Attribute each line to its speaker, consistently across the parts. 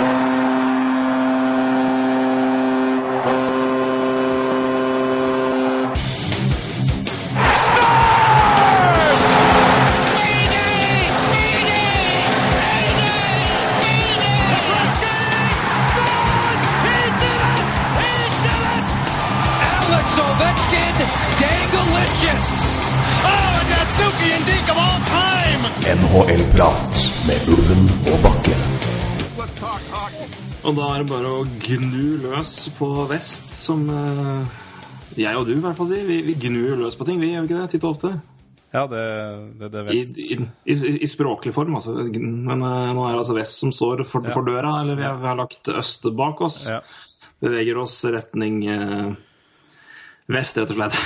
Speaker 1: Alex
Speaker 2: er det bare å gnu løs på vest, som eh, jeg og du i hvert fall sier. Vi, vi gnur løs på ting, vi gjør vi ikke det? Titt og ofte.
Speaker 3: Ja, det, det, det
Speaker 2: er
Speaker 3: vest.
Speaker 2: i, i, I språklig form, altså. Men uh, nå er det altså vest som står for,
Speaker 3: Ja.
Speaker 2: for døra, eller vi har, vi har lagt øst bak oss.
Speaker 3: Ja.
Speaker 2: Beveger oss retning eh, vest, rett og slett.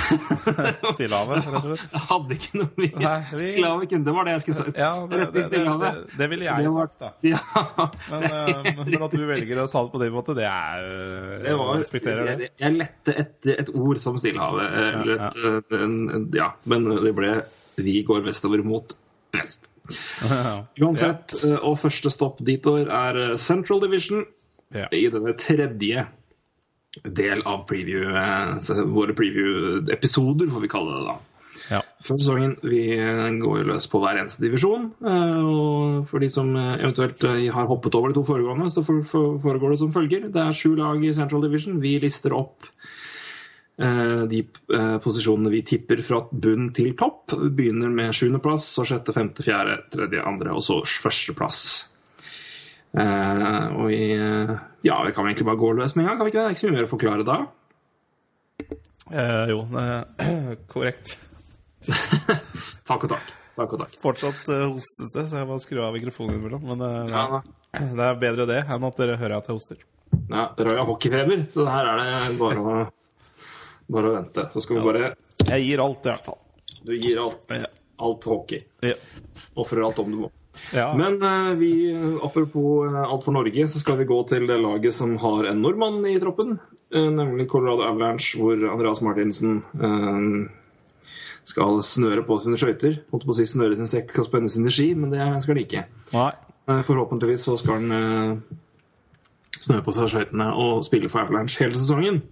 Speaker 3: Stillehavet, rett og slett.
Speaker 2: Jeg hadde ikke noe mye
Speaker 3: Nei, vi-
Speaker 2: Stillehavet kunne, det var det jeg skulle si.
Speaker 3: Ja, det,
Speaker 2: Retning
Speaker 3: det, det,
Speaker 2: Stillehavet.
Speaker 3: det, det ville jeg
Speaker 2: var-
Speaker 3: sagt, da.
Speaker 2: Ja.
Speaker 3: Men, eh, men at du velger å ta det på den måten, det er eh,
Speaker 2: Det var,
Speaker 3: respekterer det.
Speaker 2: jeg, jeg lette etter et ord som Stillehavet. Eller
Speaker 3: Ja,
Speaker 2: et, ja, en, en, ja, men det ble Vi går vestover mot vest. Uansett, eh, og første stopp ditover er eh, Central Division
Speaker 3: Ja.
Speaker 2: i denne tredje del av preview, eh, våre preview-episoder, får vi kalle det da.
Speaker 3: Ja.
Speaker 2: Før sesongen vi eh, går løs på hver eneste divisjon. eh, Og for de som eventuelt har hoppet over de to foregående, så for- for- foregår det som følger. Det er sju lag i Central Division. Vi lister opp de posisjonene vi tipper fra bunn til topp. Vi begynner med sjuendeplass, så sjette, femte, fjerde, tredje, andre, og så førsteplass. Og eh, ja, vi kan vel egentlig bare gå løs med en gang, kan vi ikke det? Det er ikke så mye mer å forklare da.
Speaker 3: Eh, jo, eh, korrekt.
Speaker 2: Takk og takk. Takk og takk.
Speaker 3: Fortsatt eh, hostes det, så jeg må skru av mikrofonen innimellom. Men eh,
Speaker 2: Ja,
Speaker 3: det er bedre det enn at dere hører at jeg hoster.
Speaker 2: ja, Roy har hockeyfeber, så her er det bare å, bare å vente. Så skal vi bare
Speaker 3: Jeg gir alt, i hvert fall.
Speaker 2: Du gir alt.
Speaker 3: Ja.
Speaker 2: Alt hockey.
Speaker 3: Ja.
Speaker 2: Ofrer alt om du må.
Speaker 3: Ja.
Speaker 2: Men eh, vi, apropos eh, alt for Norge, så skal vi gå til det laget som har en nordmann i troppen. eh, nemlig Colorado Avalanche, hvor Andreas Martinsen skal snøre på sine skøyter. Holdt på å si snøre sin sekk og spenne sine ski, men det skal han ikke.
Speaker 3: Nei.
Speaker 2: Forhåpentligvis så skal han snøre på seg skøytene og spille for Avalanche hele sesongen.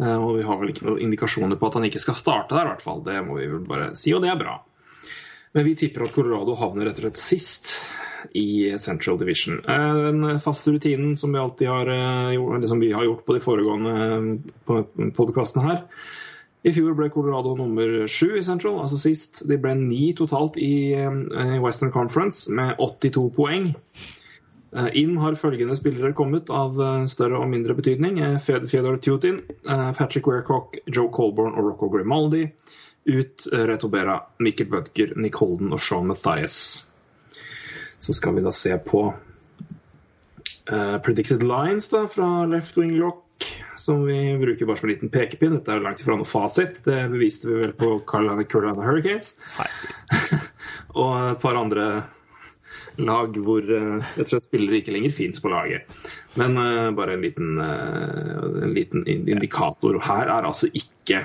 Speaker 2: Og vi har vel ikke noen indikasjoner på at han ikke skal starte der, i hvert fall. Det må vi vel bare si, og det er bra. Men vi tipper at Colorado havner rett og slett sist i Central Division. Eh, Den faste rutinen som vi alltid har, eh, gjort, eller som vi har gjort på de foregående podkastene her. I fjor ble Colorado nummer sju i Central, altså sist. De ble ni totalt i eh, Western Conference med 82 poeng. Eh, Inn har følgende spillere kommet av eh, større og mindre betydning. Eh, Fedor Tutin, eh, Patrick Weircock, Joe Colborne og Rocco Grimaldi. Ut Retobera, Reto Bera, Mikkel Bødker, Nick Holden og Sean Mathias. Så skal vi da se på uh, predicted lines da, fra Left Wing Lock, som vi bruker bare som en liten pekepinn. Dette er jo langt ifra noe fasit. Det beviste vi vel på Carolina, Hurricanes. og et par andre lag hvor jeg tror spillere ikke lenger fins på laget. Men uh, bare en liten, uh, en liten indikator. Og her er altså ikke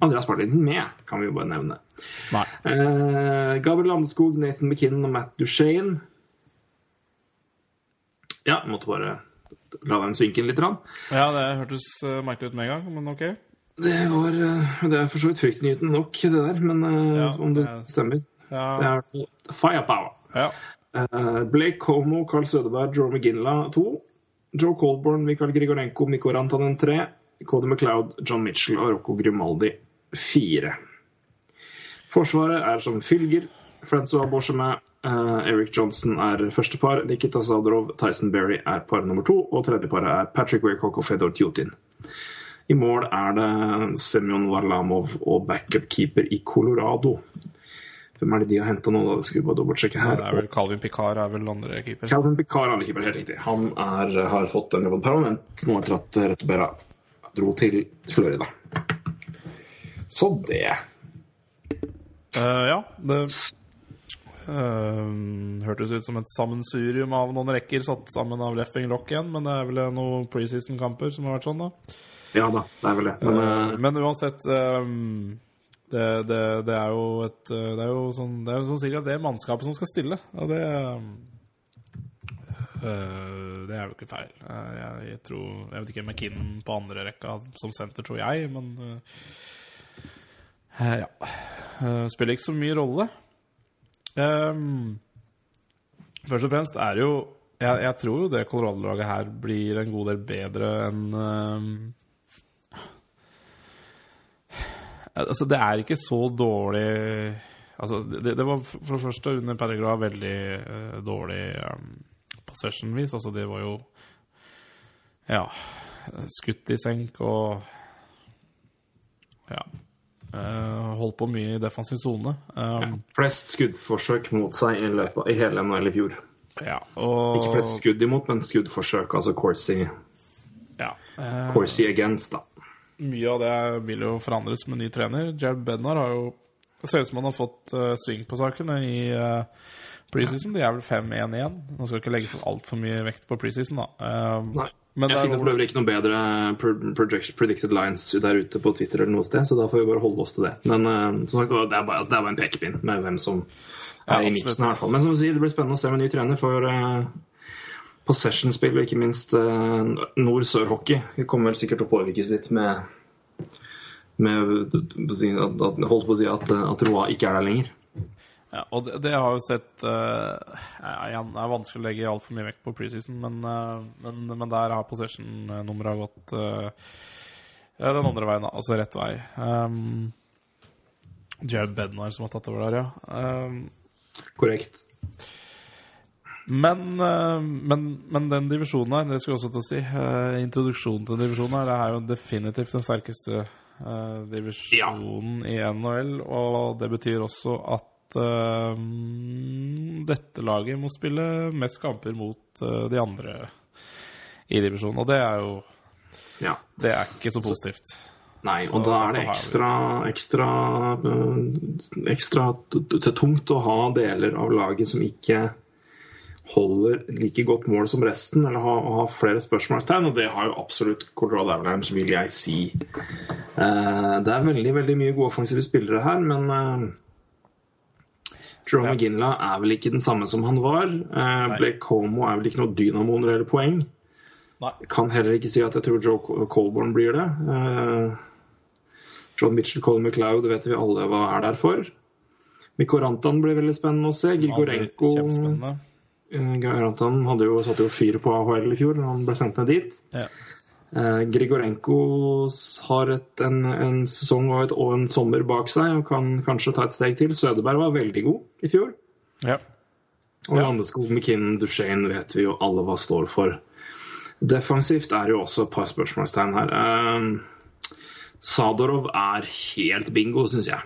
Speaker 2: Andreas Martinsen med, kan vi jo bare nevne.
Speaker 3: Nei.
Speaker 2: Eh, Gabriel Landeskog, Nathan McKinnon og Matt Duchene. Ja, måtte bare la den synke inn litt. Rann.
Speaker 3: Ja, det hørtes eh, merkelig ut med en gang, men ok.
Speaker 2: Det var eh, Det er for så vidt fryktnyhetende nok, det der. Men eh,
Speaker 3: Ja,
Speaker 2: om det
Speaker 3: er-
Speaker 2: stemmer. Det er firepower.
Speaker 3: ja.
Speaker 2: Eh, Blake Como, Carl Sødeberg, Joe McGinla 2. Joe Colborn, Mikael Grigorenko, Mikko Rantanen 3. Cody McLeod, John Mitchell og Rocco Grimaldi 4. Forsvaret er som fylger. Francois Borchemin, uh, Eric Johnson er første par. Nikita Sadrov, Tyson Berry er par nummer to. Og tredje paret er Patrick Weircock og Fedor Tjutin. I mål er det Semyon Varlamov og backupkeeper i Colorado. Hvem er det de har henta nå? da? Det skal vi bare dobbeltsjekke her.
Speaker 3: Det er vel Calvin Picard er vel andre keeper.
Speaker 2: Calvin Picard er keeper, helt riktig. Han er, har fått en jobb permanent nå etter at Retobera dro til Florida. Så det.
Speaker 3: Uh, ja, det uh, hørtes ut som et sammensurium av noen rekker satt sammen av Leffing Lock igjen, men det er vel noen preseason-kamper som har vært sånn, da.
Speaker 2: Ja da, det er vel det. Men
Speaker 3: eh, men uansett um, det, det, det er jo et Det er jo sånn Det er jo sånn sikkert det mannskapet som skal stille. Og det det er jo ikke feil. Jeg, jeg tror Jeg vet ikke McKinnon på andre rekka som senter, tror jeg, men Ja. det spiller ikke så mye rolle. Um, først og fremst er det jo jeg, jeg tror jo det Colorado-laget her blir en god del bedre enn um, Altså, det er ikke så dårlig Altså, det, det var for det første under Pellegra veldig uh, dårlig um, possession-vis. Altså, det var jo Ja. Skutt i senk og Ja. Eh, holdt på mye i defensiv sone. Um,
Speaker 2: Flest skuddforsøk mot seg i, løpet, i hele NHL i fjor.
Speaker 3: ja, og
Speaker 2: Ikke flest skudd imot, men skuddforsøk. Altså Corsi,
Speaker 3: ja, eh,
Speaker 2: Corsi against, da.
Speaker 3: Mye av det vil jo forandres med ny trener. Jared Bednar har jo Det ser ut som han har fått uh, sving på sakene i uh, preseason. De er vel 5-1 igjen. Nå skal ikke legge for altfor mye vekt på preseason, da. Eh,
Speaker 2: Nei.
Speaker 3: Men
Speaker 2: jeg
Speaker 3: er
Speaker 2: finner for øvrig ikke noen bedre predicted lines der ute på Twitter eller noe sted, så da får vi bare holde oss til det. Men uh, som sagt, det er bare, det er bare en pekepinn med hvem som
Speaker 3: Ja,
Speaker 2: er i miksen. i hvert fall. Men som du sier, det blir spennende å se med ny trener for uh, possession-spill og ikke minst uh, nord-sør-hockey. Kommer vel sikkert til å påvirkes litt med, med at, holdt på å si at, at Roa ikke er der lenger.
Speaker 3: Ja, og det, det har jo sett uh, Igjen, det er vanskelig å legge altfor mye vekt på preseason, men, uh, men, men der har possession-nummeret gått uh, den andre veien. Altså rett vei. Um, Jared Bednar som har tatt over der, ja. Um,
Speaker 2: Korrekt.
Speaker 3: men, eh, men, men den divisjonen her, det skulle jeg også til å si eh, Introduksjonen til divisjonen her det er jo definitivt den sterkeste eh, divisjonen i NHL. Og det betyr også at eh, dette laget må spille mest kamper mot uh, de andre i divisjonen. Og det er jo
Speaker 2: Ja.
Speaker 3: Det er ikke så positivt.
Speaker 2: Nei, og da er det ekstra, ekstra, øh, ekstra t- tungt å ha deler av laget som ikke holder like godt mål som resten, eller ha, ha flere spørsmålstegn, og det har jo absolutt Colorado Avalanche, vil jeg si. Eh, det er veldig veldig mye gode offensive spillere her, men uh, Jerome
Speaker 3: Ja.
Speaker 2: McGinley er vel ikke den samme som han var.
Speaker 3: Nei.
Speaker 2: Blake Como er vel ikke noe dynamo når det gjelder poeng.
Speaker 3: Nei.
Speaker 2: Kan heller ikke si at jeg tror Joe Colborne Colborn blir det. Eh, John Mitchell, Colin McLeod, vet vi alle hva er der for. Mikko Rantan blir veldig spennende å se. Grigorenko eh, Garantan hadde jo satt jo fyr på AHL i fjor, han ble sendt ned dit.
Speaker 3: Ja.
Speaker 2: Eh, Grigorenko har et, en, en sesong og, et, og en sommer bak seg og kan kanskje ta et steg til. Sødeberg var veldig god i fjor.
Speaker 3: Ja.
Speaker 2: Og
Speaker 3: Ja.
Speaker 2: Landeskog, McKinnon, Duchene vet vi jo alle hva står for. Defensivt er jo også et par spørsmålstegn her. Eh, Sadorov er helt bingo, syns jeg.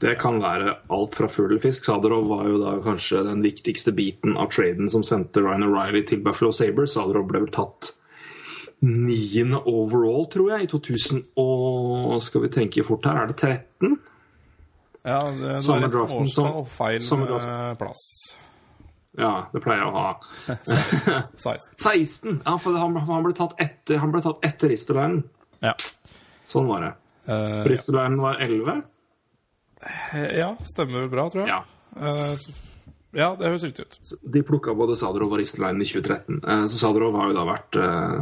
Speaker 2: Det kan være alt fra fugl til fisk. Sadarov var jo da kanskje den viktigste biten av traden som sendte Ryan O'Reilly til Buffalo Sabres. Sadarov ble vel tatt niende overall, tror jeg, i 2000 og Skal vi tenke fort her, er det 13?
Speaker 3: ja det, det
Speaker 2: Samme draften som-
Speaker 3: og feil eh, plass.
Speaker 2: Ja, det pleier jeg å ha.
Speaker 3: 16.
Speaker 2: 16! Ja, for han, han ble tatt etter, han ble tatt etter Ristolainen.
Speaker 3: Ja.
Speaker 2: Sånn var det.
Speaker 3: Uh,
Speaker 2: Ristolainen var 11.
Speaker 3: ja, stemmer vel bra, tror jeg.
Speaker 2: Ja.
Speaker 3: Eh, ja, det høres riktig ut.
Speaker 2: De plukka både Sadorov og Ristolainen i 2013. Eh, Så Sadorov har jo da vært eh,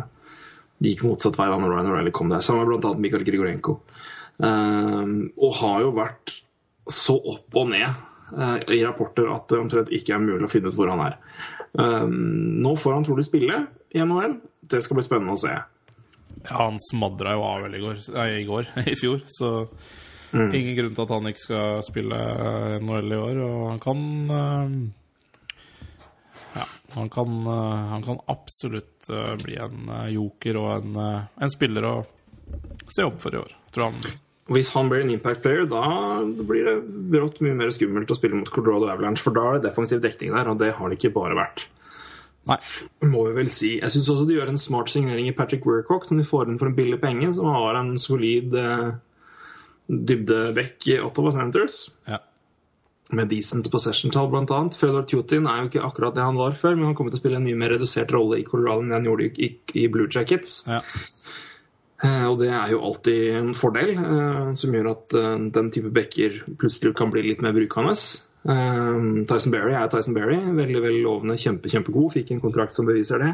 Speaker 2: De gikk motsatt vei da når Ryan O'Reilly kom der. Sammen med bl.a. Mikael Grigorenko. Eh, Og har jo vært så opp og ned eh, i rapporter at det omtrent ikke er mulig å finne ut hvor han er. Eh, Nå får han trolig spille i NHL. Det skal bli spennende å se.
Speaker 3: Ja, han smadra jo av vel i går, nei, i går, i fjor, så ingen grunn til at han ikke skal spille NHL i år. Og han kan eh, Ja, han kan, eh, han kan absolutt eh, bli en joker og en, en spiller å se opp for i år. Tror han
Speaker 2: Hvis han blir en impact player, da blir det brått mye mer skummelt å spille mot Colorado Avalanche, for da er det defensiv dekning der, og det har det ikke bare vært.
Speaker 3: Nei.
Speaker 2: Må vi vel si. Jeg syns også de gjør en smart signering i Patrick Wercock, når de får inn for en billig penge, som har en solid eh, dybdebekk i Ottawa Senators.
Speaker 3: Ja.
Speaker 2: Med decent possession-tall, bl.a. Fedor Tjutin er jo ikke akkurat det han var før, men han kommer til å spille en mye mer redusert rolle i Colorado enn han gjorde i, i, Blue Jackets.
Speaker 3: ja.
Speaker 2: Eh, Og det er jo alltid en fordel, eh, som gjør at eh, den type bekker plutselig kan bli litt mer brukende. Tyson Berry er Tyson Berry. Veldig veldig lovende, kjempe, kjempegod. Fikk en kontrakt som beviser det.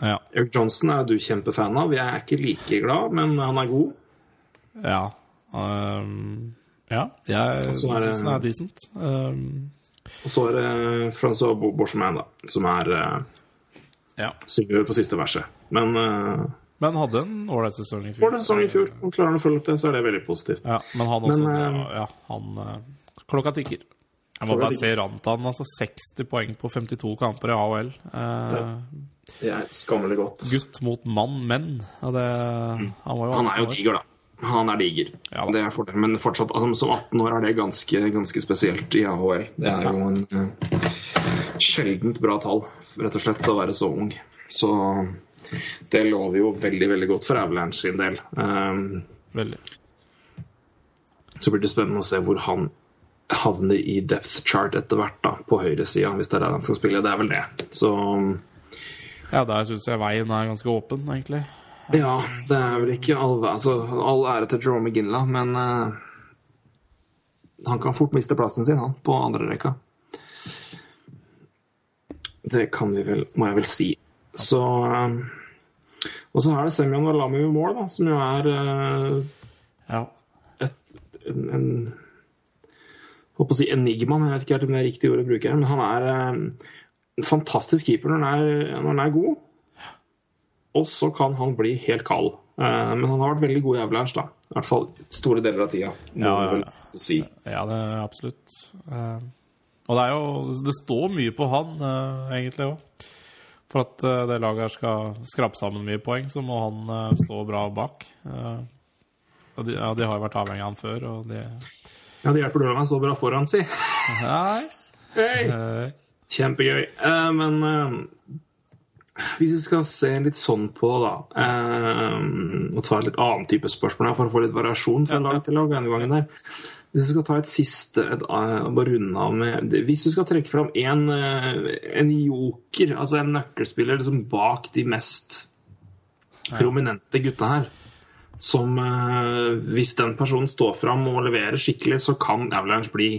Speaker 3: Ja.
Speaker 2: Eric Johnson er du kjempefan av. Jeg er ikke like glad, men han er god.
Speaker 3: Ja. Um, ja, jeg
Speaker 2: det-
Speaker 3: syns den er decent. Um,
Speaker 2: Og så er det Francois Borchman, da, som er uh,
Speaker 3: ja.
Speaker 2: synger på siste verset. Men uh,
Speaker 3: Men hadde en ålreit sesong i fjor.
Speaker 2: for den i fjor, og klarer han å følge opp det, så er det veldig positivt.
Speaker 3: Ja, men han også
Speaker 2: Men,
Speaker 3: det- Ja, han eh, Klokka tikker. Jeg må bare se Rantan. altså 60 poeng på 52 kamper i AHL. Eh,
Speaker 2: Det er skammelig godt.
Speaker 3: Gutt mot mann, menn. Ja, det, han, var jo
Speaker 2: Han er jo
Speaker 3: 18
Speaker 2: diger, da. Han er diger.
Speaker 3: Ja
Speaker 2: det er fordelen. Men fortsatt, altså, som 18 år er det ganske, ganske spesielt i AHL. Det er jo en uh, sjeldent bra tall, rett og slett, å være så ung. Så det lover jo veldig, veldig godt for Avalanche sin del. Um,
Speaker 3: Veldig.
Speaker 2: så blir det spennende å se hvor han havner i depth chart etter hvert, da, på høyresida, hvis det er der han skal spille. Det er vel det. Så
Speaker 3: Ja, der syns jeg veien er ganske åpen, egentlig.
Speaker 2: Ja, det er vel ikke all, altså, all ære til Jerome McGinla men uh, han kan fort miste plassen sin, han, på andre rekka. Det kan vi vel, må jeg vel si. Så eh, Og så er det Semyon Valami med mål, da, som jo er uh,
Speaker 3: Ja.
Speaker 2: et, en, en Holdt på å si enigma, jeg vet ikke helt om det er riktig ord å bruke. Men han er en fantastisk keeper når han er, når han er god. Og så kan han bli helt kald. Eh, men han har vært veldig god i Avalanche, da. I hvert fall store deler av tida.
Speaker 3: Ja, ja.
Speaker 2: Si.
Speaker 3: Ja, det er absolutt. Eh, og det er jo Det står mye på han, eh, egentlig òg. For at det laget her skal skrape sammen mye poeng, så må han stå bra bak. Og de, ja, de har jo vært avhengig av han før, og de
Speaker 2: Ja, det hjelper du om han står bra foran, si.
Speaker 3: Nei.
Speaker 2: Hey! Kjempegøy. Men hvis vi skal se litt sånn på, da eh, Og ta et litt annen type spørsmål for å få litt variasjon fra lag til lag denne gangen der. Hvis vi skal ta et siste et, eh, Bare runde av med Hvis vi skal trekke fram en, eh, en joker, altså en nøkkelspiller liksom bak de mest prominente gutta her som eh, Hvis den personen står fram og leverer skikkelig, så kan Avalanche bli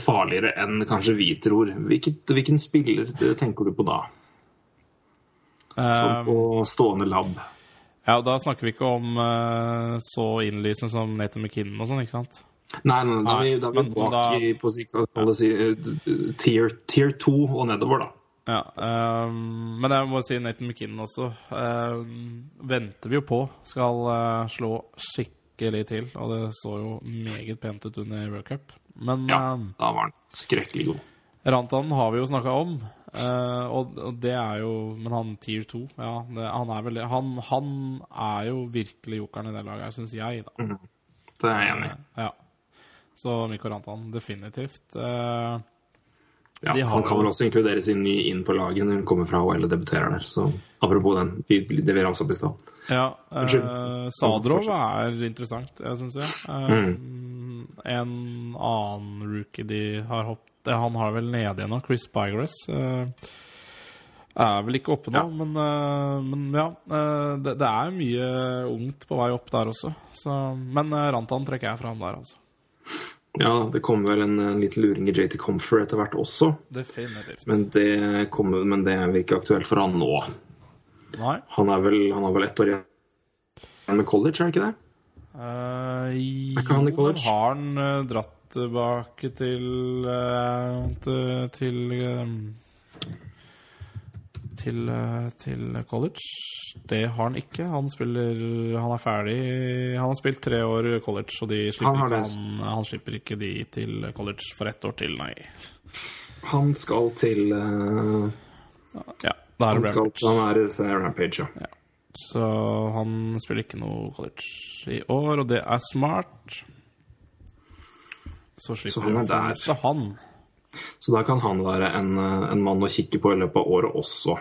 Speaker 2: farligere enn kanskje vi tror. Hvilket, hvilken spiller tenker du på da? Sånn på stående lab.
Speaker 3: ja, og da snakker vi ikke om eh, så innlysende som Nathan McKinnon og sånn, ikke sant?
Speaker 2: Nei, nei, da er vi, da er vi bak
Speaker 3: da-
Speaker 2: i på kall si, eh, tier, tier 2 og nedover, da.
Speaker 3: Ja, um, men jeg må si Nathan McKinnon også. Um, venter vi jo på skal uh, slå skikkelig til, og det så jo meget pent ut under World Cup. Men
Speaker 2: Ja,
Speaker 3: um,
Speaker 2: da var han skrekkelig god.
Speaker 3: Rantanen har vi jo snakka om, eh, og, og det er jo Men han tier 2, ja, det, han er vel. Han, han er jo virkelig jokeren i det laget her, syns jeg, da.
Speaker 2: Det er jeg enig i.
Speaker 3: Ja. Så Mikko Rantan, definitivt. Uh,
Speaker 2: Ja,
Speaker 3: de
Speaker 2: han kan vel også inkludere sin ny inn på laget når han kommer fra HL og debuterer der. Så apropos den, vi, det vi ramsa opp i stad.
Speaker 3: Ja, eh, Sadrov er interessant, jeg syns jeg. Eh,
Speaker 2: Mm.
Speaker 3: En annen rookie de har hoppet Han har vel nede igjen nå, Chris Bygress. Eh, er vel ikke oppe nå,
Speaker 2: Ja.
Speaker 3: men, eh, men ja. eh, det, det er mye ungt på vei opp der også. Så, men Rantan trekker jeg fram der, altså.
Speaker 2: Ja, det kommer vel en, en liten luring i JT Comfer etter hvert også.
Speaker 3: Definitivt.
Speaker 2: Men det, kommer, men det er ikke aktuelt for han nå.
Speaker 3: Nei.
Speaker 2: Han, er vel, han har vel ett år igjen med college, er det ikke det?
Speaker 3: Uh,
Speaker 2: ikke han i college?
Speaker 3: Jo, har han dratt tilbake til eh, til, til eh, til, eh, til college. Det har han ikke. Han spiller Han er ferdig Han har spilt tre år college, og de slipper
Speaker 2: Han
Speaker 3: ikke, han, han slipper ikke de til college for ett år til, nei.
Speaker 2: Han skal til uh,
Speaker 3: Ja, da er
Speaker 2: Han
Speaker 3: det Rampage.
Speaker 2: han er er Rampage, ja.
Speaker 3: Så han spiller ikke noe college i år, og det er smart. Så slipper
Speaker 2: er
Speaker 3: å miste han.
Speaker 2: Så da kan han være en, eh, en mann å kikke på i løpet av året også.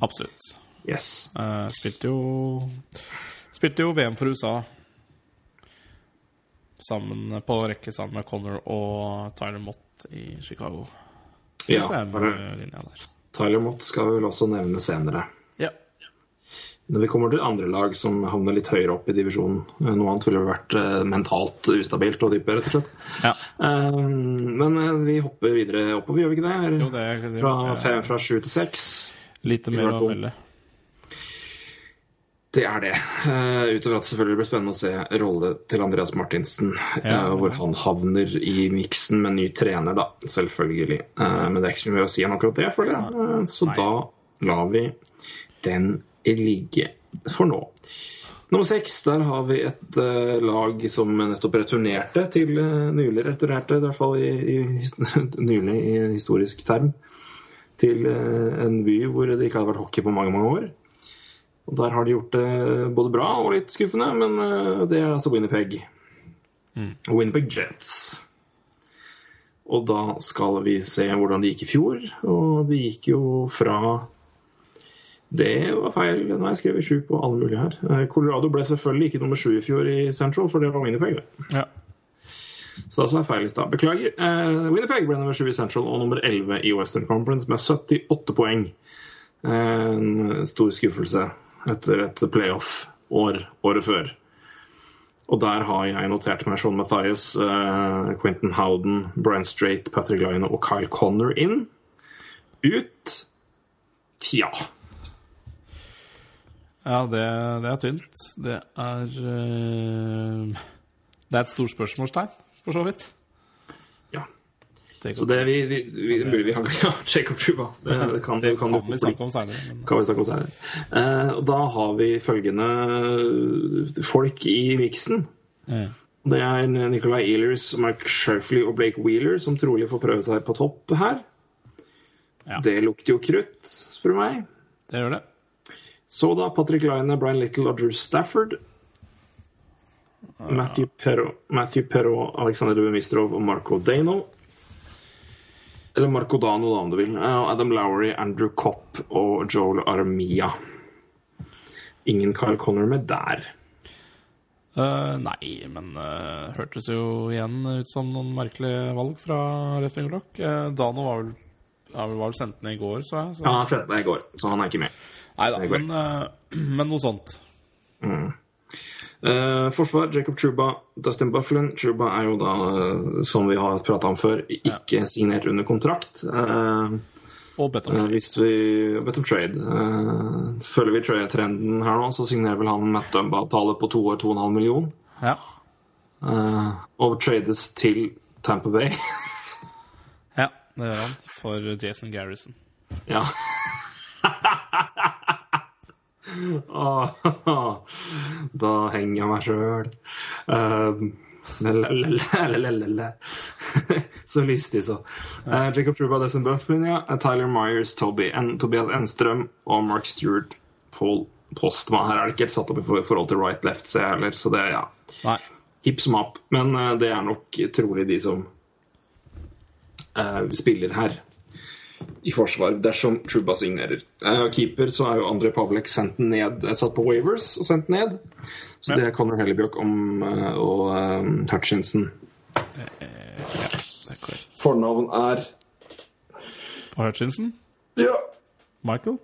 Speaker 3: Absolutt.
Speaker 2: Yes.
Speaker 3: Uh, spilte jo Spilte jo VM for USA sammen på rekke sammen med Connor og Tyler Mott i Chicago.
Speaker 2: Ja,
Speaker 3: Synes eh.
Speaker 2: Tyler Mott skal vi vel også nevne senere. Når vi kommer til andre lag som havner litt høyere opp i divisjonen. eh, Noe annet ville vært eh, mentalt ustabilt og dypere, rett og slett.
Speaker 3: Ja.
Speaker 2: Eh, Men vi hopper videre oppover, gjør vi ikke det? Eller?
Speaker 3: Jo, det, det
Speaker 2: Fra, fem, fra sju til seks.
Speaker 3: Lite mer å melde.
Speaker 2: Det er det. Uh, utover at det selvfølgelig blir spennende å se rolle til Andreas Martinsen.
Speaker 3: Ja.
Speaker 2: Uh, hvor han havner i miksen med ny trener, da. Selvfølgelig. Uh, men det er ikke så mye å si om akkurat det, føler jeg. Uh, så
Speaker 3: Nei.
Speaker 2: da lar vi den ligge for nå. Nummer seks, der har vi et uh, lag som nettopp returnerte til uh, Nylig returnerte, i hvert fall i, i, nylig i historisk term. Til uh, en by hvor det ikke hadde vært hockey på mange, mange år. Og Der har de gjort det både bra og litt skuffende, men det er altså Winnipeg. Winnipeg Jets. Og da skal vi se hvordan det gikk i fjor. Og det gikk jo fra Det var feil. Nå har jeg skrevet sju på alle mulige her. Eh, Colorado ble selvfølgelig ikke nummer sju i fjor i Central, for det var Winnipeg. det.
Speaker 3: Ja.
Speaker 2: Så sa jeg feil i stad. Beklager. Uh, Winnipeg ble nummer sju i Central og nummer 11 i Western Conference med 78 poeng. Eh, en stor skuffelse etter et playoff-år året før. Og der har jeg notert meg Sean Mathias, uh, Quentin Howden, Brian Strait, Patrick Line og Kyle Connor inn. Ut Tja.
Speaker 3: Ja, det, det er tynt. Det er uh, Det er et stort spørsmålstegn, for så vidt.
Speaker 2: Ja. Så det vi, vi, vi, vi, vi har ja, Jacob Chuba. Det, det kan,
Speaker 3: det
Speaker 2: kan,
Speaker 3: kan vi snakke om senere. Men...
Speaker 2: kan vi snakke om senere. Uh, og da har vi følgende folk i miksen.
Speaker 3: Ja.
Speaker 2: Det er Nicolay Ehlers, Mike Sherfley og Blake Wheeler som trolig får prøve seg på topp her.
Speaker 3: Ja.
Speaker 2: Det lukter jo krutt, spør du meg.
Speaker 3: Det gjør det.
Speaker 2: Så da Patrick Line, Brian Little og Drew Stafford. Matthew Perro, Matthew Perro Alexander Dubemistrov og Marco Dano. Eller Marco Dano, da, om du vil. Eh, Adam Lowry, Andrew Kopp og Joel Armia. Ingen Kyle Connor med der.
Speaker 3: Uh, nei, men uh, hørtes jo igjen ut som noen merkelige valg fra Reffing Glock. Uh, Dano var vel, var vel sendt ned i går, så jeg. Så.
Speaker 2: Han sendte ned i går, så han er ikke med.
Speaker 3: Nei da, men, eh, men noe sånt.
Speaker 2: Eh, forsvar, Jacob Truba, Dustin Bufflin. Truba er jo da, eh, som vi har prata om før, ikke signert under kontrakt. Eh,
Speaker 3: Og Beton.
Speaker 2: eh, hvis vi vet om trade eh, Følger vi trade-trenden her nå, så signerer vel han Matt Dumba-avtale på to år, 2,5 million.
Speaker 3: Ja.
Speaker 2: eh, og trades til Tampa Bay.
Speaker 3: ja, det gjør han. For Jason Garrison.
Speaker 2: ja. Da henger jeg meg sjøl. Um, så lystig, så. Uh, Jacob Truba, Desmond Bufflin, ja. Eh, Tyler Myers, Toby, en, Tobias Enstrøm og Mark Stewart, Paul Postma. Her er det ikke helt satt opp i forhold til right left, ser jeg heller, så det ja.
Speaker 3: Nei.
Speaker 2: Hipp som happ. Men uh, det er nok trolig de som uh, spiller her i forsvar, dersom Truba signerer. Eh, keeper så er jo André Pavlek sendt ned, eh, satt på Wavers og sendt ned. Så
Speaker 3: Ja.
Speaker 2: det er Conor Hellebjørk om, eh, og eh, Hutchinson.
Speaker 3: Ja, er.
Speaker 2: Fornavn er
Speaker 3: På Hutchinson?
Speaker 2: Ja,
Speaker 3: Michael?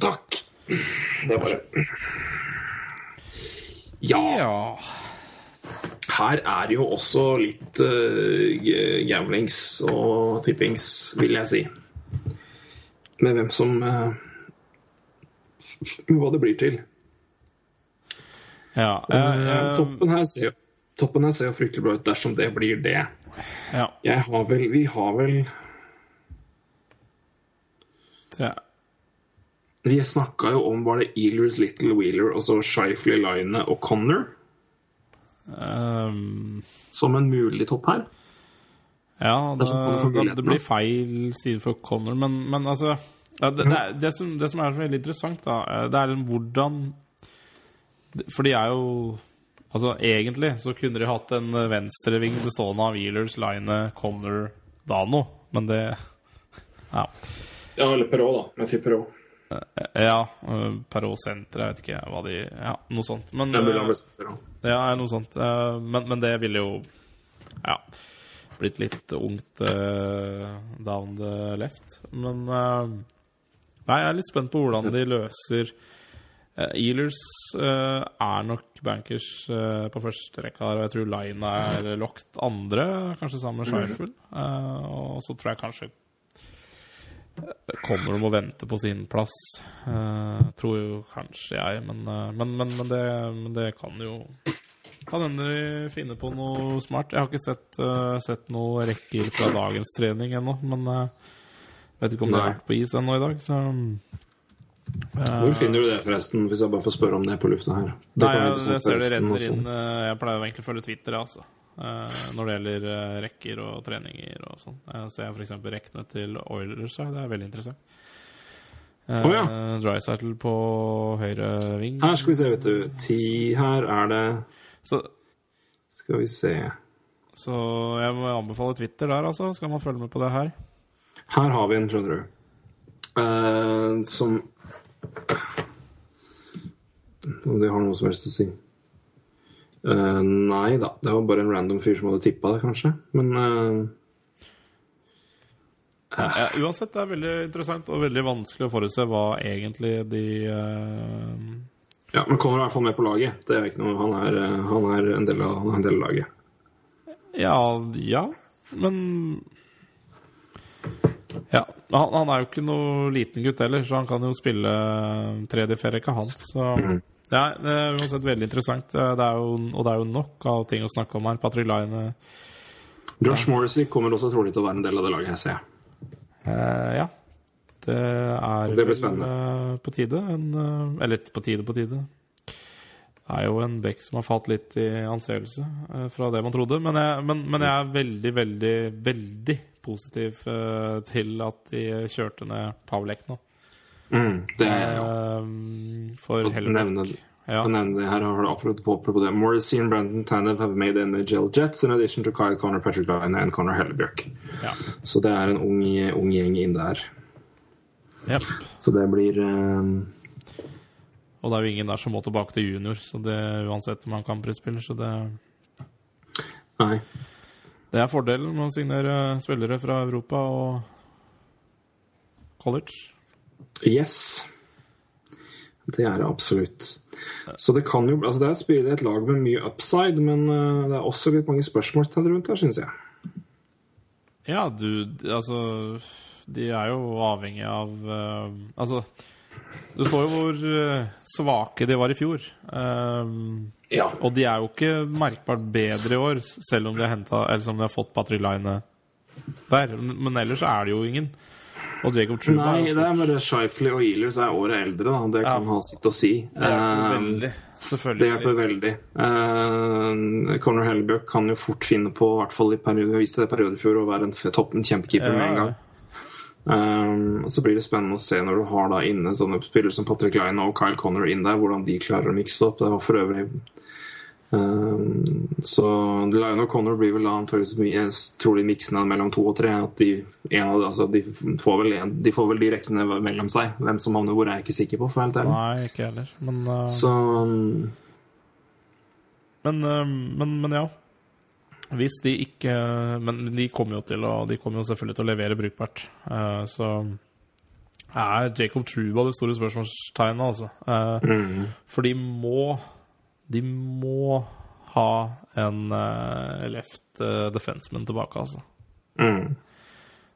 Speaker 2: takk. Det var det. Ja,
Speaker 3: Ja.
Speaker 2: her er jo også litt uh, gamblings og tippings, vil jeg si. Med hvem som eh, Hva det blir til.
Speaker 3: Ja.
Speaker 2: Eh,
Speaker 3: eh, eh,
Speaker 2: toppen, her ser, toppen her ser jo fryktelig bra ut dersom det blir det.
Speaker 3: ja.
Speaker 2: Jeg har vel Vi har vel
Speaker 3: Det,
Speaker 2: Vi snakka jo om Var det Ealers, Little Wheeler og så Shifley, Line og Connor
Speaker 3: Um...
Speaker 2: som en mulig topp her?
Speaker 3: Ja, det, det, det blir feil side for Connor, men, men altså ja, det, det, det, som, det som er veldig interessant, da, eh, det er hvordan For de er jo Altså, egentlig så kunne de hatt en venstreving bestående av Wheelers, Line, Connor, Dano, men det Ja.
Speaker 2: Ja, eller Perot, da. Jeg sier Perot.
Speaker 3: Ja, Perot senter, jeg vet ikke hva de Ja, noe sånt. Men, eh. Ja, noe sånt. Eh, Men, men det ville jo Ja. Blitt litt ungt uh, down the left. Men uh, Nei, jeg er litt spent på hvordan de løser uh, Ealers uh, er nok bankers på første rekka her, og jeg tror Line er locked andre, kanskje sammen med Scheifel. Eh, og så tror jeg kanskje Kommer de og venter på sin plass. Tror jo kanskje jeg, men, men, men, men, det, men det kan jo Kan hende de finner på noe smart. Jeg har ikke sett, uh, sett noe rekker fra dagens trening ennå, men uh, vet ikke om det har
Speaker 2: Nei.
Speaker 3: vært på is ennå i dag, så uh,
Speaker 2: Hvor finner du det, forresten, hvis jeg bare får spørre om det på lufta her? Det
Speaker 3: Nei, jeg,
Speaker 2: sånn
Speaker 3: jeg ser det renner inn Jeg pleier egentlig å følge Twitter, altså. Når det gjelder rekker og treninger og sånn. Jeg ser f.eks. rekkene til Oilers her. Det er veldig interessant. Uh,
Speaker 2: oh, ja.
Speaker 3: Drycytle på høyre ving.
Speaker 2: Her skal vi se, vet du. Ti her er det
Speaker 3: Så,
Speaker 2: Skal vi se.
Speaker 3: så jeg må anbefale Twitter der, altså. Skal man følge med på det her?
Speaker 2: Her har vi en, skjønner du. Uh, som Om de har noe som helst å si. Uh, nei da. Det var bare en random fyr som hadde tippa det, kanskje. Men uh...
Speaker 3: Ja, uansett, det er veldig interessant og veldig vanskelig å forutse hva egentlig de
Speaker 2: ja, men Conor er i hvert fall med på laget. Det er ikke noe, han, er, eh, han, er en del av, en del av laget.
Speaker 3: Ja, ja, men Ja, han, han er jo ikke noe liten gutt heller, så han kan jo spille tredje ferreka, han. Så ja, det er uansett veldig interessant. Det er jo, og det er jo nok av ting å snakke om her. Patrick Line
Speaker 2: Josh Morrissey kommer også trolig til å være en del av det laget, jeg ser jeg.
Speaker 3: eh, Ja. Det er
Speaker 2: Det
Speaker 3: vel, eh, på tide. En, eh, eller på tide, på tide. Det er jo en bekk som har falt litt i anseelse eh, fra det man trodde. Men jeg, men, men jeg er veldig, veldig, veldig positiv til at de kjørte ned Pavlek nå.
Speaker 2: Mm, det er jo
Speaker 3: for Hellebøck. Ja.
Speaker 2: å nevne det her har apropos det. Morrissey and Brandon Tanev have made NHL Jets in addition to Kyle Connor, Patrick Line and Connor Hellebjørk.
Speaker 3: ja.
Speaker 2: Så det er en ung, ung gjeng inn der.
Speaker 3: Jep.
Speaker 2: Så det blir uh...
Speaker 3: Og det er jo ingen der som må tilbake til junior, så det uansett om han kan prisspiller, så det
Speaker 2: Nei.
Speaker 3: Det er fordelen med å signere spillere fra Europa og college.
Speaker 2: Yes. Det er det absolutt. Så det kan jo altså Det er et et lag med mye upside, men eh, det er også litt mange spørsmålstegn rundt der, syns jeg.
Speaker 3: Ja, du Altså, de er jo avhengig av uh, Altså, du så jo hvor uh, svake de var i fjor. Um,
Speaker 2: Ja.
Speaker 3: og de er jo ikke merkbart bedre i år, selv om de har, hentet, eller som de har fått Patrick Line der. Men ellers er det jo ingen. Og Jacob Truba
Speaker 2: Nei,
Speaker 3: er
Speaker 2: det er bare Shifley og Ealers er året eldre, da. Det kan
Speaker 3: Ja.
Speaker 2: ha sitt å si.
Speaker 3: Det hjelper veldig.
Speaker 2: Det hjelper veldig. Uh, Conor Hellebjørk kan jo fort finne på, i hvert fall i periode, viste det er periode i fjor, å være en toppen kjempekeeper med en gang. Um, så blir det spennende å se når du har da inne sånne spillere som Patrick Line og Kyle Connor inn der, hvordan de klarer å mikse opp. Det var for øvrig um, Så Line og Connor blir vel da antakeligvis de miksene mellom to og tre. At de, av, de- altså, de, får vel, de får vel de rekkene mellom seg. Hvem som havner hvor, er jeg ikke sikker på. for helt ærlig.
Speaker 3: Nei, ikke heller. Men, uh...
Speaker 2: Så um,
Speaker 3: men, eh, men, men ja. Hvis de ikke Men de kommer jo til å De kommer jo selvfølgelig til å levere brukbart. Eh, så er Jacob Truba det store spørsmålstegnet, altså. Mm. For de må De må ha en eh, left eh, defenseman tilbake, altså.
Speaker 2: mm.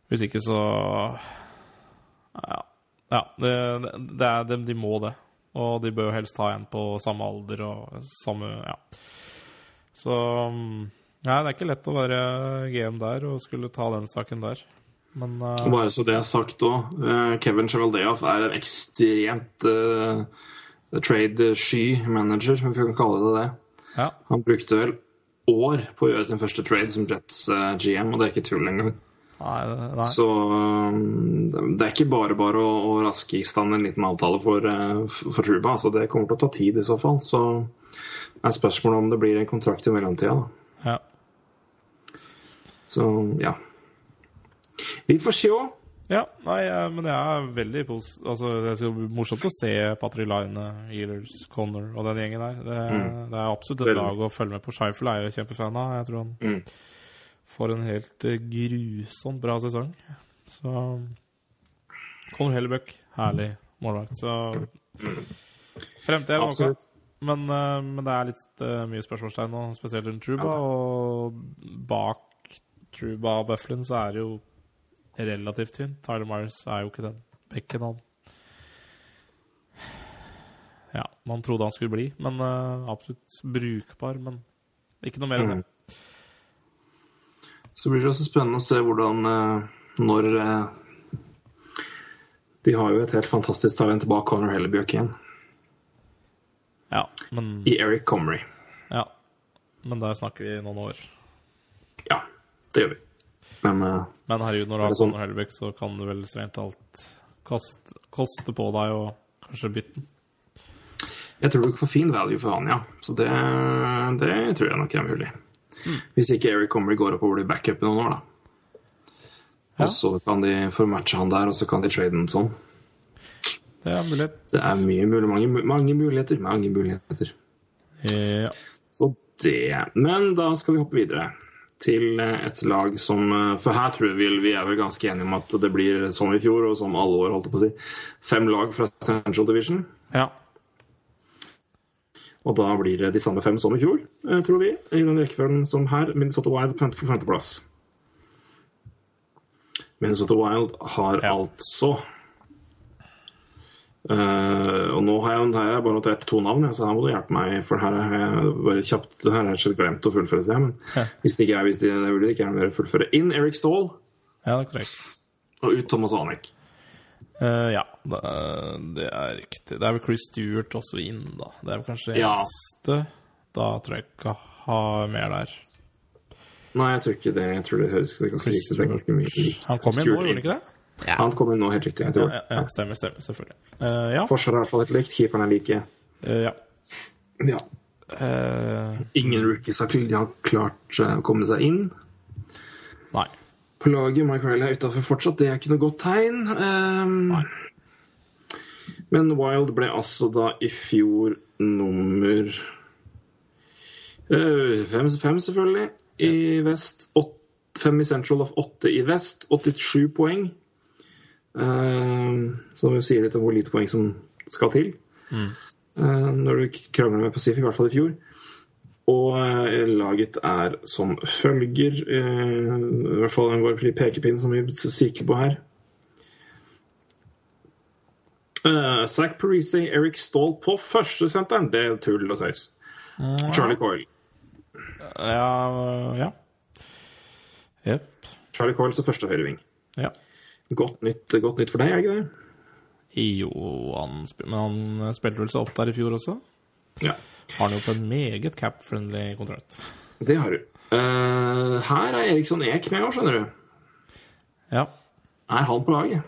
Speaker 3: Hvis ikke så Ja. ja det, det er, de, de må det. Og de bør helst ha en på samme alder og samme Ja. Så mm, Nei, det er ikke lett å være GM der og skulle ta den saken der. Men uh...
Speaker 2: Bare så det er sagt òg. Kevin Chevaldeoff er en ekstremt uh, trade-sky manager, om vi kan kalle det det.
Speaker 3: ja.
Speaker 2: Han brukte vel år på å gjøre sin første trade som Jets eh, GM, og det er ikke tull engang.
Speaker 3: Nei, nei.
Speaker 2: Så det er ikke bare bare å, å raske i stand en liten avtale for, eh, for Truba. Altså, det kommer til å ta tid i så fall. Så det er spørsmålet om det blir en kontrakt i mellomtida. da.
Speaker 3: ja.
Speaker 2: Så ja. Vi får se.
Speaker 3: ja. Nei, men det er veldig pos... Altså, det er morsomt å se Patrick Line, Ealers, Connor og den gjengen der. Det, det er absolutt et
Speaker 2: Mm.
Speaker 3: Lag å følge med på. Scheifel er jo kjempefan av. Jeg tror han
Speaker 2: Mm.
Speaker 3: får en helt eh, grusomt bra sesong. Så Conor Hellebuck, herlig målvakt. Så Fremtid er noe. Men, eh, men det er litt eh, mye spørsmålstegn nå, spesielt rundt Truba. Og bak Truba og så er det jo relativt tynt. Tyler Myers er jo ikke den bekken han Ja, man trodde han skulle bli. Men uh, absolutt brukbar. Men ikke noe mer enn det.
Speaker 2: Så blir det også spennende å se hvordan uh, når uh, De har jo et helt fantastisk talent bak Conor Hellebjørk igjen,
Speaker 3: Ja, men,
Speaker 2: i Eric Comrie.
Speaker 3: ja. men der snakker vi noen år.
Speaker 2: Ja, det gjør vi. Men uh,
Speaker 3: Men herregud, når du har
Speaker 2: sånn-
Speaker 3: Hellebæk, så kan du vel strengt talt koste, koste på deg og kanskje bytte den.
Speaker 2: jeg tror du får fin value for han, ja. Så det, det tror jeg nok er mulig. Hvis ikke Eric Comrie går opp og blir backup i noen år, da.
Speaker 3: Ja.
Speaker 2: Og så kan de få matche han der, og så kan de trade den sånn.
Speaker 3: Det er mulighet.
Speaker 2: Det er mye mulig, mange, mange muligheter. Mange muligheter.
Speaker 3: Ja.
Speaker 2: Så det. Men da skal vi hoppe videre til eh, et lag som eh, For her tror jeg vi, vi er vel ganske enige om at det blir som i fjor, og som alle år, holdt jeg på å si. Fem lag fra Central Division.
Speaker 3: ja.
Speaker 2: Og da blir det de samme fem som i fjor, eh, tror vi. I den rekkefølgen som her. Minnesota Wild femte- femteplass. Minnesota Wild har
Speaker 3: Ja.
Speaker 2: altså eh, Og nå har jeg, her jeg bare notert to navn, så her må du hjelpe meg. For her har jeg bare kjapt Her har jeg glemt å fullføre seg. Men
Speaker 3: Ja.
Speaker 2: hvis det ikke er hvis det, det vil det ikke er å fullføre. Inn Eric Stahl
Speaker 3: ja, det er korrekt.
Speaker 2: og ut Thomas Anek.
Speaker 3: Uh, ja, det, det er riktig. Det er vel Chris Stewart også inn, da. Det er vel kanskje
Speaker 2: Ja.
Speaker 3: eneste. Da tror jeg ikke har mer der.
Speaker 2: Nei, jeg tror ikke det. Jeg tror det høres ganske riktig ut. Det.
Speaker 3: Han kom inn nå, gjorde han ikke det?
Speaker 2: Han kom inn nå, helt riktig. Jeg tror
Speaker 3: Ja, ja, stemmer, stemmer. Selvfølgelig. Uh, ja.
Speaker 2: Forsvaret er i hvert fall helt likt. Keeperen er like.
Speaker 3: Eh, ja.
Speaker 2: Ja.
Speaker 3: Eh,
Speaker 2: Ingen rookies har klart å komme seg inn.
Speaker 3: nei.
Speaker 2: På laget Mike Riley er utafor fortsatt, det er ikke noe godt tegn. Um,
Speaker 3: Nei.
Speaker 2: men Wild ble altså da i fjor nummer eh, fem, fem, selvfølgelig, i vest. Åt, fem i Central of åtte i vest. 87 poeng. Ehm, som jo sier litt om hvor lite poeng som skal til.
Speaker 3: Mm.
Speaker 2: Eh, når du krangler med Pacific, i hvert fall i fjor. Og eh, laget er som følger eh, I hvert fall vår pekepinn som vi kikker på her. Uh, Zack Parisi, Eric Stahl på førstesenteren. Det er tull og tøys. Charlie Coyle.
Speaker 3: Ja Ja. Yep.
Speaker 2: Charlie Coyle som første høyreving.
Speaker 3: Ja.
Speaker 2: Godt nytt, godt nytt for deg, er det ikke det?
Speaker 3: Jo, han men han spilte vel seg opp der i fjor også?
Speaker 2: Ja.
Speaker 3: Har han jo på en meget cap-friendly kontrakt.
Speaker 2: Det har du. Uh, her er Eriksson Eek med òg, skjønner du.
Speaker 3: Ja.
Speaker 2: Er han på laget?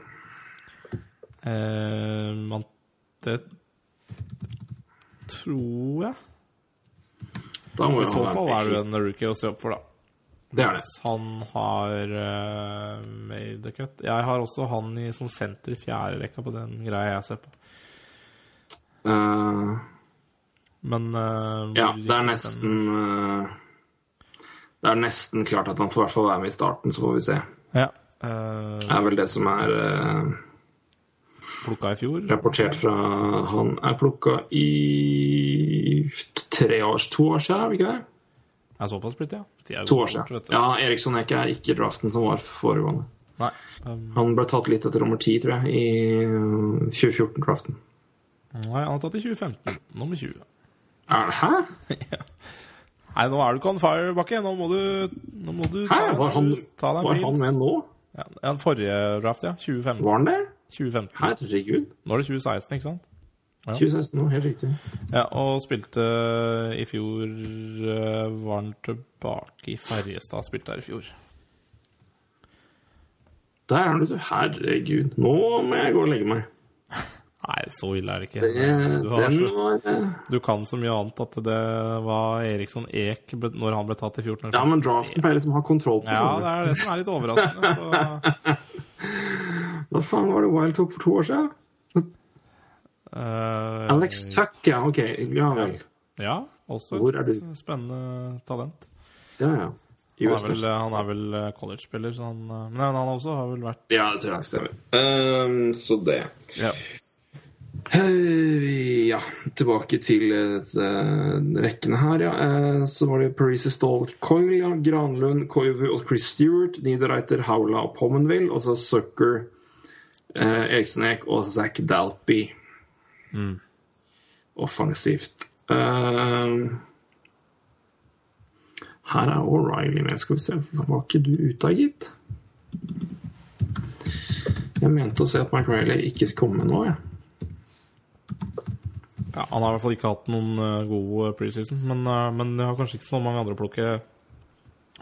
Speaker 3: Uh, man, det tror jeg.
Speaker 2: Da må
Speaker 3: I så fall er jo en rookie å se opp for, da.
Speaker 2: Det er det.
Speaker 3: Han har uh, made the cut. Jeg har også han i, som senter i fjerde rekka på den greia jeg ser på.
Speaker 2: Uh,
Speaker 3: Men uh,
Speaker 2: Ja, det er nesten Det er nesten klart at han får i hvert fall være med i starten, så får vi se.
Speaker 3: Ja.
Speaker 2: Det er vel det som er
Speaker 3: Plukka i fjor.
Speaker 2: rapportert fra Han er plukka i tre år, to år siden, er det ikke det?
Speaker 3: Er såpass blitt, ja.
Speaker 2: To år siden. Ja, Eriksson Eck er ikke draften som var foregående.
Speaker 3: Nei. Um,
Speaker 2: Han ble tatt litt etter nummer ti, tror jeg, i 2014-draften.
Speaker 3: nei, han har tatt i 2015. Nummer 20.
Speaker 2: Er det Hæ?
Speaker 3: Nei, nå er du ikke on fire, Bakke. Nå må du, nå må du
Speaker 2: Hæ? Var han,
Speaker 3: ta deg en
Speaker 2: var han med nå?
Speaker 3: Ja, ja, forrige draft, ja. 2015.
Speaker 2: Var han det?
Speaker 3: 2015.
Speaker 2: Herregud.
Speaker 3: Nå er det 2016, ikke sant? Ja.
Speaker 2: 2016 nå, helt riktig.
Speaker 3: Ja, og spilte i fjor eh, Var han tilbake i Ferjestad? Spilte her i fjor.
Speaker 2: Der er du, herregud. Nå må jeg gå og legge meg.
Speaker 3: Nei, så ille er det ikke.
Speaker 2: Det,
Speaker 3: Du, så,
Speaker 2: var eh,
Speaker 3: du kan så mye annet at det var Eriksson Eek når han ble tatt i 14.
Speaker 2: Ja, men draften pleier liksom å ha kontroll på.
Speaker 3: Ja, det er det som er litt overraskende. Så.
Speaker 2: Hva faen var det Wild tok for to år siden?
Speaker 3: Eh,
Speaker 2: Alex Tuck, ja. Ok. Ja vel.
Speaker 3: Ja, også et spennende talent.
Speaker 2: Ja, ja.
Speaker 3: Han er vel, han er vel eh, college-spiller, så han eh, Men han også har vel vært
Speaker 2: Ja, det tror jeg stemmer. Um, så det.
Speaker 3: ja.
Speaker 2: Uh, Ja, tilbake til uh, rekkene her, ja. Uh, Så var det Parisa Stall ja. Granlund, Koivu og Chris Stewart. Niederreiter, Haula og Pommenville. Og så Sucker, eh, Eriksen Eek og Zack Dalby. Offensivt. Uh, her er O'Reilly med. Skal vi se, var ikke du ute, gitt? Jeg mente å se at Riley ikke kom med nå, jeg.
Speaker 3: Ja, han har i hvert fall ikke hatt noen eh, god eh, preseason, men, men jeg har kanskje ikke så mange andre å plukke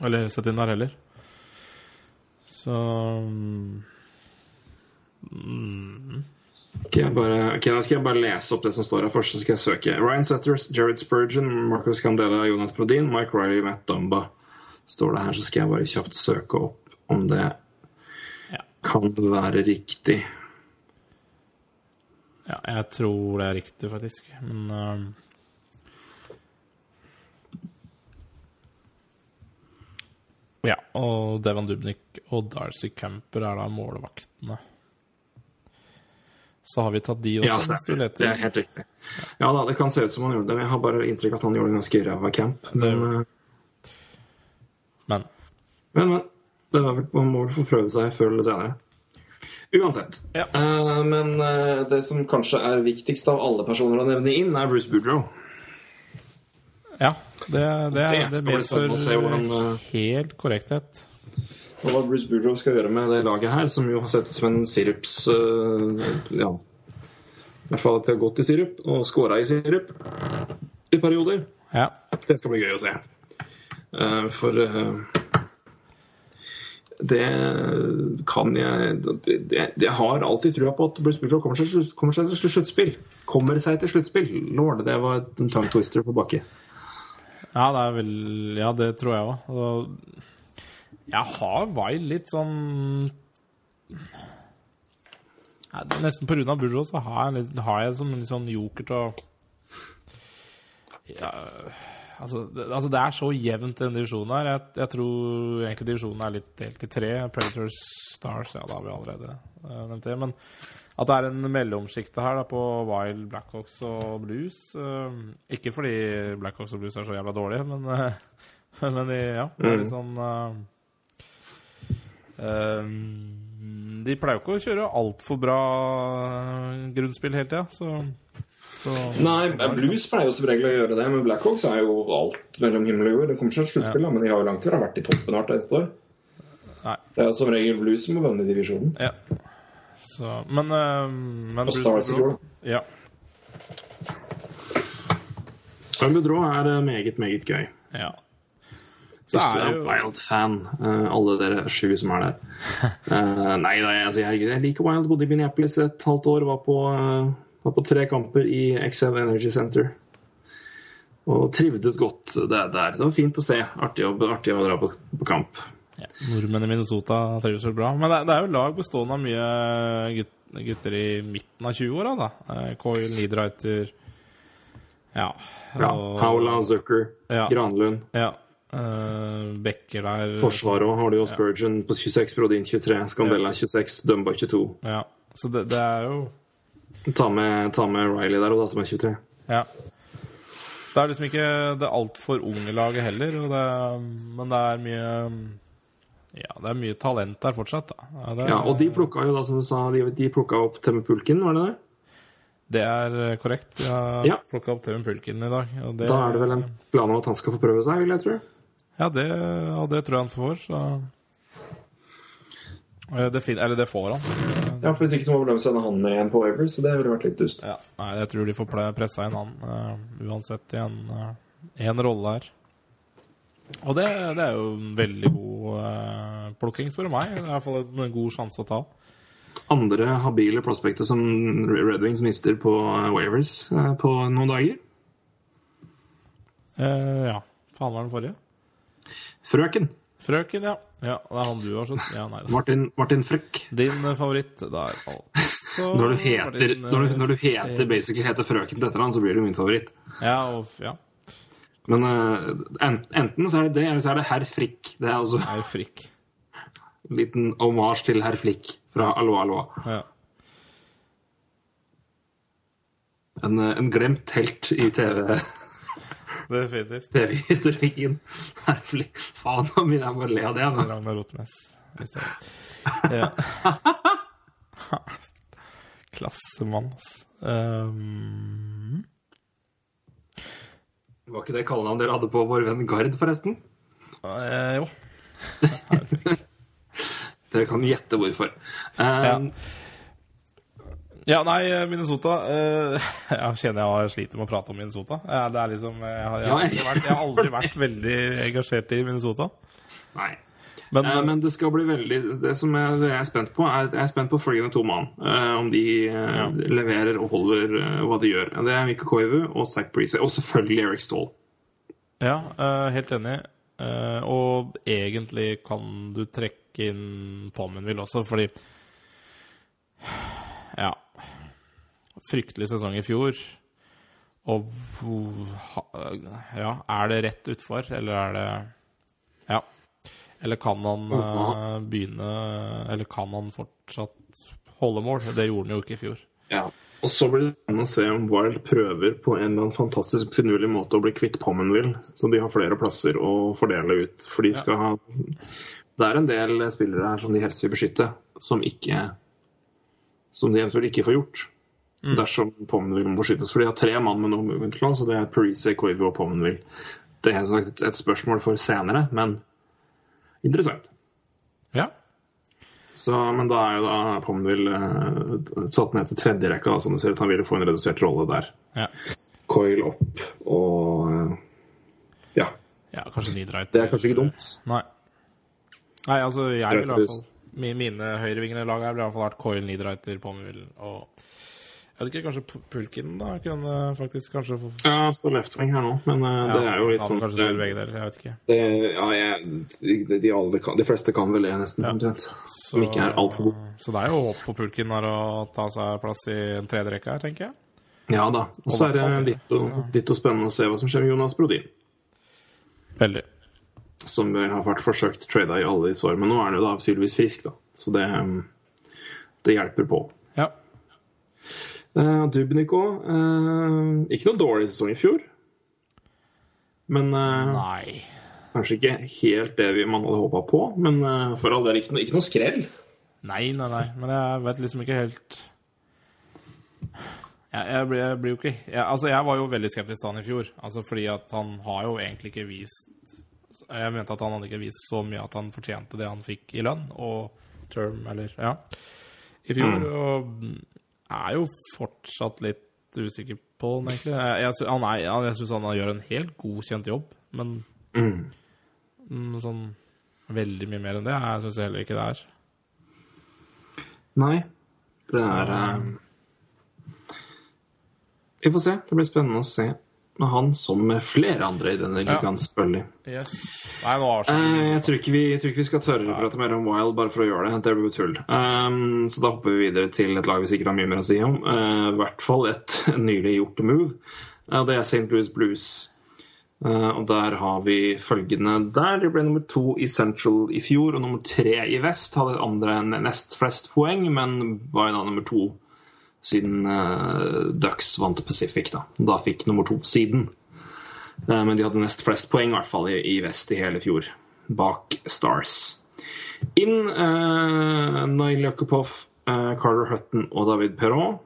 Speaker 3: Eller sett inn der heller. Så mm,
Speaker 2: Jeg bare, ok, Da skal jeg bare lese opp det som står her først. Så skal jeg søke. Ryan Setters, Jared Spurgeon, Marcus Candela, Jonas Prodin, Mike Riley, Matt Dumba. Står det her, så skal jeg bare kjapt søke opp om det
Speaker 3: Ja.
Speaker 2: kan være riktig.
Speaker 3: Ja, jeg tror det er riktig, faktisk. Men eh, Ja, og Devan Dubnik og Darcy Camper er da målvaktene. Så har vi tatt de også,
Speaker 2: Ja, stemmer. Det er helt riktig. Ja da, det kan se ut som han gjorde det, men jeg har bare inntrykk av at han gjorde en ganske ræva camp. Men, det...
Speaker 3: Men
Speaker 2: men, men. Det var vel, man må vel få prøve seg før eller senere. Uansett.
Speaker 3: Ja.
Speaker 2: Uh, men uh, det som kanskje er viktigst av alle personer å nevne inn, er Bruce Boudreau.
Speaker 3: ja, det, det,
Speaker 2: Det
Speaker 3: det
Speaker 2: hvordan,
Speaker 3: medfører
Speaker 2: eh,
Speaker 3: helt korrekthet.
Speaker 2: Og hva Bruce Boudreau skal gjøre med det laget her, som jo har sett ut som en sirups eh, Ja. I hvert fall at de har gått i sirup og scora i sirup i perioder.
Speaker 3: Ja.
Speaker 2: Det skal bli gøy å se. Eh, for eh, det kan jeg det, Jeg har alltid trua på at Bruce kommer, slutt- kommer seg til sluttspill. Kommer seg til sluttspill. Lord, det var en tongue twister på bakke.
Speaker 3: Ja, det er vel Ja, det tror jeg òg. Jeg har Wild litt sånn ja, Nesten på grunn av Burro så har jeg, litt, har jeg som en sånn joker til å ja, altså, det, altså, det er så jevnt, den divisjonen her. Jeg, jeg tror egentlig divisjonen er litt delt i tre. Predators, Stars, ja, da har vi allerede uh, nevnt det. Men at det er en mellomsjikte her da, på Wild, Blackhawks og Blues Uh, Ikke fordi Blackhawks og Blues er så jævla dårlige, men, uh, men de, ja, det er litt sånn eh, eh, De pleier jo ikke å kjøre altfor bra grunnspill hele tida, så, så
Speaker 2: Nei, Blues pleier jo som regel å gjøre det, men Blackhawks er jo alt mellom himmel og jord. Det kommer ikke til sluttspill, da, men de har jo langt ha vært i toppen hvert eneste år.
Speaker 3: Nei.
Speaker 2: Det er jo som regel Blues som må vinne divisjonen.
Speaker 3: Ja. Så, men, eh, men
Speaker 2: Og Stars i fjor,
Speaker 3: Ja.
Speaker 2: Bedrå er eh, meget, meget gøy.
Speaker 3: ja. Så
Speaker 2: Hvis du
Speaker 3: er det jo
Speaker 2: Wild-fan, uh, alle dere sju som er der. Uh, nei, nei altså, herregud, jeg liker Wild. Bodde i Minneapolis et halvt år. Var på, uh, var på tre kamper i XL Energy Center. Og trivdes godt der. der. Det var fint å se. Artig å, artig å dra på, på kamp.
Speaker 3: ja, Nordmenn i Minnesota trives vel bra. Men det, det er jo lag bestående av mye gut, gutter i midten av 20-åra, da. Eh, Coyle, Niederreiter Ja.
Speaker 2: Ja,
Speaker 3: og-
Speaker 2: Paula, Zucker,
Speaker 3: Ja.
Speaker 2: Granlund.
Speaker 3: Ja. Eh, Becker der.
Speaker 2: Forsvaret òg har du jo Spurgeon på 26, Brodin 23, Scandella 26, Dumba 22.
Speaker 3: Ja. Så det, det er jo
Speaker 2: Ta med, ta med Riley der òg, som er 23.
Speaker 3: Ja. Så det er liksom ikke det altfor unge laget heller, det, men det er mye Ja, det er mye talent der fortsatt, da. Ja, det,
Speaker 2: Ja, og de plukka jo da, som du sa, de, de plukka opp Temme Pulken, var det det?
Speaker 3: det er eh, korrekt. Jeg har
Speaker 2: Ja.
Speaker 3: plukka opp Temme Pulken i dag. Det,
Speaker 2: Da er det vel en plan om at han skal få prøve seg, vil jeg tro.
Speaker 3: Ja, det, og det tror jeg han får, så Eh, det fin, Eller det får han.
Speaker 2: Ja, for Hvis ikke så må de sende han ned igjen på Waver, så det ville vært litt dust.
Speaker 3: Ja, nei, jeg tror de får pressa inn han uh, uansett i en, uh, en rolle her. Og det, det er jo en veldig god uh, plukking, spør du meg. Det er i hvert fall en god sjanse å ta.
Speaker 2: Andre habile prospekter som Red Wings mister på eh, Wavers uh, på noen dager.
Speaker 3: Uh, ja. Faen var den forrige?
Speaker 2: Frøken.
Speaker 3: Frøken, ja. Ja, Det er han du har skjønt? Ja.
Speaker 2: Martin, Martin Frøk.
Speaker 3: Din eh, favoritt der, altså.
Speaker 2: Når du heter,
Speaker 3: Martin,
Speaker 2: når du, når du
Speaker 3: eh,
Speaker 2: heter basically heter Frøken til etternavn, så blir du min favoritt.
Speaker 3: Ja, og, ja.
Speaker 2: Men uh, en, enten så er det det, eller så er det herr Frikk. Det er altså
Speaker 3: er frikk.
Speaker 2: en liten omasj til herr Flikk fra Allo Allo.
Speaker 3: Ja.
Speaker 2: En, eh, en glemt helt i TV
Speaker 3: Definitivt.
Speaker 2: Det er historikken. Herlig. Faen, nå begynner jeg må le av det. nå.
Speaker 3: Ragnar Rotnes. Hvis det er ja. Klassemann, altså. Um,
Speaker 2: Var ikke det kallenavnet dere hadde på vår venn Gard, forresten?
Speaker 3: eh, jo.
Speaker 2: Dere kan gjette hvorfor. Um,
Speaker 3: Ja. Ja, nei, Minnesota uh, Jeg kjenner jeg sliter med å prate om Minnesota. Det er liksom Jeg har, jeg har, vært, jeg har aldri vært veldig engasjert i Minnesota.
Speaker 2: Nei.
Speaker 3: Men,
Speaker 2: Eh, men det skal bli veldig Det som jeg, jeg er spent på, er jeg er spent på følgende to mann. eh, om de eh,
Speaker 3: Ja.
Speaker 2: leverer og holder eh, hva de gjør. Det er Mikko Koivu og Zack Breezy. Og selvfølgelig Eric Stahl.
Speaker 3: Ja, eh, helt enig. Eh, og egentlig kan du trekke inn Palmenville også, fordi Ja. Fryktelig sesong i fjor. Og Ja, er det rett utfor, eller er det Ja. Eller kan han uh, begynne Eller kan han fortsatt holde mål? Det gjorde han jo ikke i fjor.
Speaker 2: Ja. Og så blir det spennende å se om Wild prøver på en eller annen fantastisk finurlig måte å bli kvitt Pommenville, så de har flere plasser å fordele ut. For de skal ha Det er en del spillere her som de helst vil beskytte, som ikke Som de eventuelt ikke får gjort. Dersom Pommenville må beskyttes. For de har tre mann med no movement clause, og det er Parise, Koivu og Pommenville. Det er et, et spørsmål for senere, men interessant.
Speaker 3: Ja.
Speaker 2: Så, men da er jo da Pommenville uh, satt ned til tredje rekka, da, som du ser ut. Han ville få en redusert rolle der.
Speaker 3: ja.
Speaker 2: Coil opp og eh, Ja.
Speaker 3: Ja, kanskje Nidrait.
Speaker 2: Det er kanskje ikke dumt.
Speaker 3: Nei. Nei, altså, jeg vil i hvert fall Mine høyrevingende lag her ville i hvert fall vært Coil, Nidreiter, Pommenville og Jeg vet ikke, kanskje Pulken Pulkin da kunne faktisk kanskje få
Speaker 2: Ja, står left wing her nå, men eh,
Speaker 3: ja,
Speaker 2: det er jo litt sånn
Speaker 3: Kanskje spille begge der, jeg vet ikke.
Speaker 2: det, ja, jeg, de, de, alle de fleste kan vel det, nesten. omtrent.
Speaker 3: Så,
Speaker 2: Som ikke er altfor god.
Speaker 3: så det er jo håp for Pulkin her å ta seg plass i en tredje rekke her, tenker jeg.
Speaker 2: Ja da. Og så er det ditto, ditto spennende å se hva som skjer med Jonas Brodin.
Speaker 3: Veldig.
Speaker 2: Som har vært forsøkt trada i alle disse år. Men nå er han jo da tydeligvis frisk, da. Så det, um, det hjelper på. Uh, Dubnico uh, ikke noe dårlig sesong i fjor. Men eh,
Speaker 3: Nei.
Speaker 2: kanskje ikke helt det vi, man hadde håpa på. Men eh, for all del ikke, no, ikke noe skrell.
Speaker 3: Nei, nei, nei. Men jeg vet liksom ikke helt Jeg, jeg, blir, jeg blir jo ikke jeg, Altså, jeg var jo veldig skeptisk til han i fjor. Altså fordi at han har jo egentlig ikke vist Jeg mente at han hadde ikke vist så mye at han fortjente det han fikk i lønn og term, eller Ja. I fjor. Og er jo fortsatt litt usikker på han, egentlig. Jeg, jeg, han er, han- jeg syns han gjør en helt godkjent jobb, men mm, sånn veldig mye mer enn det jeg syns heller ikke det er.
Speaker 2: Nei. Det er eh, Vi får se. Det blir spennende å se han som flere andre i denne ligaen, selvfølgelig.
Speaker 3: Yes. Nei, nå har
Speaker 2: Eh, jeg, tror ikke vi, jeg tror ikke vi skal tørre å prate mer om Wild bare for å gjøre det. Det blir tull. Um, så da hopper vi videre til et lag vi sikkert har mye mer å si om. Uh, I hvert fall et nylig gjort move. Uh, det er St. Louis Blues. Uh, og der har vi følgende der. De ble nummer to i Central i fjor og nummer tre i Vest. Hadde andre enn nest flest poeng, men var jo da nummer to siden uh, Ducks vant Pacific. Da Da fikk nummer to siden. Uh, men de hadde nest flest poeng i hvert fall i, i Vest i hele fjor, bak Stars. Inn uh, Nail Yakupov, uh, Carter Hutton og David Perrault.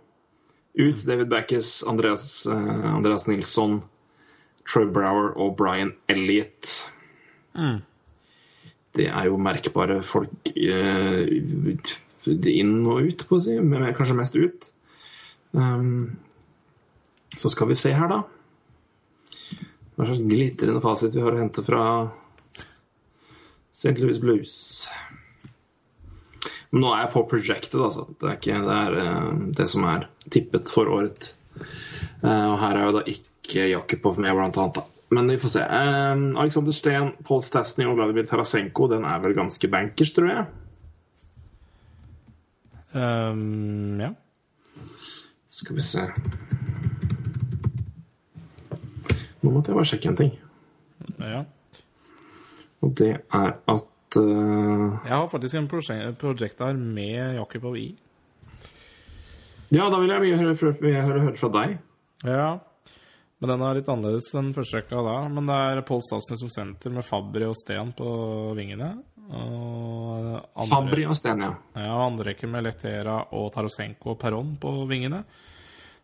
Speaker 2: Ut David Backes, Andreas, eh, Andreas Nilsson, Troy Brower og Brian Elliot. Det er jo merkbare folk eh, inn og ut, på å si. Men kanskje mest ut. Um, så skal vi se her, da. Hva slags glitrende fasit vi har å hente fra St. Louis Blues. Men nå er jeg på projected, altså. Det er ikke det, er, eh, det som er tippet for året. Eh, og her er jo da ikke Jakubov med, blant annet. Da. Men vi får se. Eh, Alexander Steen, Paul Stastny og Vladimir Tarasenko, den er vel ganske bankers, tror jeg.
Speaker 3: Um, ja.
Speaker 2: Skal vi se Nå måtte jeg bare sjekke en ting.
Speaker 3: ja.
Speaker 2: Og det er at uh...
Speaker 3: Jeg har faktisk en prosjekt, Med Jakob med Jakubov i.
Speaker 2: Ja, da vil jeg mye høre, høre, høre fra deg.
Speaker 3: Ja. Men den er litt annerledes enn første rekka da. Men det er Pål Stasny som senter med Fabri og Sten på vingene. Og andre,
Speaker 2: Fabri og Sten, ja.
Speaker 3: Ja, andre rekke med Letera og Tarosenko og Perron på vingene.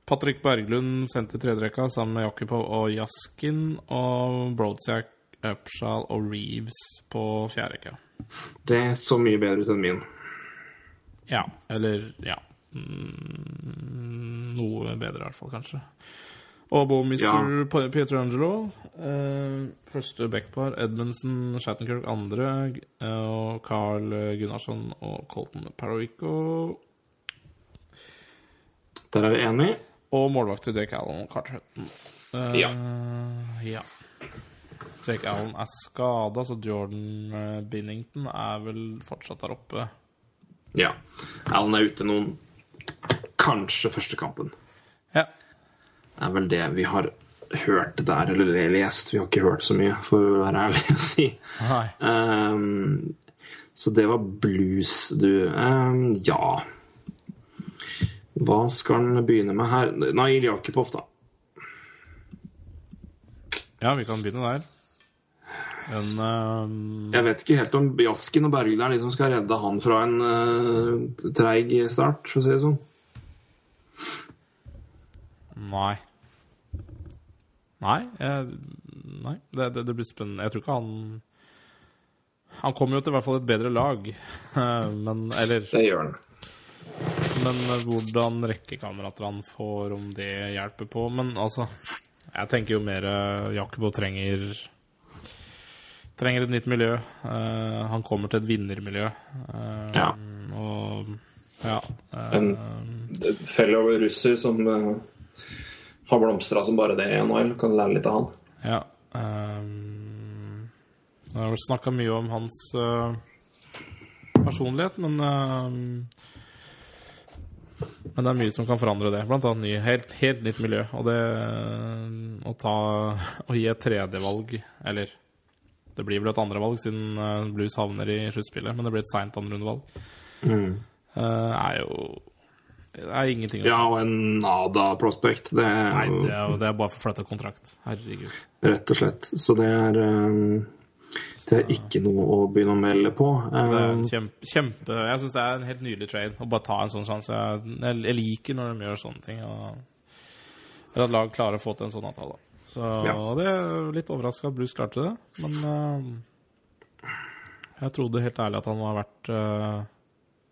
Speaker 3: Patrick Berglund sendte tredjerekka tredje rekka sammen med Jakubov og Jaskin. Og Brodziak, Upshall og Reeves på fjerde Det
Speaker 2: Det så mye bedre ut enn min.
Speaker 3: Ja, eller ja. Mm, noe bedre, i hvert fall, kanskje. Og Bowmister ja. Pietrangelo. Eh, første backpar. Edmundsen, Shattenkirk andre. Eh, og Carl Gunnarsson og Colton Paravico.
Speaker 2: Der er vi enige.
Speaker 3: Og målvakter Jake Allen Carter Eh,
Speaker 2: Ja.
Speaker 3: ja. Jake Allen er skada, så Jordan eh, Binnington er vel fortsatt der oppe.
Speaker 2: Ja. Allen er ute noen Kanskje første kampen.
Speaker 3: Ja.
Speaker 2: Det er vel det vi har hørt der, eller lest. Vi har ikke hørt så mye, for å være ærlig å si. Ehm, så det var blues, du. Um, ja Hva skal han begynne med her? Nail Jakubov, da.
Speaker 3: Ja, vi kan begynne der. Men eh,
Speaker 2: Jeg vet ikke helt om Jaskin og Bergljot er de som skal redde han fra en uh, treig start, for å si det sånn.
Speaker 3: Nei. Nei, jeg, nei. Det, det, det blir spennende. Jeg tror ikke han Han kommer jo til i hvert fall et bedre lag. Eh, Men Eller
Speaker 2: Det gjør han.
Speaker 3: Men hvordan rekkekamerater han får, om det hjelper på Men altså Jeg tenker jo mer eh, Jakobo trenger Trenger et nytt miljø. Uh, han kommer til et vinnermiljø. Uh,
Speaker 2: Ja.
Speaker 3: Og ja. Uh,
Speaker 2: En fellow russer som har blomstra som bare det i NHL, kan lære litt av han.
Speaker 3: Ja. Um, det har vært snakka mye om hans uh, personlighet, men uh, Men det er mye som kan forandre det. Blant annet ny, helt, helt nytt miljø. Og det eh, å ta Å gi et tredjevalg, eller det blir vel et andrevalg siden eh, Blues havner i sluttspillet, men det blir et seint andrerundevalg,
Speaker 2: Mm.
Speaker 3: er jo Det er ingenting å
Speaker 2: Ja, og en Nada Prospect. Det er,
Speaker 3: Nei, det er, det er bare forflytta kontrakt. Herregud.
Speaker 2: rett og slett. Så det er um, Det er ikke noe å begynne å melde på.
Speaker 3: Det er en
Speaker 2: Um,
Speaker 3: kjempe, kjempe Jeg syns det er en helt nydelig trade å bare ta en sånn sjanse. Jeg, jeg, liker når de gjør sånne ting. Og, eller at lag klarer å få til en sånn avtale. Så
Speaker 2: Ja.
Speaker 3: det er litt overraska at Bruce klarte det, men eh, jeg trodde helt ærlig at han var verdt eh,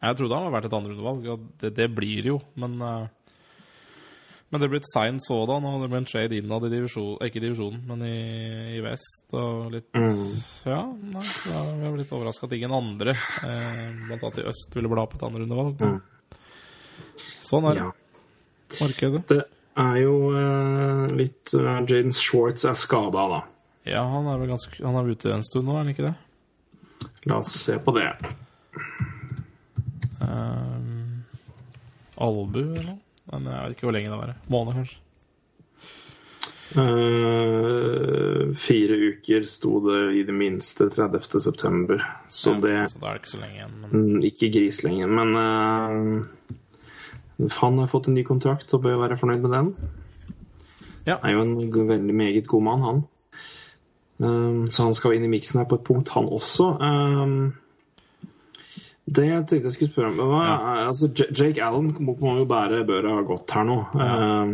Speaker 3: Jeg trodde han var verdt et andrerundevalg, og det, det blir jo, men eh, men det ble et seint sådan, og det ble en shade innad i divisjon, ikke i divisjonen, men i, i vest. Og litt
Speaker 2: Mm.
Speaker 3: Ja, nei, så vi har blitt overraska at ingen andre, eh, blant annet i øst, ville bla på et andrerundevalg. Sånn er
Speaker 2: ja.
Speaker 3: Markedet.
Speaker 2: Det er jo uh, litt uh, Jaden Schwartz er skada, da.
Speaker 3: Ja, han er vel ganske Han er ute en stund nå, er han ikke det?
Speaker 2: La oss se på det.
Speaker 3: Um, albu eller noe? Men jeg vet ikke hvor lenge det var. Måned, kanskje.
Speaker 2: Uh, fire uker sto det i det minste 30. september, så
Speaker 3: Ja,
Speaker 2: det
Speaker 3: Så det er ikke så lenge igjen. Men
Speaker 2: mm, Ikke gris lenger, men uh, han har fått en ny kontrakt og bør være fornøyd med den.
Speaker 3: Ja.
Speaker 2: Er jo en veldig meget god mann, han. Um, så han skal inn i miksen her på et punkt, han også. Um, det jeg tenkte jeg skulle spørre om hva, altså, Jake Allen må, må jo bære børa godt her nå. Um,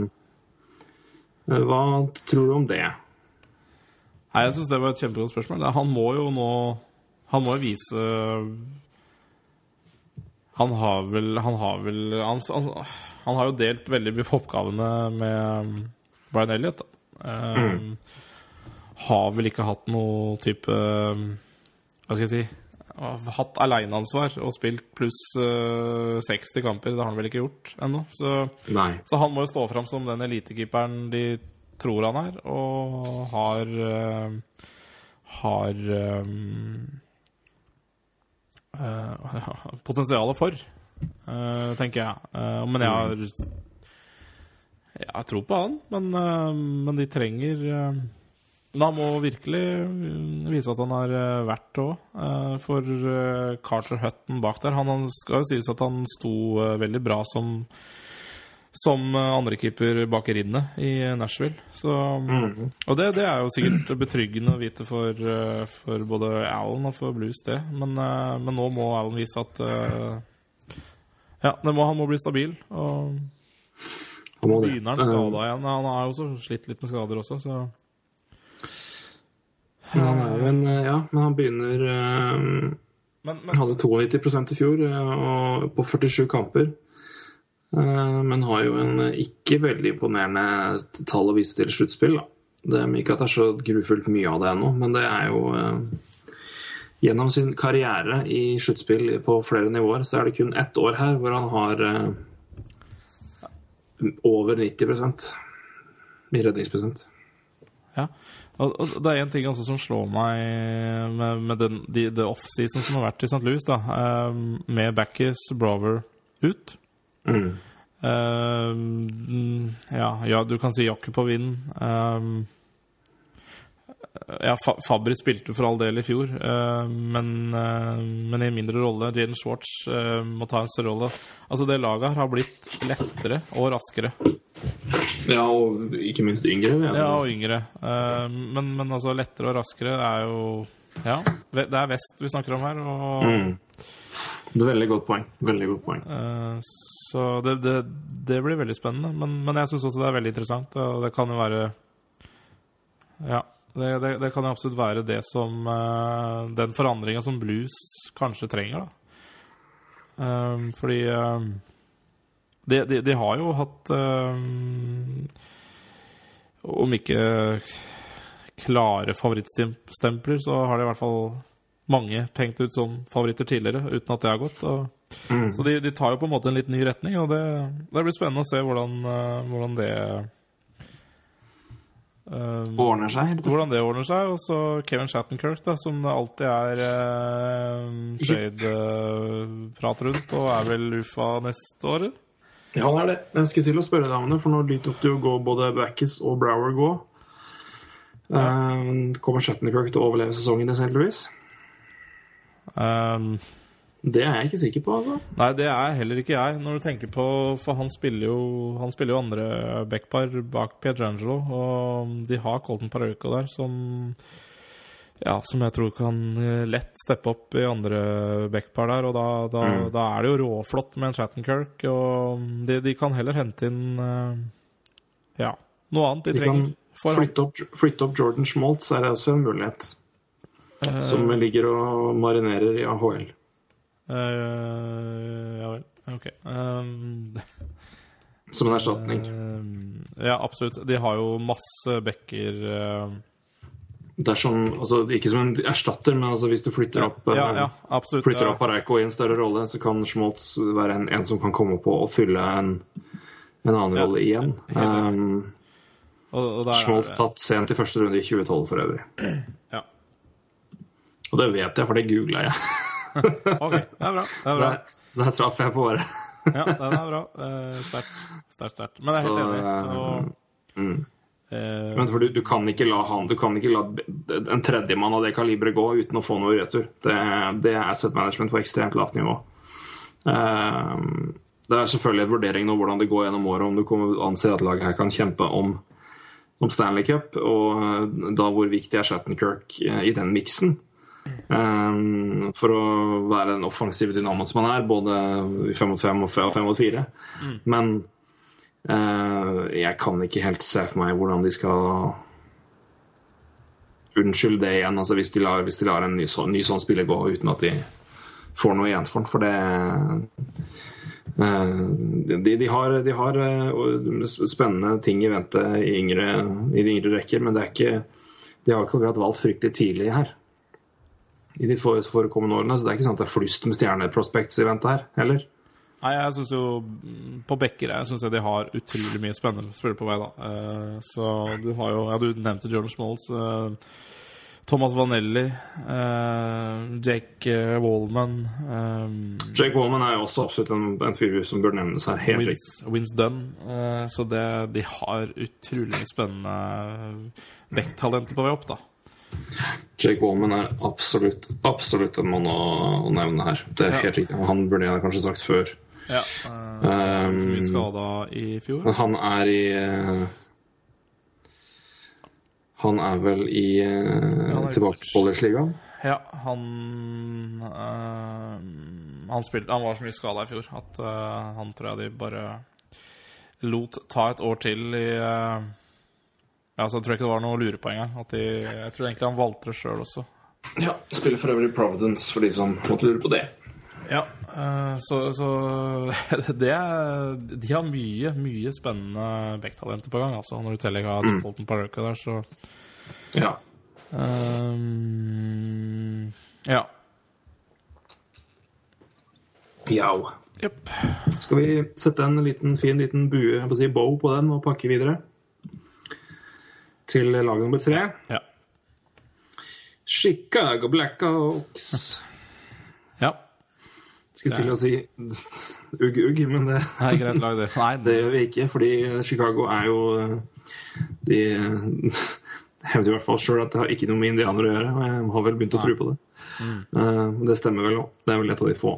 Speaker 2: hva tror du om det?
Speaker 3: Nei, jeg syns det var et kjempegodt spørsmål. Det- Han må jo nå Han må jo vise Han har vel Han har vel Han, han, han har jo delt veldig mye på oppgavene med Brian Elliot. Da. mm. Har vel ikke hatt noe type Hva skal jeg si Hatt aleneansvar og spilt pluss uh, 60 kamper. Det har han vel ikke gjort ennå. Så så han må jo stå fram som den elitekeeperen de tror han er, og har uh, Har uh, potensialet for, eh, tenker jeg. Eh, men jeg har Jeg har tro på han, men, eh, men de trenger eh, Men han må virkelig eh, vise at han er eh, verdt det òg. For eh, Carter Hutton bak der Han skal jo sies at han sto eh, veldig bra som som eh, andrekeeper bak Rinnet i Nashville. Så, Og det, det er jo sikkert betryggende å vite for, eh, for både Allen og for Blues, det. Men, eh, men nå må Allen vise at eh, Ja, det må, han må bli stabil. Og
Speaker 2: og
Speaker 3: begynner han skada igjen. Han har jo også slitt litt med skader også, så
Speaker 2: Eh, Han er jo en, eh, ja, men han begynner eh,
Speaker 3: Men, men
Speaker 2: Han hadde 92% i fjor eh, og på 47 kamper. Eh, Men har jo en ikke veldig imponerende tall å vise til i sluttspill. da. Det er Ikke at det er så grufullt mye av det ennå, men det er jo Gjennom sin karriere i sluttspill på flere nivåer, så er det kun ett år her hvor han har over 90% i redningsprosent.
Speaker 3: Ja. Og, og det er én ting som slår meg med, med den, de, det offseason som har vært i St. Louis, da, um, med Backis Brower ut.
Speaker 2: Mm.
Speaker 3: Um, ja, ja, du kan si jakke på vind. Eh, ja, Fa Fabri spilte for all del i fjor, eh, men, eh, men i en mindre rolle. Jaden Schwartz eh, må ta en større rolle. Altså, det laget her har blitt lettere og raskere.
Speaker 2: Ja, og ikke minst yngre.
Speaker 3: Ja, og yngre. Men, men altså, lettere og raskere er jo Ja, det er vest vi snakker om her, og
Speaker 2: Mm. Det er Veldig godt poeng. Veldig godt poeng.
Speaker 3: Så det, det, det blir veldig spennende. Men, men jeg syns også det er veldig interessant, og det kan jo være Ja. Det, det, det kan jo absolutt være det som uh, Den forandringa som blues kanskje trenger, da. Um, fordi um, de, de, de har jo hatt um, Om ikke klare favorittstempler, så har de i hvert fall mange pengt ut som favoritter tidligere, uten at det har gått. Og, Så de, de tar jo på en måte en litt ny retning, og det, det blir spennende å se hvordan, uh, hvordan det eh,
Speaker 2: Ordner seg.
Speaker 3: hvordan det ordner seg. Og så Kevin Shattenkirk, da, som alltid er uh, trade-prat rundt, og er vel UFA neste år.
Speaker 2: Ja, han er det. Jeg skulle til å spørre deg om det, for nå lytet opp til jo gå både Backis og Brower gå. Um, kommer Shattenkirk til å overleve sesongen i St. Louis?
Speaker 3: Um,
Speaker 2: Det er jeg ikke sikker på, altså.
Speaker 3: Nei, det er heller ikke jeg, når du tenker på For han spiller jo, han spiller jo andre backpar bak Pietrangelo, og de har Colton Parauco der, som ja, som jeg tror kan eh, lett steppe opp i andre backpar der, og da, da,
Speaker 2: Mm.
Speaker 3: da er det jo råflott med en Shattenkirk, og de, de kan heller hente inn eh, ja, noe annet de,
Speaker 2: De
Speaker 3: trenger.
Speaker 2: Flytte opp, flytte opp Jordan Schmaltz er også en mulighet.
Speaker 3: Eh,
Speaker 2: Som ligger og marinerer i AHL.
Speaker 3: Eh, ja vel. Ok. Um,
Speaker 2: Som en erstatning.
Speaker 3: Uh, ja, absolutt. De har jo masse bekker uh,
Speaker 2: Dersom, altså Ikke som en erstatter, men altså hvis du flytter opp,
Speaker 3: Ja, ja, absolutt.
Speaker 2: flytter opp Pareiko i en større rolle, så kan Schmoltz være en, en som kan komme på og fylle en, en annen
Speaker 3: Ja,
Speaker 2: rolle igjen. Um,
Speaker 3: Og, og det-
Speaker 2: tatt sent i første runde i 2012 for øvrig.
Speaker 3: Ja.
Speaker 2: Og det vet jeg, for det googla jeg.
Speaker 3: Ok, det er bra. Det er bra.
Speaker 2: Der, der traff jeg på året.
Speaker 3: Ja, den er bra. Eh, Sterkt. Sterkt, sterkt. Men jeg er helt enig. Og,
Speaker 2: mm.
Speaker 3: eh,
Speaker 2: Men for du, du kan ikke la han Du kan ikke la en tredjemann av det kaliberet gå uten å få noe retur. Det, det er asset management på ekstremt lavt nivå. Ehm, det er selvfølgelig en vurdering nå hvordan det går gjennom året, om du kommer anser at laget her kan kjempe om, om Stanley Cup, og eh, da hvor viktig er Shattenkirk eh, i den miksen. Ehm, for å være den offensive dynamoen som han er, både i fem mot fem og fem mot fire. Men uh, jeg kan ikke helt se for meg hvordan de skal unnskylde det igjen, altså hvis de lar, hvis de lar en ny, sånn- ny sånn spiller gå uten at de får noe igjen for den. For det eh, de, de har, de har eh, spennende ting i vente i, yngre, i de yngre rekker, men det er ikke, de har ikke akkurat valgt fryktelig tidlig her. I de forekommende årene, så det er ikke sånn at det er flust med stjerneprospects i vente her heller.
Speaker 3: Nei, jeg syns jo På Bekker jeg synes jeg de har utrolig mye spennende spillere på vei, da. Eh, så du har jo Ja, du nevnte Jordan Smalls. eh, Thomas Vanelli. eh, Jake eh, Wallman. eh,
Speaker 2: Jake Wallman er jo også absolutt en, en fyr som bør nevnes her. helt.
Speaker 3: Vince, Vince Dunn. Eh, så det, de har utrolig spennende backtalenter på vei opp, da.
Speaker 2: Jake Wallman er absolutt absolutt en mann å, å nevne her. Det er
Speaker 3: Ja.
Speaker 2: helt riktig. Han burde jeg kanskje sagt før,
Speaker 3: Ja. eh,
Speaker 2: Um,
Speaker 3: skada i fjor.
Speaker 2: Men han er i Han er vel i
Speaker 3: har
Speaker 2: tilbake til Collegeligaen?
Speaker 3: Ja, han eh, han, spilte, han var så mye skada i fjor at eh, han tror jeg de bare lot ta et år til i eh, Ja, så jeg tror ikke det var noe å lure på engang. At de, jeg tror egentlig han valgte det sjøl også.
Speaker 2: Ja. Spiller for øvrig Providence, for de som måtte lure på det.
Speaker 3: Ja, eh, så, så det er, De har mye, mye spennende backtalenter på gang, altså. Når du tillegg har Bolton Parker der, så
Speaker 2: Ja.
Speaker 3: Um, Ja.
Speaker 2: Jau.
Speaker 3: Yep.
Speaker 2: Skal vi sette en liten, fin liten bue, jeg får si bow på den og pakke videre? Til lag nummer tre.
Speaker 3: Ja.
Speaker 2: Chicago Blackhawks.
Speaker 3: ja.
Speaker 2: Skulle til å si ugg-ugg, men det,
Speaker 3: Nei, greit lag, det. Nei,
Speaker 2: det gjør vi ikke. Fordi Chicago er jo De hevder i hvert fall sjøl at det har ikke noe med indianere å gjøre. Og jeg har vel begynt å tro på det. Mm. Det stemmer vel òg. Det er vel et av de få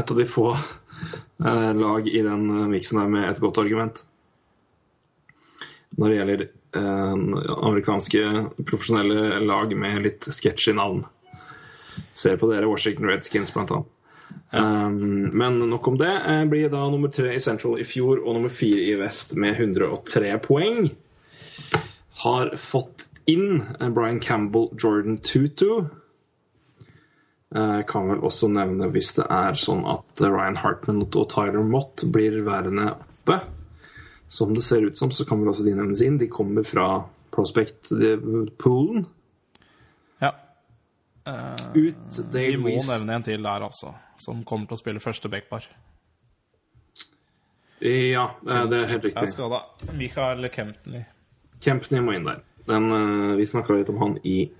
Speaker 2: Et av de få eh, lag i den eh, miksen der med et godt argument. Når det gjelder eh, amerikanske profesjonelle lag med litt sketchy navn. Ser på dere Washington Redskins, blant annet. Um, men nok om det. Jeg Blir da nummer tre i Central i fjor og nummer fire i Vest med 103 poeng. Har fått inn eh, Brian Campbell, Jordan Tutu. Jeg kan vel også nevne hvis det er sånn at eh, Ryan Hartman og Tyler Mott blir værende oppe. Som det ser ut som, så kan vel også de nevnes inn. De kommer fra Prospect-poolen.
Speaker 3: Ja.
Speaker 2: Ut
Speaker 3: Vi må nevne en til der, altså. Som kommer til å spille første backbar.
Speaker 2: Ja, eh, det er helt riktig.
Speaker 3: skada. Michael Kempney.
Speaker 2: Kempney må inn der. Den, eh, vi snakka litt om han i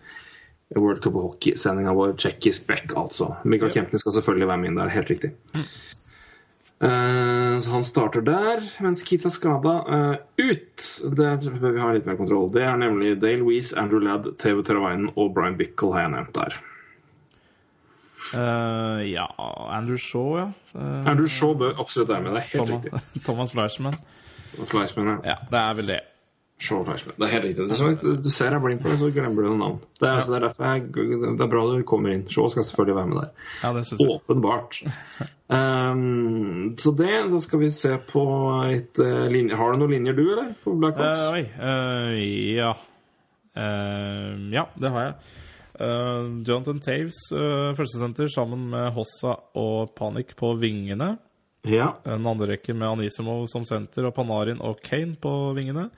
Speaker 2: World Cup Hockey-sendinga vår. Tsjekkisk back, altså. Michael Kempney skal selvfølgelig være med inn der. Helt riktig. Eh, så han starter der, mens Keith er skada. Eh, ut Der bør vi ha litt mer kontroll. Det er nemlig Dale Weiss, Andrew Ladd, TV Teravainen og Brian Bickle har jeg nevnt der.
Speaker 3: Uh, ja Andrew Shaw, ja. Uh,
Speaker 2: Andrew Shaw bør absolutt være med. Det er helt
Speaker 3: Thomas,
Speaker 2: riktig.
Speaker 3: Thomas Fleischmann.
Speaker 2: Fleischmann, ja.
Speaker 3: Ja, det er vel det.
Speaker 2: Shaw Fleischmann. Det er helt riktig. Så, du ser jeg blir på det, så glemmer du noen navn. Det er, altså, det er derfor jeg, det er bra du kommer inn. Shaw skal selvfølgelig være med der.
Speaker 3: Ja, det synes jeg.
Speaker 2: Åpenbart. Um, så det, da skal vi se på et uh, linje. Har du noen linjer du, eller? På Blackhawks?
Speaker 3: Uh, oi. Uh, ja. Eh, ja, det har jeg. Eh, Jonathan Taves, uh, førstesenter, sammen med Hossa og Panik på vingene.
Speaker 2: ja.
Speaker 3: En andre rekke med Anisimov som senter og Panarin og Kane på vingene.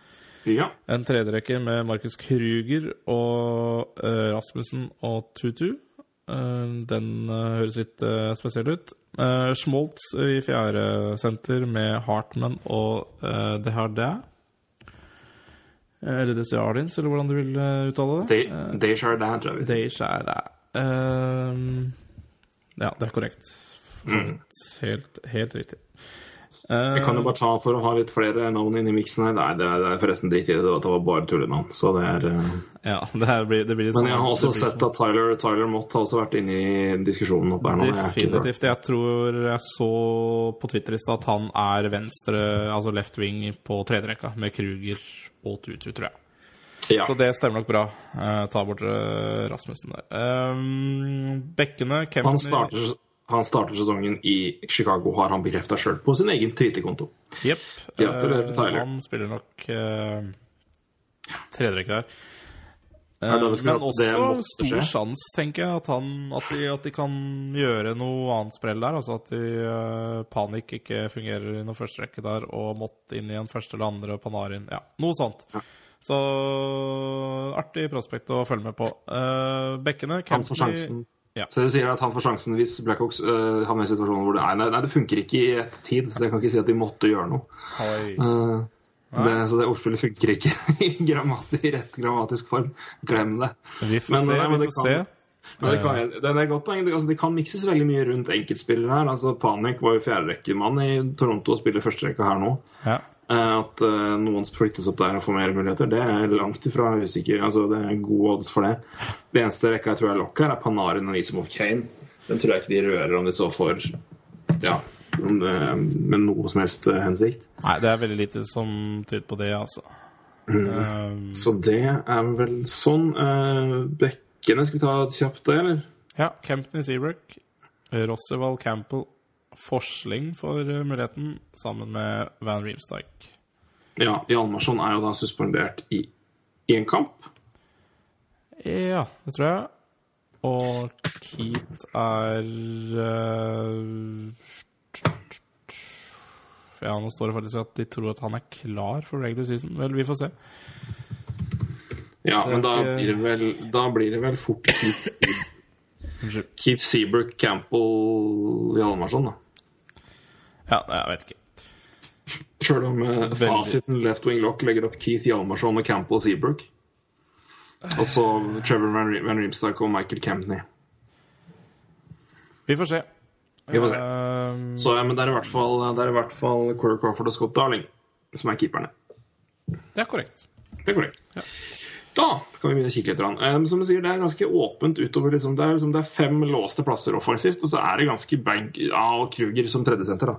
Speaker 2: Ja.
Speaker 3: En tredje rekke med Markus Kruger og uh, Rasmussen og Tutu. Uh, den uh, høres litt spesiell ut. Uh, Schmoltz i fjerde senter med Hartman og uh, Dehardin. Eller Desjardins, eller hvordan du vil uttale det.
Speaker 2: De- Desjardins, tror jeg.
Speaker 3: Desjardins. Eh, ja, det er korrekt. Mm. Helt, helt riktig.
Speaker 2: Mm. Jeg kan jo bare ta for å ha litt flere navn inni miksen her. Nei, det er, det er forresten dritt i det. Det var bare tullenavn. Så det er uh...
Speaker 3: Ja, det, blir, det blir
Speaker 2: Men
Speaker 3: sånn-
Speaker 2: jeg har også
Speaker 3: blir
Speaker 2: sett at Tyler, Tyler Mott har også vært inne i diskusjonen oppe her nå.
Speaker 3: Definitivt. Jeg tror jeg så på Twitter i stad at han er venstre, altså left wing på tredjerekka, med Kruger og Tutu, tror jeg.
Speaker 2: Ja.
Speaker 3: Så det stemmer nok bra. Uh, ta bort uh, Rasmussen der. Um, bekkene Kempner
Speaker 2: Han starter, han starter sesongen i Chicago, har han bekrefta sjøl, på sin egen Twitter-konto.
Speaker 3: Jepp.
Speaker 2: Tyler.
Speaker 3: han spiller nok uh, tredjerekke der.
Speaker 2: Er
Speaker 3: Eh,
Speaker 2: skal
Speaker 3: men også stor sjanse, tenker jeg, at, han, at, de, at de kan gjøre noe annet sprell der. Altså at de, uh, Panik ikke fungerer i noen første rekke der, og måtte inn i en første eller andre, Panarin Ja, noe sånt. Så artig prospekt å følge med på. Uh, bekkene Kempney-. Ja.
Speaker 2: Så du sier at han får sjansen hvis Blackhawks uh, havner i situasjoner hvor det er nei, nei, det funker ikke i ett tid, så jeg kan ikke si at de måtte gjøre noe. Eh, det, så det ordspillet funker ikke i, grammat, i rett grammatisk form. Glem det.
Speaker 3: Vi får
Speaker 2: Men,
Speaker 3: se.
Speaker 2: nei,
Speaker 3: vi får
Speaker 2: kan-
Speaker 3: se.
Speaker 2: Men det, kan, det er et godt poeng. Det, altså, det kan mikses veldig mye rundt enkeltspillere her. Altså, Panik var jo fjerderekkemann i Toronto og spiller førsterekka her nå.
Speaker 3: Ja.
Speaker 2: Eh, At eh, noen flyttes opp der og får mer muligheter, det er langt ifra usikker. Altså, det er gode odds for det. Det eneste rekka jeg tror er lokk her, er Panarin og Isomov Kane. Den tror jeg ikke de rører om de så får ja, med noe som helst eh, hensikt.
Speaker 3: Nei, det er veldig lite som tyder på det, altså. Um,
Speaker 2: Så det er vel sånn. Uh, bekkene, skal vi ta kjapt det, eller?
Speaker 3: ja, Kempney Seabrook, Rossevall Campbell, Forsling får eh, muligheten, sammen med Van Riemsdyk.
Speaker 2: Ja, Hjalmarsson er jo da suspendert i én kamp.
Speaker 3: Ja, det tror jeg. Og Keith er eh, Ja, nå står det faktisk at de tror at han er klar for regular season. Vel, vi får se.
Speaker 2: Ja, men da blir det vel, da blir det vel fort Keith. Keith Seabrook, Campbell, Hjalmarsson, da.
Speaker 3: Ja, jeg vet ikke.
Speaker 2: Sjøl om eh, fasiten left wing lock legger opp Keith Hjalmarsson og Campbell Seabrook. Og så Trevor Van, Van Riemsdyk og Michael Kempney.
Speaker 3: Vi får se.
Speaker 2: Vi får se.
Speaker 3: Um,
Speaker 2: Så, ja, men det er i hvert fall, det er i hvert fall Corey Crawford og Scott Darling som er keeperne.
Speaker 3: det er korrekt.
Speaker 2: Det er korrekt. Da kan vi begynne å kikke litt. Eh, som du sier, Det er ganske åpent utover. Liksom, det, er, liksom, det er fem låste plasser offensivt, og så er det ganske Bank ja, og Kruger som tredjesenter.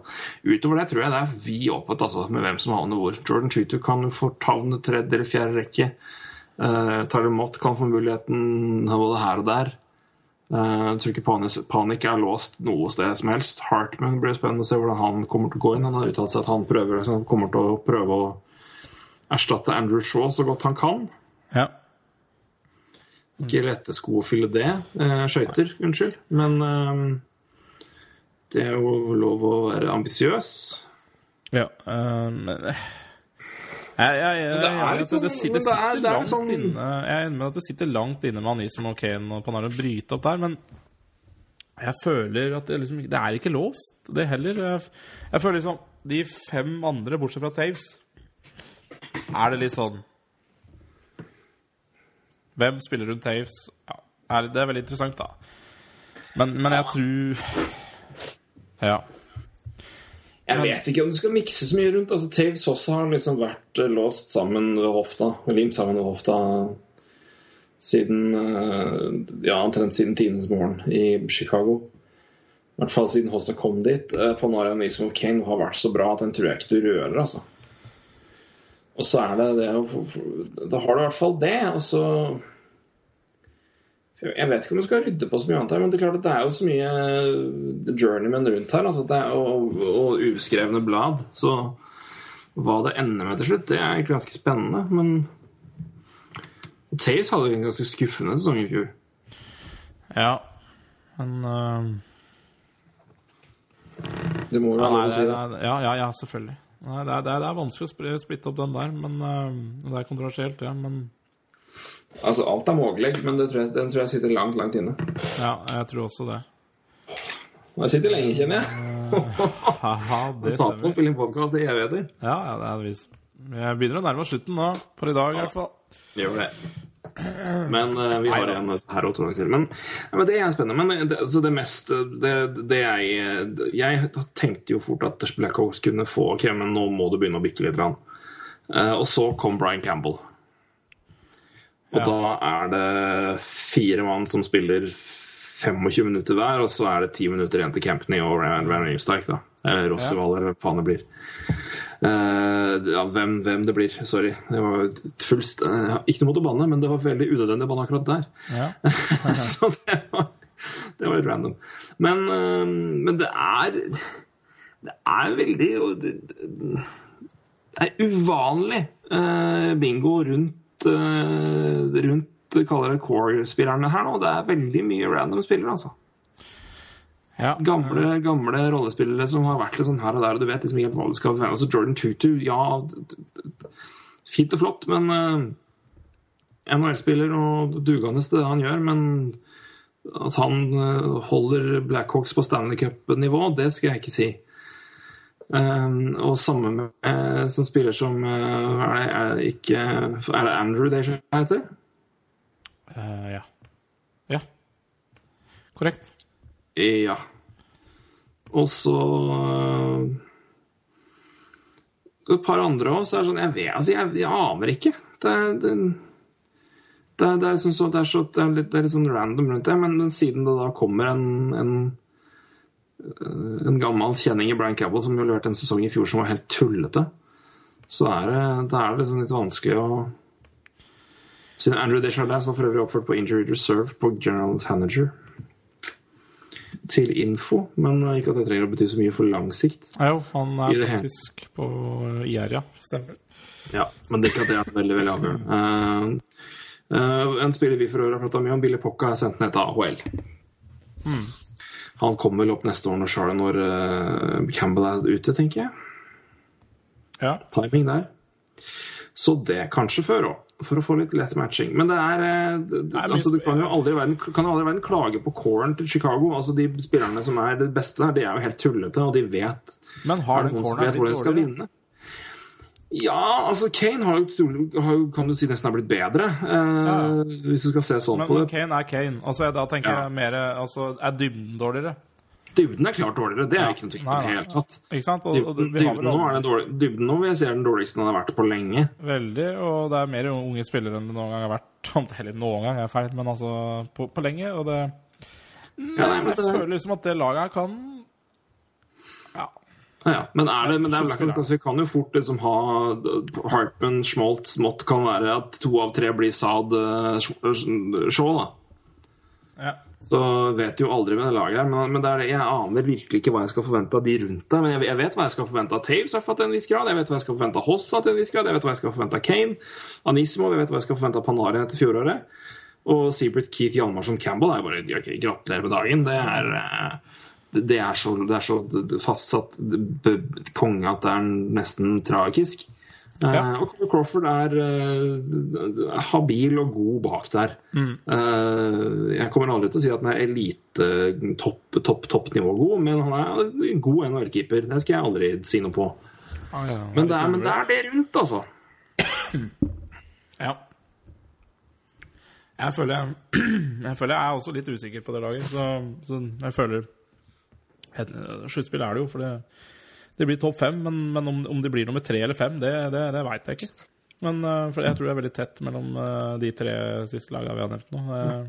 Speaker 2: Utover det tror jeg det er vid åpent altså, med hvem som havner hvor. Jordan Tutu kan få havne tredje eller fjerde rekke. Uh, Tyler Mott kan få muligheten både her og der. Uh, jeg tror ikke panikk Panik er låst noe sted som helst. Hartman blir spennende å se hvordan han kommer til å gå inn. Han har uttalt seg at han prøver, liksom, kommer til å prøve å erstatte Andrew Shaw så godt han kan.
Speaker 3: Ja.
Speaker 2: Ikke lette sko å fylle det. Eh, Skøyter, unnskyld. Men eh, det er jo lov å være ambisiøs.
Speaker 3: ja um, jeg, jeg, jeg,
Speaker 2: det er
Speaker 3: jeg, det, det sitter
Speaker 2: det er sånn-
Speaker 3: inne Jeg er enig med at det sitter langt inne med Anis og Kane og Panaro å bryte opp der, men jeg føler at det liksom Det er ikke låst, det heller. Jeg, jeg føler liksom De fem andre, bortsett fra Taves, er det litt sånn Hvem spiller rundt Taves? Ja, er, det er veldig interessant, da. Men, men jeg tror Ja.
Speaker 2: Jeg vet ikke om du skal mikse så mye rundt. altså Taves også har liksom vært eh, låst sammen ved hofta. Limt sammen ved hofta siden eh, Ja, omtrent siden tidenes morgen i Chicago. I hvert fall siden Hosta kom dit. Eh, Panarin Nismo Kane har vært så bra at den tror jeg ikke du rører, altså. Og så er det det Da har du i hvert fall det, og så jeg vet ikke om du skal rydde på så mye annet her, men det er klart at det er jo så mye journeyman rundt her. Altså det er, og, og uskrevne blad. Så hva det ender med til slutt, det er ganske spennende. Men Taves hadde en ganske skuffende sesong i fjor.
Speaker 3: Ja. Men uh,
Speaker 2: Det må jo være lov å si
Speaker 3: det, ja, ja, ja, selvfølgelig. Nei, det, er, det, er, det er vanskelig å splitte opp den der, men uh, det er kontroversielt, ja. Men
Speaker 2: Altså, alt er mulig, men det tror jeg, den tror jeg sitter langt, langt inne.
Speaker 3: ja, jeg tror også det.
Speaker 2: Den jeg sitter lenge, kjenner jeg.
Speaker 3: Haha, det
Speaker 2: Jeg satt på å spille inn podkast i evigheter.
Speaker 3: Ja, ja, det er visst. Jeg begynner å nærme oss slutten nå, for i dag i hvert fall.
Speaker 2: Gjør det. Men uh, vi har en her og to dager til. Men, ja, men det er spennende. Men det, altså det mest det, det jeg Jeg tenkte jo fort at Blackhawks kunne få OK, men nå må du begynne å bikke litt. Eh, og så kom Brian Campbell. Og
Speaker 3: Ja.
Speaker 2: da er det fire mann som spiller 25 minutter hver, og så er det 10 minutter igjen til Campney og Riemsdyk. da. Eh, eller hva faen det blir. Eh, ja, hvem, hvem det blir. Sorry. Det var fullst, eh, ikke noe mot å banne, men det var veldig unødvendig å banne akkurat der.
Speaker 3: Ja.
Speaker 2: Så det var, det var litt random. Men, eh, men det er Det er veldig det, det er uvanlig bingo rundt rundt kaller det core-spillerne her nå. Det er veldig mye random spillere, altså.
Speaker 3: Ja.
Speaker 2: Gamle, gamle rollespillere som har vært litt sånn her og der, og du vet liksom helt hva du skal forvente. Altså Jordan Tutu, ja Fint og flott, men uh, NHL-spiller og dugende til det han gjør, men at han uh, holder Blackhawks på Stanley Cup-nivå, det skal jeg ikke si. Um, og samme med uh, som spiller som eh, er, det, er, det ikke, er det Andrew det heter?
Speaker 3: Eh, ja. Ja. Korrekt.
Speaker 2: Ja. Og så øh, Et par andre òg, så er det sånn Jeg vet, altså, jeg, jeg aner ikke. Det, det, det, det, er liksom det, er så, det, er litt, det er litt sånn random rundt det, men, men siden det da kommer en, en eh, en gammel kjenning i Brian Cabell som jo leverte en sesong i fjor som var helt tullete, så er det, det er liksom litt vanskelig å Siden Andrew Desjardins var for øvrig oppført på Injury Reserve på General Manager til info, men ikke at det trenger å bety så mye for lang sikt.
Speaker 3: Ja, jo, han er faktisk på IR, ja. Stemmer.
Speaker 2: Ja, men det skal det er veldig, veldig avgjørende. Uh, uh, en spiller vi for øvrig har pratet mye om, Billy Pocca, er sendt ned til AHL. Han kommer vel opp neste år når, Charlie, når uh, Campbell er ute, tenker jeg.
Speaker 3: Ja.
Speaker 2: Timing der. Så det kanskje før òg, for å få litt lett matching. Men det er eh, det, det,
Speaker 3: Nei, men-
Speaker 2: altså, Du kan jo aldri verden, kan aldri verden klage på coren til Chicago. Altså De spillerne som er det beste der, de er jo helt tullete, og de vet
Speaker 3: Men har den
Speaker 2: noen vet hvor de skal vinne? Ja, altså Kane har jo, kan du si nesten har blitt bedre, eh,
Speaker 3: Ja.
Speaker 2: hvis du skal se sånn
Speaker 3: Men,
Speaker 2: på
Speaker 3: men. Kane er Kane. Altså, da tenker
Speaker 2: Ja.
Speaker 3: jeg mer altså, Er dybden dårligere?
Speaker 2: Dybden er klart dårligere, det er
Speaker 3: Ja.
Speaker 2: ikke noe tvil om i det hele tatt. Dybden, nå er dårlig, dybden nå vil jeg si er den dårligste den har vært på lenge.
Speaker 3: Veldig, og det er mer unge spillere enn det noen gang har vært. Eller noen gang er feil, men altså på, på lenge. Og det
Speaker 2: Ja, nei, men
Speaker 3: Jeg
Speaker 2: det-
Speaker 3: føler liksom at det laget her kan Ja.
Speaker 2: Ja. Men, er det, men det er
Speaker 3: Så
Speaker 2: Blackhawks, altså, vi kan jo fort liksom ha Harpen, Schmolt, Smått kan være at to av tre blir Saad eh, Shaw, da.
Speaker 3: ja.
Speaker 2: Så vet du jo aldri med det laget her. Men, men det det, jeg aner virkelig ikke hva jeg skal forvente av de rundt deg. Men jeg, jeg vet hva jeg skal forvente av Taves til en viss grad. Jeg vet hva jeg skal forvente av Hossa til en viss grad. Jeg vet hva jeg skal forvente av Kane. Anissimo, Jeg vet hva jeg skal forvente av Panarin etter fjoråret. Og Seabert Keith Hjalmarsson Campbell er bare okay, Gratulerer med dagen. Det er eh, det er så, det er så fastsatt konge at det er nesten tragisk.
Speaker 3: Ja.
Speaker 2: og Crawford er uh, habil og god bak der. Eh, jeg kommer aldri til å si at han er elite topp, topp, toppnivå god, men han er en god NHL-keeper. Det skal jeg aldri si noe på. Men det er, men det, er det rundt, altså.
Speaker 3: Ja. Jeg føler jeg, jeg føler jeg er også litt usikker på det laget. Så, så jeg føler Sluttspill er det jo, for det, det blir topp fem. Men, men om, om de blir nummer tre eller fem, det, det, det veit jeg ikke. Men eh, for jeg tror det er veldig tett mellom eh, de tre siste lagene vi har nevnt nå. Eh,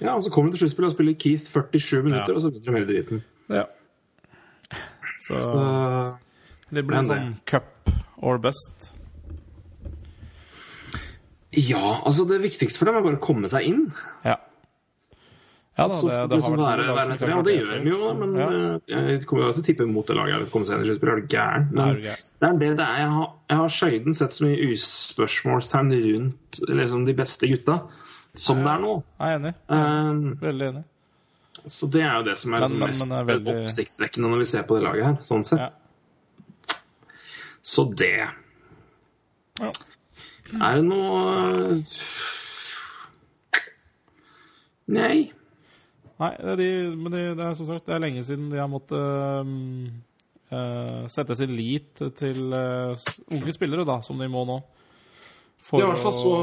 Speaker 2: Ja, og Så kommer de til sluttspillet og spiller Keith 47 minutter,
Speaker 3: Ja.
Speaker 2: og så vinner de hele driten.
Speaker 3: ja. Så
Speaker 2: Så,
Speaker 3: det blir
Speaker 2: en
Speaker 3: sånn cup or best.
Speaker 2: ja, altså det viktigste for dem er bare å komme seg inn.
Speaker 3: Ja. Ja da, det, det har vært
Speaker 2: være, etter det, og det gjør de jo, men
Speaker 3: ja.
Speaker 2: eh, jeg kommer jo til å tippe mot det laget Det komme seg inn i sluttspill. Er du gæren? Men det er det det er. Jeg har, jeg har sjelden sett så mye uspørsmålstegn rundt liksom, de beste gutta som det er nå.
Speaker 3: Jeg er enig.
Speaker 2: Um,
Speaker 3: Veldig enig.
Speaker 2: så det er jo det som er
Speaker 3: Men-
Speaker 2: liksom
Speaker 3: men-
Speaker 2: mest
Speaker 3: men det er veldig-
Speaker 2: oppsiktsvekkende når vi ser på det laget her. sånn sett.
Speaker 3: Ja.
Speaker 2: Så det
Speaker 3: Ja.
Speaker 2: Er det noe Nei.
Speaker 3: Nei, det er, de, men det, det er som sagt Det er lenge siden de har måttet øhm, uh, sette sin lit til uh, unge spillere, da, som de må nå. For
Speaker 2: Det er i hvert fall så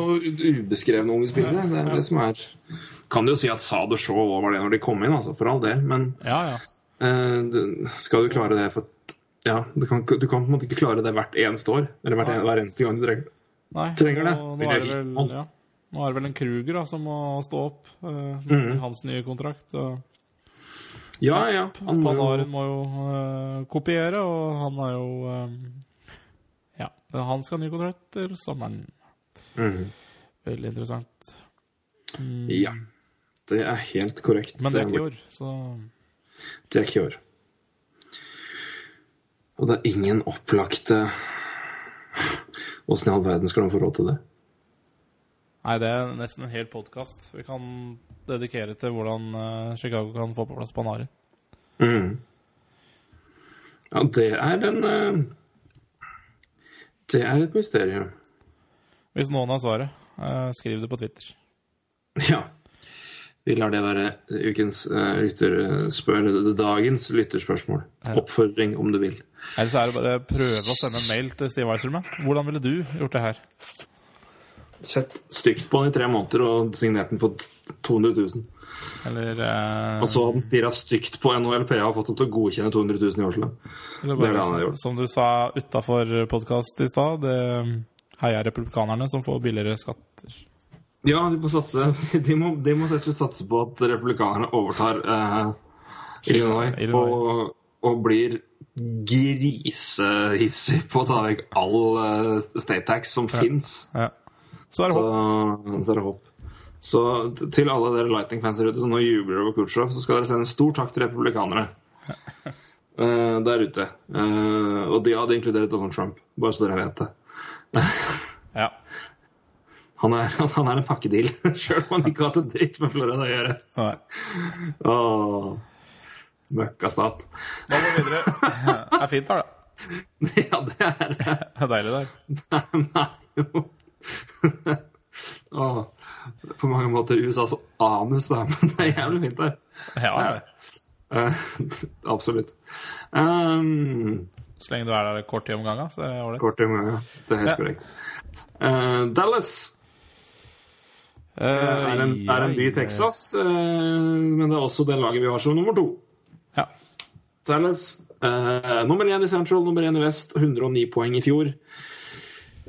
Speaker 2: ubeskrevne unge spillere. Det er det som er Kan du jo si at Sad og Shaw var det når de kom inn, altså, for all del, men
Speaker 3: Ja, ja.
Speaker 2: Uh, skal du klare det for ja, du kan, du kan på en måte ikke klare det hvert eneste år. Eller hvert,
Speaker 3: Nei.
Speaker 2: hver eneste gang du trenger det.
Speaker 3: Nei,
Speaker 2: Trenger det.
Speaker 3: Nå, nå, er det vel, ja. Nå er det vel en Kruger da, som må stå opp
Speaker 2: uh,
Speaker 3: i hans nye kontrakt. Og
Speaker 2: Ja, ja. Han må jo,
Speaker 3: må jo uh, kopiere, og han er jo øhm, Ja, han skal ha ny kontrakt til sommeren.
Speaker 2: Mm.
Speaker 3: Veldig interessant. Mm.
Speaker 2: ja. Det er helt korrekt.
Speaker 3: Men det er ikke i år, så
Speaker 2: Det er ikke i år. Og det er ingen opplagte Åssen i all verden skal han få råd til det?
Speaker 3: Nei, det er nesten en hel podkast vi kan dedikere til hvordan eh, Chicago kan få på plass Panarin.
Speaker 2: Mm. Ja, det er en eh, Det er et mysterium.
Speaker 3: Hvis noen har svaret, eh, skriv det på Twitter.
Speaker 2: Ja. Vi lar det være ukens lytterspør... Dagens lytterspørsmål. Oppfordring, om du vil.
Speaker 3: Ellers er det bare å prøve å sende en mail til Steve Eiserman. Hvordan ville du gjort det her?
Speaker 2: Sett stygt på den i tre måneder og signert den på 200 000.
Speaker 3: Eller, uh...
Speaker 2: Og så hadde den stirra stygt på NHLPA og fått dem til å godkjenne 200 000 i årslønn.
Speaker 3: eller
Speaker 2: er
Speaker 3: bare,
Speaker 2: det det
Speaker 3: som du sa utafor podkast i stad, det heier republikanerne som får billigere skatter.
Speaker 2: Ja, de må satse De må, de må satse på at republikanerne overtar eh, Illinois,
Speaker 3: Illinois.
Speaker 2: Og, og blir grisehissig på å ta vekk all eh, state tax som fins.
Speaker 3: Ja. Så er det
Speaker 2: Så,
Speaker 3: håp.
Speaker 2: så er det håp. Så til alle dere Lightning-fans der ute som nå jubler over Khrusjtsjov, så skal dere sende en stor takk til republikanere uh, der ute. Uh, og de hadde inkludert Donald Trump, bare så dere vet det.
Speaker 3: Ja.
Speaker 2: Han er, han er en pakkedeal, sjøl om han ikke har hatt en dritt med Florida å gjøre.
Speaker 3: Nei.
Speaker 2: Åh, møkkastat.
Speaker 3: Da går vi videre. Det er fint her, da.
Speaker 2: Ja, det er det.
Speaker 3: Det er deilig der.
Speaker 2: Nei, jo. Åh, på mange måter USAs anus, da, men det er jævlig fint der.
Speaker 3: Ja, ja.
Speaker 2: Eh, absolutt. Um,
Speaker 3: Så lenge du er der kort tid om gangen, så er det ålreit.
Speaker 2: kort tid om gangen, Det er helt
Speaker 3: Ja.
Speaker 2: korrekt. Uh, Dallas
Speaker 3: uh,
Speaker 2: er en, er en by i Texas, uh, men det er også det laget vi har som nummer to.
Speaker 3: Ja.
Speaker 2: Dallas eh, nummer én i Central, nummer én i Vest, 109 poeng i fjor.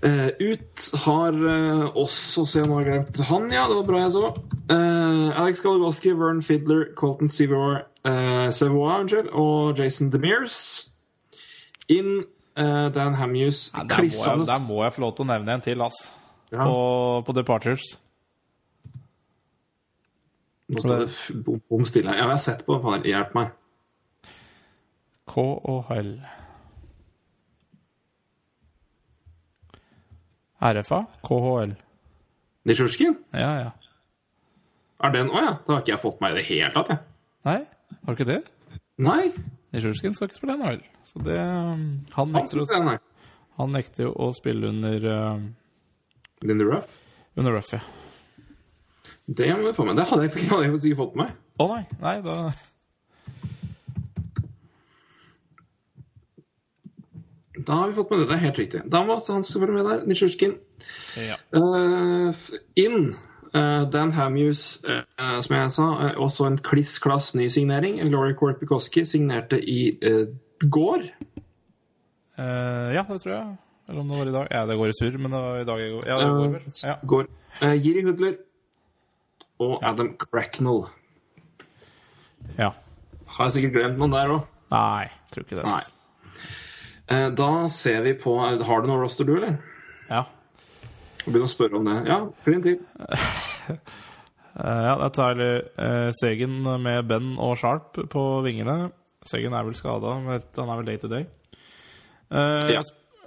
Speaker 2: Eh, ut har uh, også Se, nå har glemt han, ja. Det var bra jeg så. Uh, Alex Goligoski, Vern Fiddler, Colton uh, Sevoa unnskyld, og Jason Demirs. Inn Dan Hamuse,
Speaker 3: Ja, der, må jeg, der må jeg få lov til å nevne en til, ass.
Speaker 2: Ja.
Speaker 3: På, på Departures.
Speaker 2: Nå står det bom, stille. Ja, jeg har sett på den. Hjelp meg.
Speaker 3: K og L. RFA? KHL.
Speaker 2: Nisjurskin?
Speaker 3: Ja, ja.
Speaker 2: Er den Å ja. Da har ikke jeg fått meg i det hele tatt, jeg.
Speaker 3: Nei, har du ikke det?
Speaker 2: Nei.
Speaker 3: Nisjurskin skal ikke spille NHL. Så det um, Han nekter,
Speaker 2: han
Speaker 3: å, han nekter jo å spille under uh,
Speaker 2: Lindy Ruff?
Speaker 3: Under Ruff, ja.
Speaker 2: Det må vi få med. Det hadde jeg hadde jeg ikke fått med meg.
Speaker 3: Å nei, nei, da
Speaker 2: Da har vi fått med det. Det er helt riktig. Da måtte han skal være med der. Nitsjurskin.
Speaker 3: Ja.
Speaker 2: Uh, inn. uh, Dan Hamuse, uh, som jeg sa, eh, også en kliss klass ny signering. Laurie Korpikoski signerte i eh, går.
Speaker 3: Eh, ja, det tror jeg. Eller om det var i dag. Ja, det går i surr, men det var i dag jeg går. Ja, det går vel.
Speaker 2: Eh,
Speaker 3: Ja.
Speaker 2: går. Eh, Jiri Hudler og Adam Cracknell.
Speaker 3: ja.
Speaker 2: Har jeg sikkert glemt noen der òg.
Speaker 3: Nei, tror ikke det.
Speaker 2: Nei. Eh, Da ser vi på Har du noe roster, du, eller?
Speaker 3: Ja.
Speaker 2: Begynn å spørre om det. Ja, klin til.
Speaker 3: Eh, ja, det er Tyler eh, Sagen med Ben og Sharp på vingene. Segen er vel skada, han er vel day to day. Eh,
Speaker 2: Ja.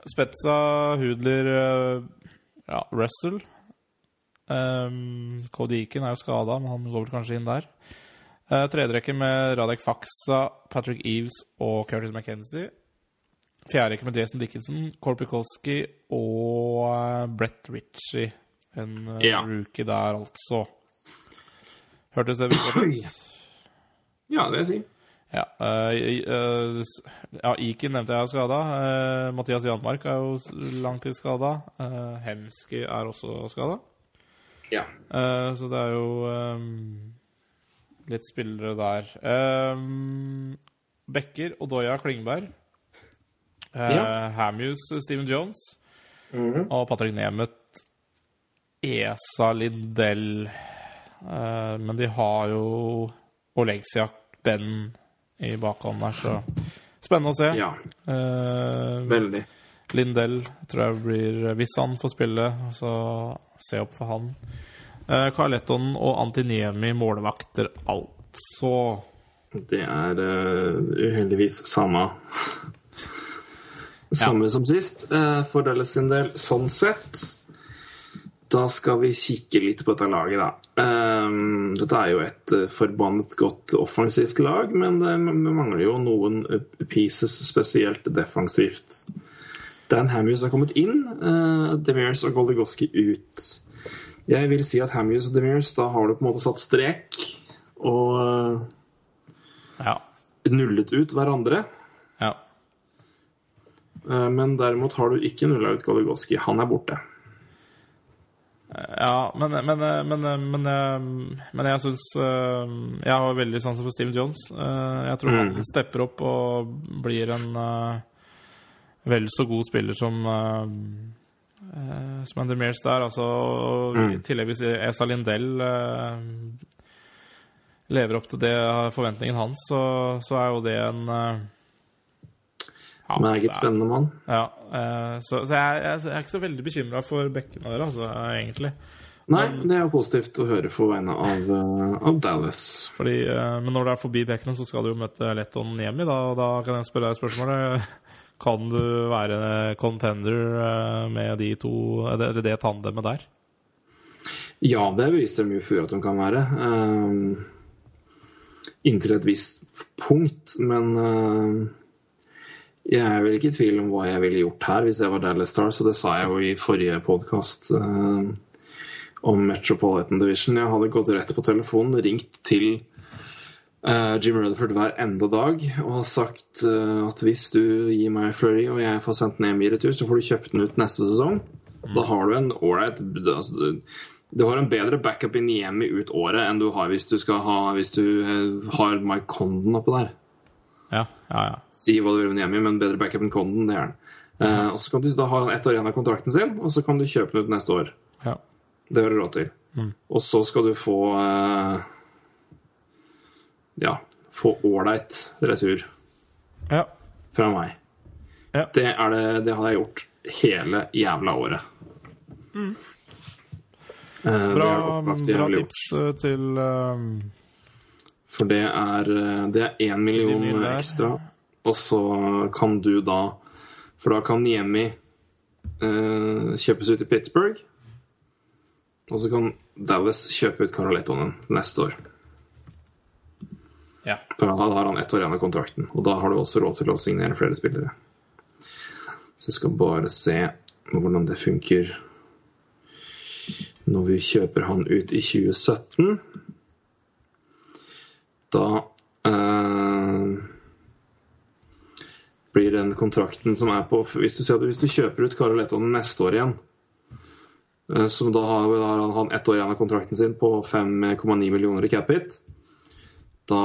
Speaker 3: Spetza, Hudler, eh, ja, Russell. Um, Kodiken er jo skada, men han går vel kanskje inn der. Uh, Tredjerekke med Radek Faksa, Patrick Eves og Curtis McKenzie. Fjerderekke med Jason Dickinson, Korpikowski og eh, Brett Ritchie. En eh,
Speaker 2: Ja.
Speaker 3: rookie der, altså. Hørtes det viktig ut?
Speaker 2: Ja, det vil jeg si.
Speaker 3: Ja, uh, eh, ja, Iken nevnte jeg er skada. Uh, Mathias Janmark er jo langtidsskada. Uh, Hemski er også skada.
Speaker 2: Ja.
Speaker 3: Eh, så det er jo um, litt spillere der. Um, og Odoya Klingberg. Uh,
Speaker 2: Ja.
Speaker 3: Hamus, Steven Jones. Og Patrick Nemeth, Esa Lindell. Eh, men de har jo Oleksiak, Ben i bakhånd der, så spennende å se.
Speaker 2: ja.
Speaker 3: Eh,
Speaker 2: Veldig.
Speaker 3: Lindell tror jeg blir Hvis han får spille, så se opp for han. Uh, Carletton og Antiniemi målvakter, altså.
Speaker 2: Det er uh, uheldigvis samme Samme som sist, eh, for Dallas sin del, sånn sett. Da skal vi kikke litt på dette laget, da. Eh, dette er jo et eh, forbannet godt offensivt lag, men det mangler jo noen eh, pieces, spesielt defensivt. Dan Hamuse har kommet inn, Demirs og Goldigoski ut. Jeg vil si at Hamuse og Demirs, da har du på en måte satt strek og
Speaker 3: Ja.
Speaker 2: nullet ut hverandre. Eh, Men derimot har du ikke nulla ut Goligoski. Han er borte.
Speaker 3: Ja, men, men, men, men, men jeg syns Jeg har veldig sansen for Steven Jones. Eh, Jeg tror
Speaker 2: Mm.
Speaker 3: han stepper opp og blir en eh, vel så god spiller som som Andy Mears der. Altså, I
Speaker 2: Mm.
Speaker 3: tillegg hvis Esa Lindell eh, lever opp til det forventningen hans, så, så er jo det en eh, ja,
Speaker 2: Meget spennende mann.
Speaker 3: Ja, eh, så, så jeg, jeg, jeg er ikke så veldig bekymra for bekkene der, altså, egentlig.
Speaker 2: Nei, det er jo positivt å høre på vegne av, eh, av Dallas.
Speaker 3: Fordi, eh, men når det er forbi bekkene, så skal du jo møte Letton Niemi, da, da kan jeg spørre deg spørsmålet Kan du være contender med de to, eller det tandemet der?
Speaker 2: Ja, det beviste de jo før at de kan være. Um, inntil et visst punkt, men eh, jeg er vel ikke i tvil om hva jeg ville gjort her hvis jeg var Dallas Stars, og det sa jeg jo i forrige podkast om Metropolitan Division. Jeg hadde gått rett på telefonen, ringt til eh, Jim Rutherford hver enda dag og sagt eh, at hvis du gir meg Flurry og jeg får sendt ned i retur, så får du kjøpt den ut neste sesong. Da har du en ålreit altså, du- har en bedre backup i Niemi ut året enn du har hvis du, skal ha, hvis du eh, har Mike Condon oppå der.
Speaker 3: Ja, ja, ja.
Speaker 2: Si hva du vil med Niemi, men bedre backup enn Conden, det er han. Eh, og så kan du, Da han ett år igjen av kontrakten sin, og så kan du kjøpe den ut neste år.
Speaker 3: ja.
Speaker 2: Det har du råd til. Og så skal du få eh, Ja, få ålreit retur
Speaker 3: ja.
Speaker 2: fra meg.
Speaker 3: Ja.
Speaker 2: Det, er det, det har jeg gjort hele jævla året. Eh, det
Speaker 3: Bra, bra
Speaker 2: gjort.
Speaker 3: tips eh, til eh,
Speaker 2: For det er eh, én million ekstra, og så kan du da For da kan Niemi eh, kjøpes ut i Pittsburgh. Og så kan Dallas kjøpe ut Carolettonen neste år.
Speaker 3: Ja.
Speaker 2: For da har han ett år igjen av kontrakten, og da har du også råd til å signere flere spillere. Så jeg skal bare se hvordan det funker når vi kjøper han ut i 2017. Da eh, blir den kontrakten som er på Hvis du, sier at hvis du kjøper ut Karol Ettonen neste år igjen, som så da har, da har han- ett år igjen av kontrakten sin på 5,9 millioner i cap hit. Da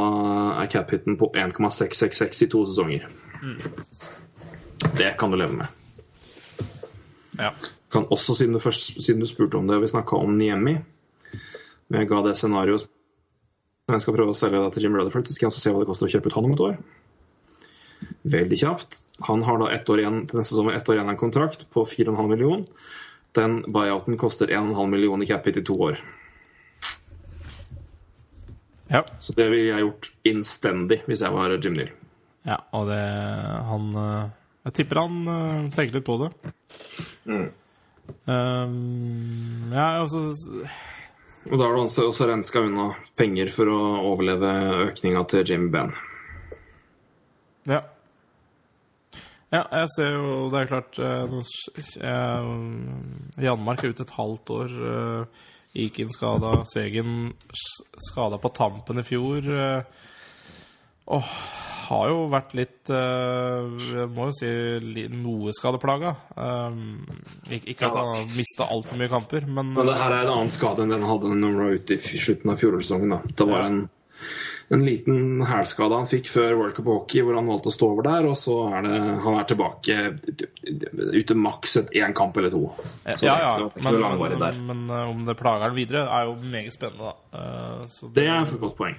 Speaker 2: er cap hiten på 1,666 i to sesonger. Det kan du leve med.
Speaker 3: ja.
Speaker 2: Kan også, siden du, først, siden du spurte om det, og vi snakka om Niemi Men jeg ga det scenarioet når jeg skal prøve å selge det til Jim Rutherford, så skal jeg også se hva det koster å kjøpe ut han om et år. Veldig kjapt. Han har da ett år igjen til neste sommer, ett år igjen av en kontrakt på 4,5 million. Den buyouten koster 1,5 million i capit i to år.
Speaker 3: ja.
Speaker 2: Så det ville jeg gjort innstendig hvis jeg var Jim Neal.
Speaker 3: Ja, og det Han eh, Jeg tipper han eh, tenker litt på det. Um, ja, og så
Speaker 2: Og da har du også, også renska unna penger for å overleve økninga til Jamie Benn.
Speaker 3: Ja. Ja, jeg ser jo Det er klart eh, eh, Janmark er ute et halvt år. eh, Ikin skada, Segen skada på tampen i fjor. eh, Åh, har jo vært litt uh, Jeg må jo si noe skadeplaga. Um, ikke, ikke at han har mista altfor mye kamper, men,
Speaker 2: Men det her er en annen skade enn den han hadde når han var ute i slutten av fjorårssesongen. Det var
Speaker 3: Ja.
Speaker 2: en, en liten hælskade han fikk før World Cup Hockey, hvor han valgte å stå over der, og så er det han er tilbake ute maks et én kamp eller to. Så
Speaker 3: ja,
Speaker 2: det
Speaker 3: ja,
Speaker 2: ikke
Speaker 3: men, men, men eh, om det plager han videre, er jo meget spennende, da. Uh, så
Speaker 2: Det er et godt poeng.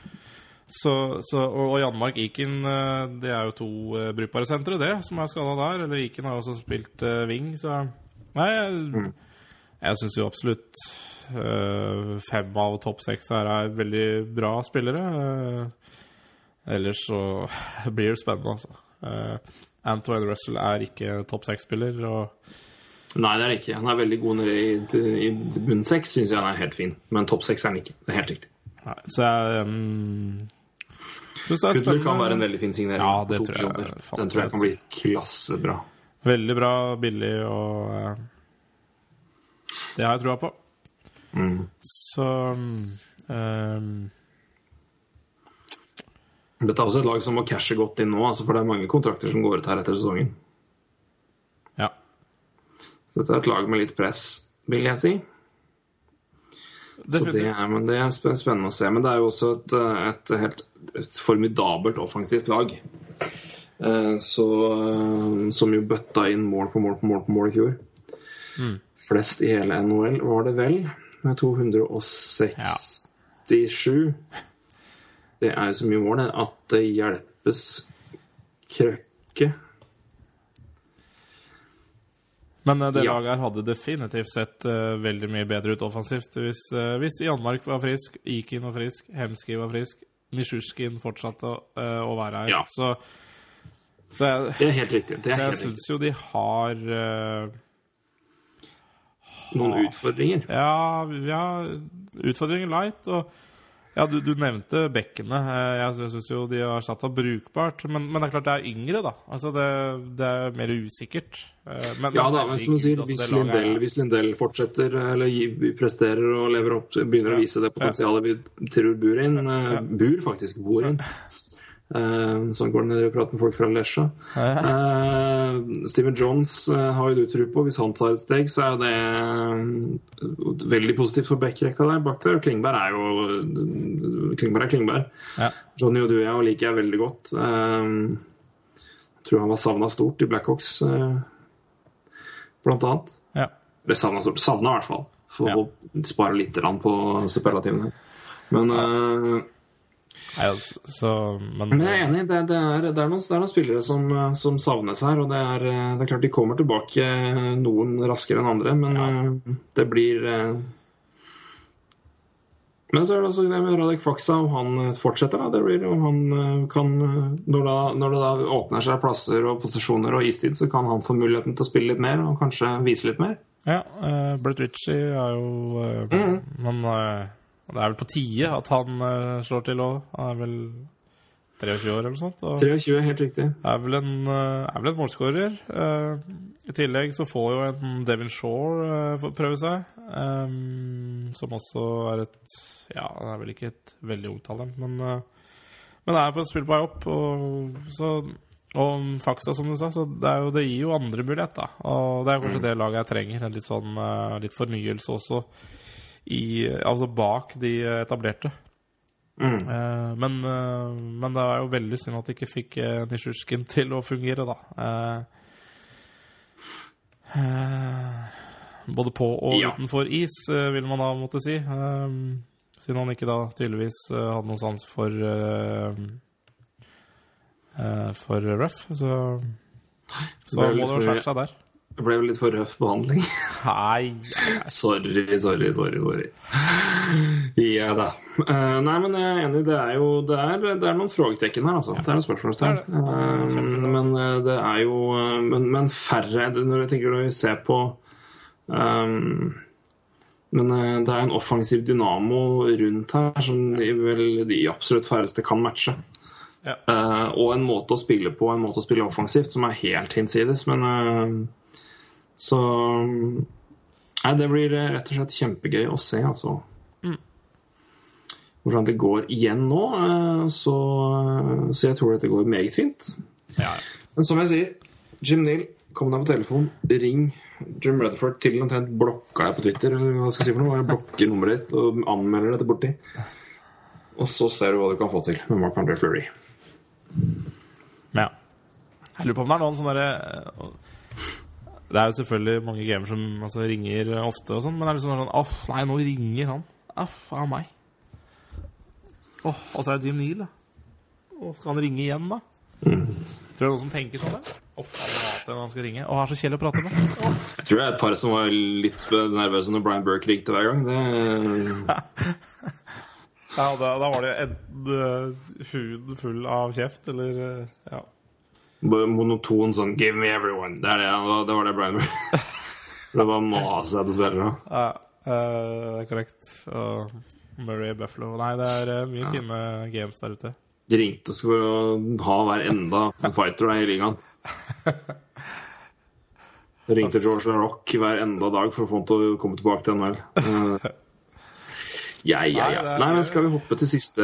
Speaker 3: Så, så, og, og Janmark Iken, eh, det er jo to uh, brukbare sentre, det, som er skada der. Eller Iken har også spilt uh, wing, så Nei, jeg,
Speaker 2: Mm.
Speaker 3: jeg syns jo absolutt uh, fem av topp seks her er veldig bra spillere. Uh, ellers så blir det spennende, altså. Uh, Antoine Russell er ikke topp seks-spiller, og
Speaker 2: Nei, det er det ikke. Han er veldig god nede i, i bunn seks, syns jeg han er helt fin. Men topp seks er han ikke. Det er helt riktig.
Speaker 3: Nei, så jeg um, syns det er
Speaker 2: kan være en veldig fin signering.
Speaker 3: Ja, det tror jeg
Speaker 2: Den tror jeg kan bli klassebra.
Speaker 3: Veldig bra, billig og eh, Det har jeg trua på.
Speaker 2: Mm.
Speaker 3: Så um,
Speaker 2: Dette er også et lag som må cashe godt inn nå, altså, for det er mange kontrakter som går ut her etter sesongen.
Speaker 3: Ja.
Speaker 2: Så dette er et lag med litt press, vil jeg si. Så det er, men det er spennende å se. Men det er jo også et, eh, et helt et formidabelt offensivt lag. Eh, Så, eh, som jo bøtta inn mål på mål på mål på mål i fjor.
Speaker 3: Mm.
Speaker 2: Flest i hele NHL var det vel, med 267. Det er jo så mye mål, at det hjelpes krøkke.
Speaker 3: Men eh, det
Speaker 2: Ja.
Speaker 3: laget her hadde definitivt sett uh, veldig mye bedre ut offensivt hvis, uh, hvis Janmark var frisk, Ikin var frisk, Hemski var frisk, Misjusjkin fortsatte å, uh, å være her.
Speaker 2: Ja.
Speaker 3: Så, så jeg,
Speaker 2: Det er helt riktig. Det
Speaker 3: så
Speaker 2: er
Speaker 3: jeg syns jo de har
Speaker 2: Noen utfordringer.
Speaker 3: Ja, ja utfordringer light. Og ja, du, du nevnte bekkene. Eh, Jeg syns jo de har satt av brukbart. Men, men det er klart det er yngre, da. Altså det, det er mer usikkert. Eh, Men,
Speaker 2: Ja da, men som du sier, hvis,
Speaker 3: altså,
Speaker 2: Lindell,
Speaker 3: er-
Speaker 2: hvis Lindell fortsetter eller presterer og lever opp, begynner
Speaker 3: Ja.
Speaker 2: å vise det potensialet vi tror bor inn eh. Bur faktisk bor inn. Eh, sånn går det når dere prater med folk fra Lesja. Uh, Steven Jones uh, har jo du tro på. Hvis han tar et steg, så er det uh, veldig positivt for backrekka der bak der. Klingberg er jo Klingberg er Klingberg.
Speaker 3: Ja.
Speaker 2: Johnny Oduya liker jeg veldig godt. Eh, jeg tror han var savna stort i Blackhawks, uh, blant annet.
Speaker 3: Ja.
Speaker 2: Eller savna stort. Savna i hvert fall. For
Speaker 3: Ja.
Speaker 2: å spare litt på superlativene. Men, eh,
Speaker 3: Nei, altså, så, men,
Speaker 2: men jeg er enig. Det, det, er, det, er noen, det er noen spillere som, eh, som savnes her. Og det er, eh, det er klart de kommer tilbake eh, noen raskere enn andre, men ja. det blir eh, Men så er det altså det med Radek Faksa, om han eh, fortsetter. Da. Det blir om han eh, kan eh, når, da, når det da åpner seg plasser og posisjoner og istid, så kan han få muligheten til å spille litt mer og kanskje vise litt mer.
Speaker 3: Ja, uh, Brett Ritchie er jo uh,
Speaker 2: Mhm.
Speaker 3: Men eh, det er vel på tide at han uh, slår til òg. Han er vel 23 år eller noe sånt. Og
Speaker 2: 23, helt riktig.
Speaker 3: er vel en, uh, er vel en målskårer. Eh, I tillegg så får jo en Devin Shore eh, prøve seg. um, som også er et Ja, han er vel ikke et veldig ungt talent, men, eh, men er på et spill på vei opp. Og, så, og Faksa, som du sa, så det, er jo, det gir jo andre mulighet, da. Og det er kanskje det laget jeg trenger. En litt sånn eh, litt fornyelse også. I, altså bak de etablerte.
Speaker 2: Mm.
Speaker 3: Eh, men, eh, men det er jo veldig synd at de ikke fikk uh, Nisjurskin til å fungere, da. Eh, eh, både på og
Speaker 2: Ja.
Speaker 3: utenfor is, eh, vil man da måtte si. Eh, siden han ikke da tydeligvis eh, hadde noen sans for For Ruff. Så, så må det jo skjære seg der.
Speaker 2: Det ble vel litt for røff behandling.
Speaker 3: Nei,
Speaker 2: Sorry, sorry, sorry. sorry. Ja da. Uh, nei, men jeg er enig. Det er jo det er, det er noen frågetekken her, altså. Det er noen spørsmålstegn. Eh, men eh, det er jo eh, men, men færre det- Når jeg tenker når vi ser på um, Men det er en offensiv dynamo rundt her som de, vel de absolutt færreste kan matche.
Speaker 3: Ja.
Speaker 2: Uh, og en måte å spille på, en måte å spille offensivt, som er helt hinsides. Men så Nei, det blir eh, rett og slett kjempegøy å se, altså.
Speaker 3: Mm.
Speaker 2: Hvordan det går igjen nå. eh, Så, så jeg tror dette går meget fint.
Speaker 3: ja.
Speaker 2: Men som jeg sier, Jim Neal, kom deg på telefon. Ring Jim Rutherford til han omtrent blokker deg på Twitter. Eller hva skal jeg si for noe? Jeg blokker nummeret ditt og anmelder dette borti. Og så ser du hva du kan få til med Mark Andre Fleury.
Speaker 3: Ja. Jeg lurer på om det er noen sånne derre Det er jo selvfølgelig mange gamer som altså, ringer ofte, og sånn, men det er liksom sånn Aff, nei, nå ringer han. Aff, av meg. Åh, og så er det Jim Neal, da. Åh, skal han ringe igjen, da? Tror du det er noen som tenker sånn? da? Hater når han skal ringe. Han er så kjedelig å prate med. Åh.
Speaker 2: Jeg tror det er et par som var litt nervøse når Brian Burke ringte hver gang. Det,
Speaker 3: Ja, da, da var det enten uh, huden full av kjeft, eller uh, Ja.
Speaker 2: Monoton sånn 'Give me everyone'. Det, er det, ja, det var det Brian Det var maset etter spillere.
Speaker 3: Ja, eh, det er korrekt. Og Murray Buffalo. Nei, det er eh, mye fine games der ute.
Speaker 2: De ringte oss for å ha hver enda en fighter der i ligaen. De ringte George LaRock hver enda dag for å få ham til å komme tilbake til NHL. Ja, ja, ja. Nei, men skal vi hoppe til siste,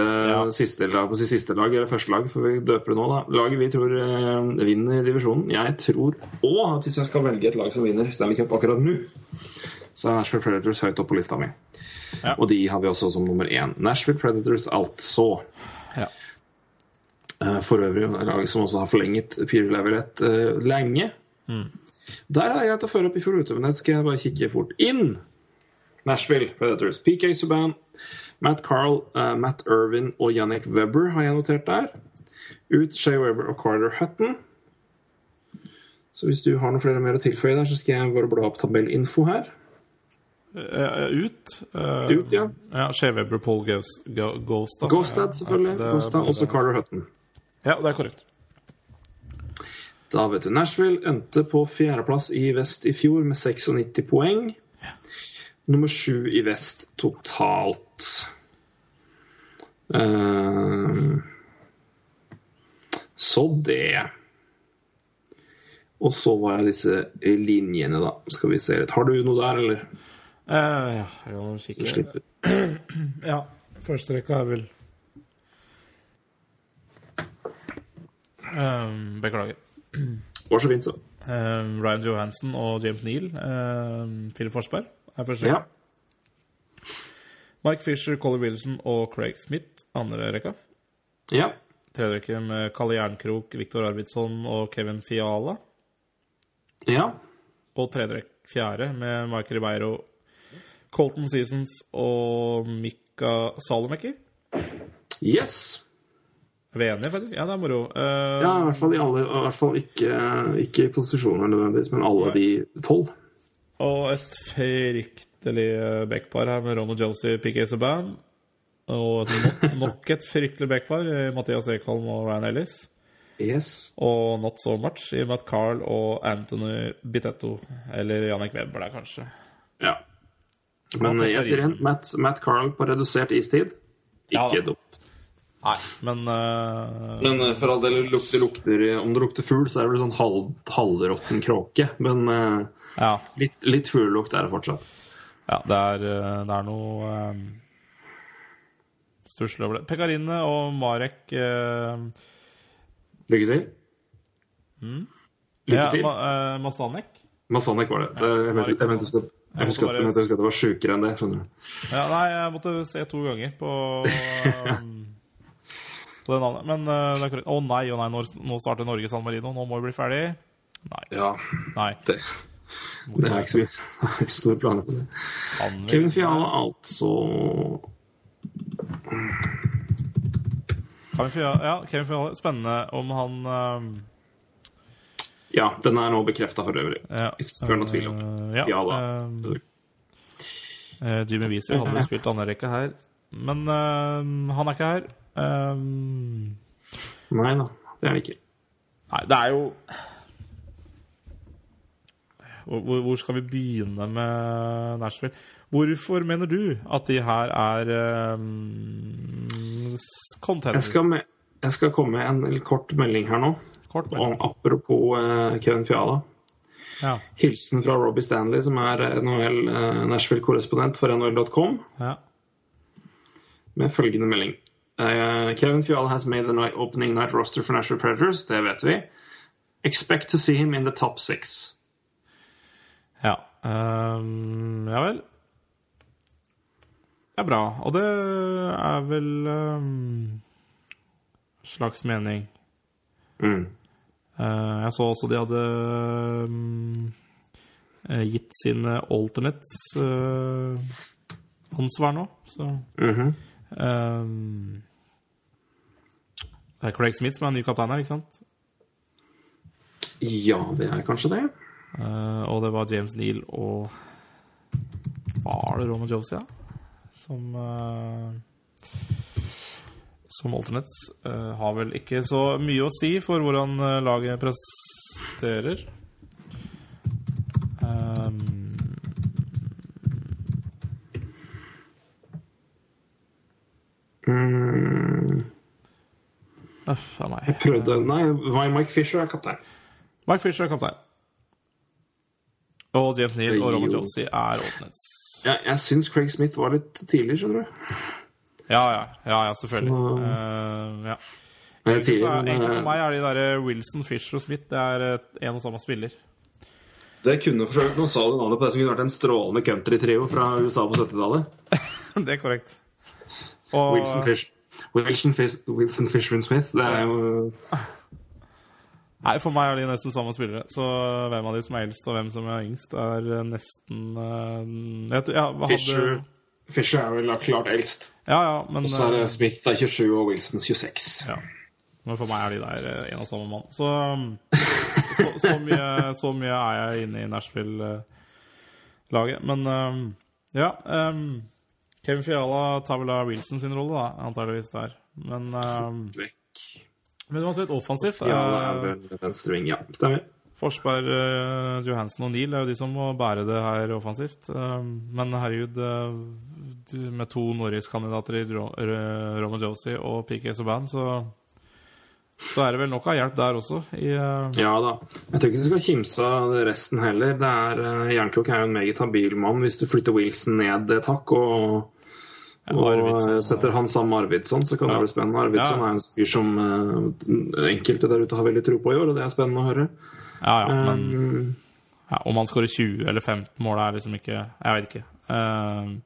Speaker 2: siste lag, på siste lag, eller første lag, for vi døper det nå, da. Laget vi tror eh, vinner divisjonen. Jeg tror òg at hvis jeg skal velge et lag som vinner Stanley Cup akkurat nå, så er Nashville Predators høyt oppe på lista mi.
Speaker 3: Ja.
Speaker 2: Og de har vi også som nummer én. Nashville Predators, altså.
Speaker 3: Ja.
Speaker 2: Eh, For øvrig lag som også har forlenget Peter Laviolette eh, lenge.
Speaker 3: Mm.
Speaker 2: Der er det greit å føre opp i fjor, vet du, men det skal jeg bare kikke fort inn. Nashville Predators. PK Subban, Matt Carl, uh, Matt Irvin og Yannick Webber har jeg notert der. Ut Shea Webber og Carter Hutton. Så hvis du har noe flere mer å tilføye der, så skal jeg bare bla opp tabellinfo her.
Speaker 3: Uh, ut. Uh,
Speaker 2: Ut, ja.
Speaker 3: Ja, Shea Weber, Paul Ghost, Ghosta.
Speaker 2: Ghostad, selvfølgelig.
Speaker 3: Ja,
Speaker 2: Ghostad, også. Carter Hutton.
Speaker 3: Ja, det er korrekt.
Speaker 2: Da vet du, Nashville endte på fjerdeplass i vest i fjor med 96 poeng. Nummer sju i vest totalt. Uh, så det. Og så var jeg disse linjene, da. Skal vi se litt. Har du noe der, eller?
Speaker 3: Uh, ja, jeg kan kikke.
Speaker 2: slipper.
Speaker 3: Ja, første rekka er vel Ehm, Beklager.
Speaker 2: Var så fint, så.
Speaker 3: Ehm, Ryan Johansen og James Neal. Um, Philip Forsberg er første
Speaker 2: Ja.
Speaker 3: Mike Fisher, Colly Wilson og Craig Smith andre rekka.
Speaker 2: ja.
Speaker 3: Tredje rekke med Kalle Jernkrok, Viktor Arvidsson og Kevin Fiala.
Speaker 2: Ja.
Speaker 3: Og tredje rekke, fjerde med Mike Ribeiro, Colton Seasons og Mika Salomekki.
Speaker 2: Yes.
Speaker 3: Er vi enige, faktisk? Ja, det er moro. Uh,
Speaker 2: Ja, i hvert fall, i alle, i hvert fall ikke, ikke i posisjoner nødvendigvis, men alle de tolv.
Speaker 3: Og et fryktelig eh, backpar her med Ron og Josie, PK Subban. Og nok, nok et fryktelig backpar i Mathias Ekholm og Ryan Ellis.
Speaker 2: Yes.
Speaker 3: Og not so much i Matt Carl og Anthony Bitetto. Eller Jannik Webber der, kanskje.
Speaker 2: Ja. Men eh, jeg sier igjen, Matt, Matt Carl på redusert istid. Ikke
Speaker 3: ja,
Speaker 2: dumt.
Speaker 3: Nei, men uh...
Speaker 2: Men eh, for all del, lukter, lukter, om det lukter fugl, så er det vel sånn halv, halvråtten kråke. Men uh,
Speaker 3: ja.
Speaker 2: litt, litt fuglelukt er det fortsatt.
Speaker 3: ja det, er, det er noe um, stusslig over det. Pekarine og Marek uh,
Speaker 2: Lykke til. Mm? Lykke
Speaker 3: ja,
Speaker 2: til.
Speaker 3: Ma, uh, Masanek.
Speaker 2: Masanek var det. det jeg mente jeg mente du jeg husker at jeg at det var sjukere enn det. skjønner du.
Speaker 3: Ja, nei, jeg måtte se to ganger på um, På det navnet. Men uh, det er korrekt. Å nei, oh, nei, nå starter Norge San Marino. Nå må vi bli ferdig. Nei.
Speaker 2: Ja,
Speaker 3: nei.
Speaker 2: det, det er ikke så, jeg har ikke store planer på det. Kevin Fiala, altså
Speaker 3: Kan vi ja, Kevin Fiala. Spennende om han um,
Speaker 2: Ja, den er nå bekrefta for øvrig.
Speaker 3: ja,
Speaker 2: Hvis noen noe tvil om Fiala.
Speaker 3: ja, uh, Jimmy Weezer hadde spilt andre rekke her. Men uh, han er ikke her. Um,
Speaker 2: Nei da, det er det ikke.
Speaker 3: Nei, det er jo hvor, hvor skal vi begynne med Nashville? Hvorfor mener du at de her er um, contender?
Speaker 2: Jeg skal, med, jeg skal komme med en kort melding her nå. Om, apropos uh, Kevin Fiala.
Speaker 3: ja.
Speaker 2: Hilsen fra Robbie Stanley, som er NHL eh, Nashville-korrespondent for NHL.com,
Speaker 3: ja.
Speaker 2: med følgende melding. Eh, Kevin Fiala has made the night opening night roster for National Predators. Det vet vi. Expect to see him in the top six.
Speaker 3: Ja. Um, ja vel. Det er bra. Og det er vel um, slags mening.
Speaker 2: Mm.
Speaker 3: Uh, jeg så også de hadde um, gitt sine alternates uh, ansvar nå, så
Speaker 2: Mhm.
Speaker 3: um, Det er Craig Smith som er ny kaptein her, ikke sant?
Speaker 2: Ja, det er kanskje det.
Speaker 3: Uh, og det var James Neal og Var det Roman Josie, ja? Som uh, Som alternates. Uh, har vel ikke så mye å si for hvordan laget presterer. Um, Uff a meg.
Speaker 2: Prøvde Nei, Mike Fisher er kaptein.
Speaker 3: Mike Fisher er kaptein. Og James Neal og Robert
Speaker 2: gir
Speaker 3: er alternates.
Speaker 2: Ja, jeg syns Craig Smith var litt tidlig, skjønner du.
Speaker 3: Ja, ja, ja, ja selvfølgelig.
Speaker 2: Så-
Speaker 3: Uh, ja. Egentlig,
Speaker 2: tidlig,
Speaker 3: er, egentlig for
Speaker 2: eh,
Speaker 3: meg er de der Wilson, Fisher og Smith Det er eh, en og samme spiller.
Speaker 2: Det kunne for så vidt sa du navnet på det som kunne vært en strålende countrytrio fra USA på 70-tallet.
Speaker 3: det er korrekt. Og,
Speaker 2: Wilson, Fish, Wilson, Fish, Wilson Fishman Smith. Det er jo
Speaker 3: Nei, For meg er de nesten samme spillere. Så hvem av de som er eldst, og hvem som er yngst, er eh, nesten uh, jeg, ja,
Speaker 2: Fisher,
Speaker 3: hadde,
Speaker 2: Fisher er vel klart eldst.
Speaker 3: Ja, ja, men
Speaker 2: Og så er
Speaker 3: eh,
Speaker 2: det Smith er 27 og Wilson 26.
Speaker 3: Ja. Men for meg er de der eh, en og samme mann. Så, så, så, mye, så mye er jeg inne i Nashville-laget. Men um, ja um, Kevin Fiala tar vel av Wilson sin rolle, da, antageligvis der. Men,
Speaker 2: Vekk.
Speaker 3: men uansett, offensivt
Speaker 2: Ja, er
Speaker 3: eh,
Speaker 2: venstreving. Ja, stemmer.
Speaker 3: Forsberg, uh, Johansen og Neal er jo de som må bære det her offensivt. Uh, men herregud, uh, med to Norris-kandidater i Ro- Ro- Roman Josie og PK Subhaan, så, så er det vel nok av hjelp der også. I, uh...
Speaker 2: Ja da. Jeg tror ikke du skal kimse av resten heller. Det er, uh, Jernklok er jo en meget habil mann hvis du flytter Wilson ned et hakk og, og eh, setter han sammen med Arvidsson, så kan
Speaker 3: Ja.
Speaker 2: det bli spennende. Arvidsson
Speaker 3: Ja.
Speaker 2: er en fyr som uh, enkelte der ute har veldig tro på i år, og det er spennende å høre.
Speaker 3: ja, ja, men
Speaker 2: Um,
Speaker 3: ja, om han skårer 20 eller 15 mål, er liksom ikke Jeg vet ikke. Uh,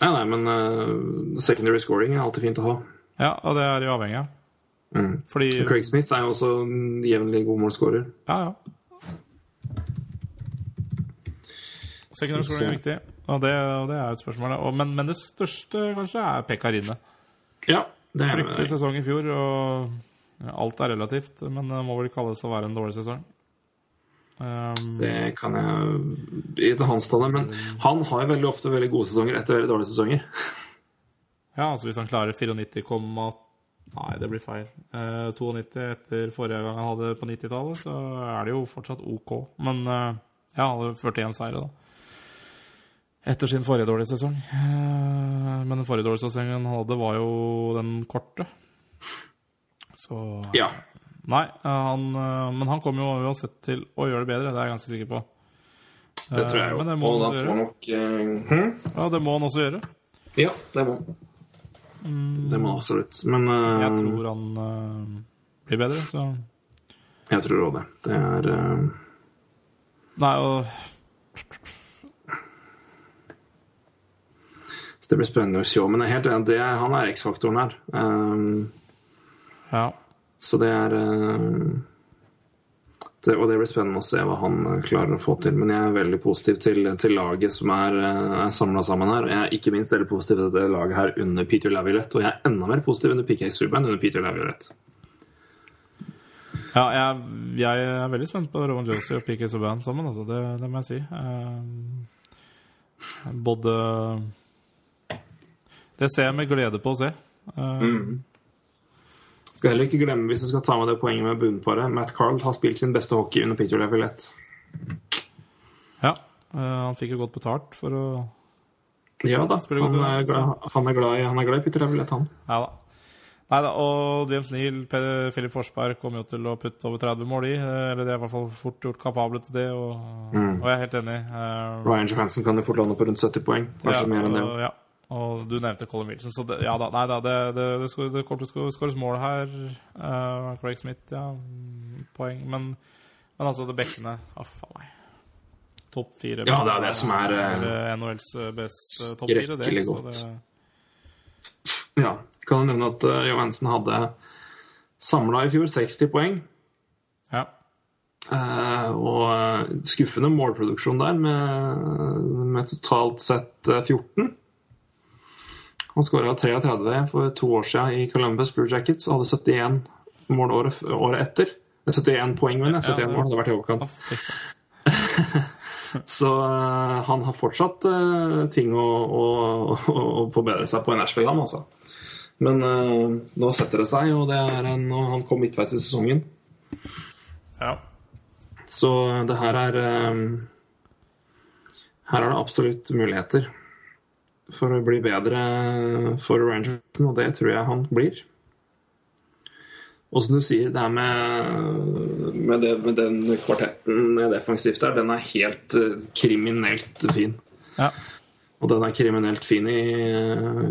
Speaker 2: nei, nei, men uh, secondary scoring er alltid fint å ha.
Speaker 3: ja, og det er de avhengig av.
Speaker 2: Mm.
Speaker 3: Fordi
Speaker 2: Craig Smith er jo også en jevnlig god målskårer.
Speaker 3: Ja, ja. Secondary scoring er viktig, og det, og det er jo et spørsmål. Og, men, men det største kanskje er Pekarine.
Speaker 2: Ja, det er
Speaker 3: Fryktelig sesong i fjor, og alt er relativt, men det må vel kalles å være en dårlig sesong. Um,
Speaker 2: Det kan jeg gi til hans tale, men han har jo veldig ofte veldig gode sesonger etter veldig dårlige sesonger.
Speaker 3: ja, altså hvis han klarer 94, Nei, det blir feil. Eh, 92 etter forrige gang han hadde på 90-tallet, så er det jo fortsatt OK. Men eh, ja, han hadde 41 seire, da. Etter sin forrige dårlige sesong. Eh, men den forrige dårlige sesongen han hadde, var jo den korte. Så
Speaker 2: Ja.
Speaker 3: Nei, eh, han, eh, men han kommer jo uansett til å gjøre det bedre, det er jeg ganske sikker på.
Speaker 2: Det tror jeg
Speaker 3: Eh,
Speaker 2: jo.
Speaker 3: Men det må
Speaker 2: Og
Speaker 3: han
Speaker 2: får nok uh, hm?
Speaker 3: Ja, det må han også gjøre.
Speaker 2: Ja, det må han. Det må han absolutt. Men
Speaker 3: Mm. Jeg tror han uh, blir bedre, så
Speaker 2: jeg tror òg det. Det er uh...
Speaker 3: Nei, og
Speaker 2: så Det blir spennende å se. Men jeg er helt enig, det er, han er X-faktoren her. Um,
Speaker 3: Ja.
Speaker 2: så det er eh, det, Og det blir spennende å se hva han eh, klarer å få til. Men jeg er veldig positiv til, til laget som er, eh, er samla sammen her. Jeg er ikke minst veldig positiv til det laget her under Peter Laviolette. Og jeg er enda mer positiv under PK Subhaan under Peter Laviolette.
Speaker 3: Ja, jeg, jeg er veldig spent på Roman Josie og PK Subhaan sammen, altså. Det, det må jeg si. Eh, både Det ser jeg med glede på å se. Eh,
Speaker 2: Skal heller ikke glemme, hvis du skal ta med det poenget med bunnparet, Matt Carl har spilt sin beste hockey under Peter Laviolette.
Speaker 3: Ja. eh, han fikk jo godt betalt for å
Speaker 2: Ja da,
Speaker 3: han, godt
Speaker 2: er, glad, han, er glad i, han er glad i Peter Laviolette, han.
Speaker 3: Ja da. Nei da, og James Neal, Philip Forsberg kommer jo til å putte over 30 mål i. eh, Eller de er i hvert fall fort gjort kapable til det, og, og jeg er helt enig. Eh,
Speaker 2: Ryan Johansen kan jo fort lande på rundt 70 poeng. Kanskje
Speaker 3: ja,
Speaker 2: mer enn det.
Speaker 3: Ja. Og du nevnte Colin Wilson, så det, ja da, nei da, det, det, det, det kommer til å skåres mål her. Uh, Craig Smith, ja, mm, poeng. Men, men altså, det bekkene Uff a meg. Topp fire.
Speaker 2: Ja, det er det som er, eh,
Speaker 3: NHLs beste topp fire, det.
Speaker 2: skrekkelig
Speaker 3: så
Speaker 2: godt.
Speaker 3: det-
Speaker 2: Ja, kan nevne at uh, Johansen hadde samla i fjor 60 poeng.
Speaker 3: Ja.
Speaker 2: Uh, og eh, skuffende målproduksjon der, med, med totalt sett eh, 14. Han skåra 33 for to år siden i Columbus Blue Jackets og hadde 71 mål året, året etter. Eh, 71 poeng, men 71
Speaker 3: det-
Speaker 2: mål hadde vært i overkant. Så eh, han har fortsatt eh, ting å, å, å, å forbedre seg på i Nashville, altså. Men uh, nå setter det seg, og det en, han kom midtveis i sesongen.
Speaker 3: ja.
Speaker 2: Så det her er um, Her er det absolutt muligheter for å bli bedre for Rangersen, og det tror jeg han blir. Og som du sier, det her med, med, det, med den kvartetten defensivt der, den er helt eh, kriminelt fin.
Speaker 3: ja.
Speaker 2: Og den er kriminelt fin i,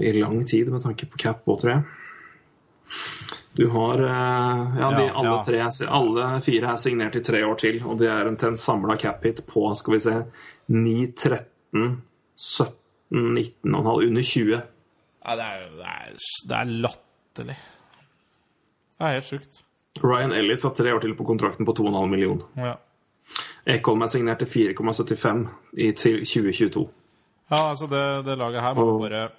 Speaker 2: i lang tid, med tanke på cap òg, tror jeg. Du har eh, Ja, de,
Speaker 3: Ja,
Speaker 2: alle,
Speaker 3: ja.
Speaker 2: tre, alle fire er signert i tre år til, og det er en samla cap hit på skal vi se 9, 13, 17, 19 og en halv, under 20.
Speaker 3: ja det, er, det, er, det er latterlig. Det er helt sjukt.
Speaker 2: Ryan Ellis har tre år til på kontrakten på 2,5 millioner.
Speaker 3: Ja.
Speaker 2: Ekholm er signert til 4,75 i- til 2022.
Speaker 3: Ja, altså det, det laget her må
Speaker 2: Og-
Speaker 3: bare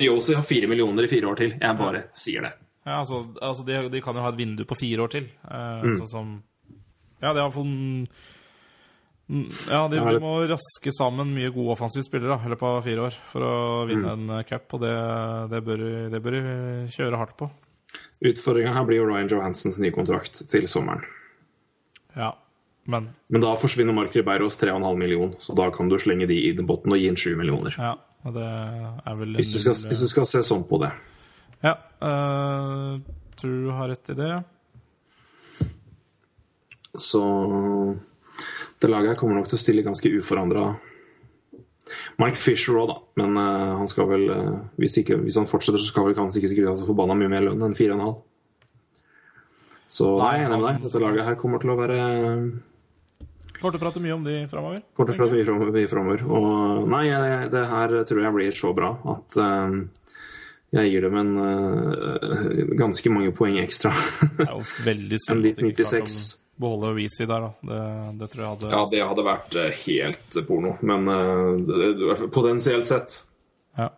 Speaker 2: Yosi har fire millioner i fire år til. Jeg bare sier det.
Speaker 3: Ja, altså, altså de, de kan jo ha et vindu på fire år til. Eh,
Speaker 2: Mm.
Speaker 3: Sånn som Ja, det er iallfall Ja, de, de må raske sammen mye gode offensive spillere i løpet av fire år for å vinne
Speaker 2: Mm.
Speaker 3: en cap cup, og det, det, bør, de- det bør de kjøre hardt på.
Speaker 2: Utfordringa her blir jo Ryan Johansens nye kontrakt til sommeren.
Speaker 3: Ja, men
Speaker 2: Men da forsvinner Mark Ribeiros 3,5 millioner, så da kan du slenge de i den botten og gi en 7 millioner.
Speaker 3: Ja, og det er vel
Speaker 2: Hvis du skal, hvis du skal se sånn på det.
Speaker 3: Ja, eh, tror du har rett i det.
Speaker 2: Så det laget her kommer nok til å stille ganske uforandra. Mike Fisher òg, da. Men uh, han skal vel uh, hvis, ikke, hvis han fortsetter, så skal vel kanskje ikke sikkert ha så forbanna mye mer lønn enn 4,5. Så
Speaker 3: Nei,
Speaker 2: jeg er enig med deg. Dette laget her kommer til å være
Speaker 3: Kommer til å prate mye om de framover.
Speaker 2: Kort å prate mye fram- mye framover. Og nei, jeg, det her tror jeg blir så bra at uh, jeg gir dem en eh, ganske mange poeng ekstra.
Speaker 3: Det er jo
Speaker 2: Enn de
Speaker 3: at de ikke klarte
Speaker 2: 96.
Speaker 3: beholde Weezy der, da. Det, det tror jeg hadde
Speaker 2: ja, det hadde vært eh, helt porno, men det, potensielt sett.
Speaker 3: Ja.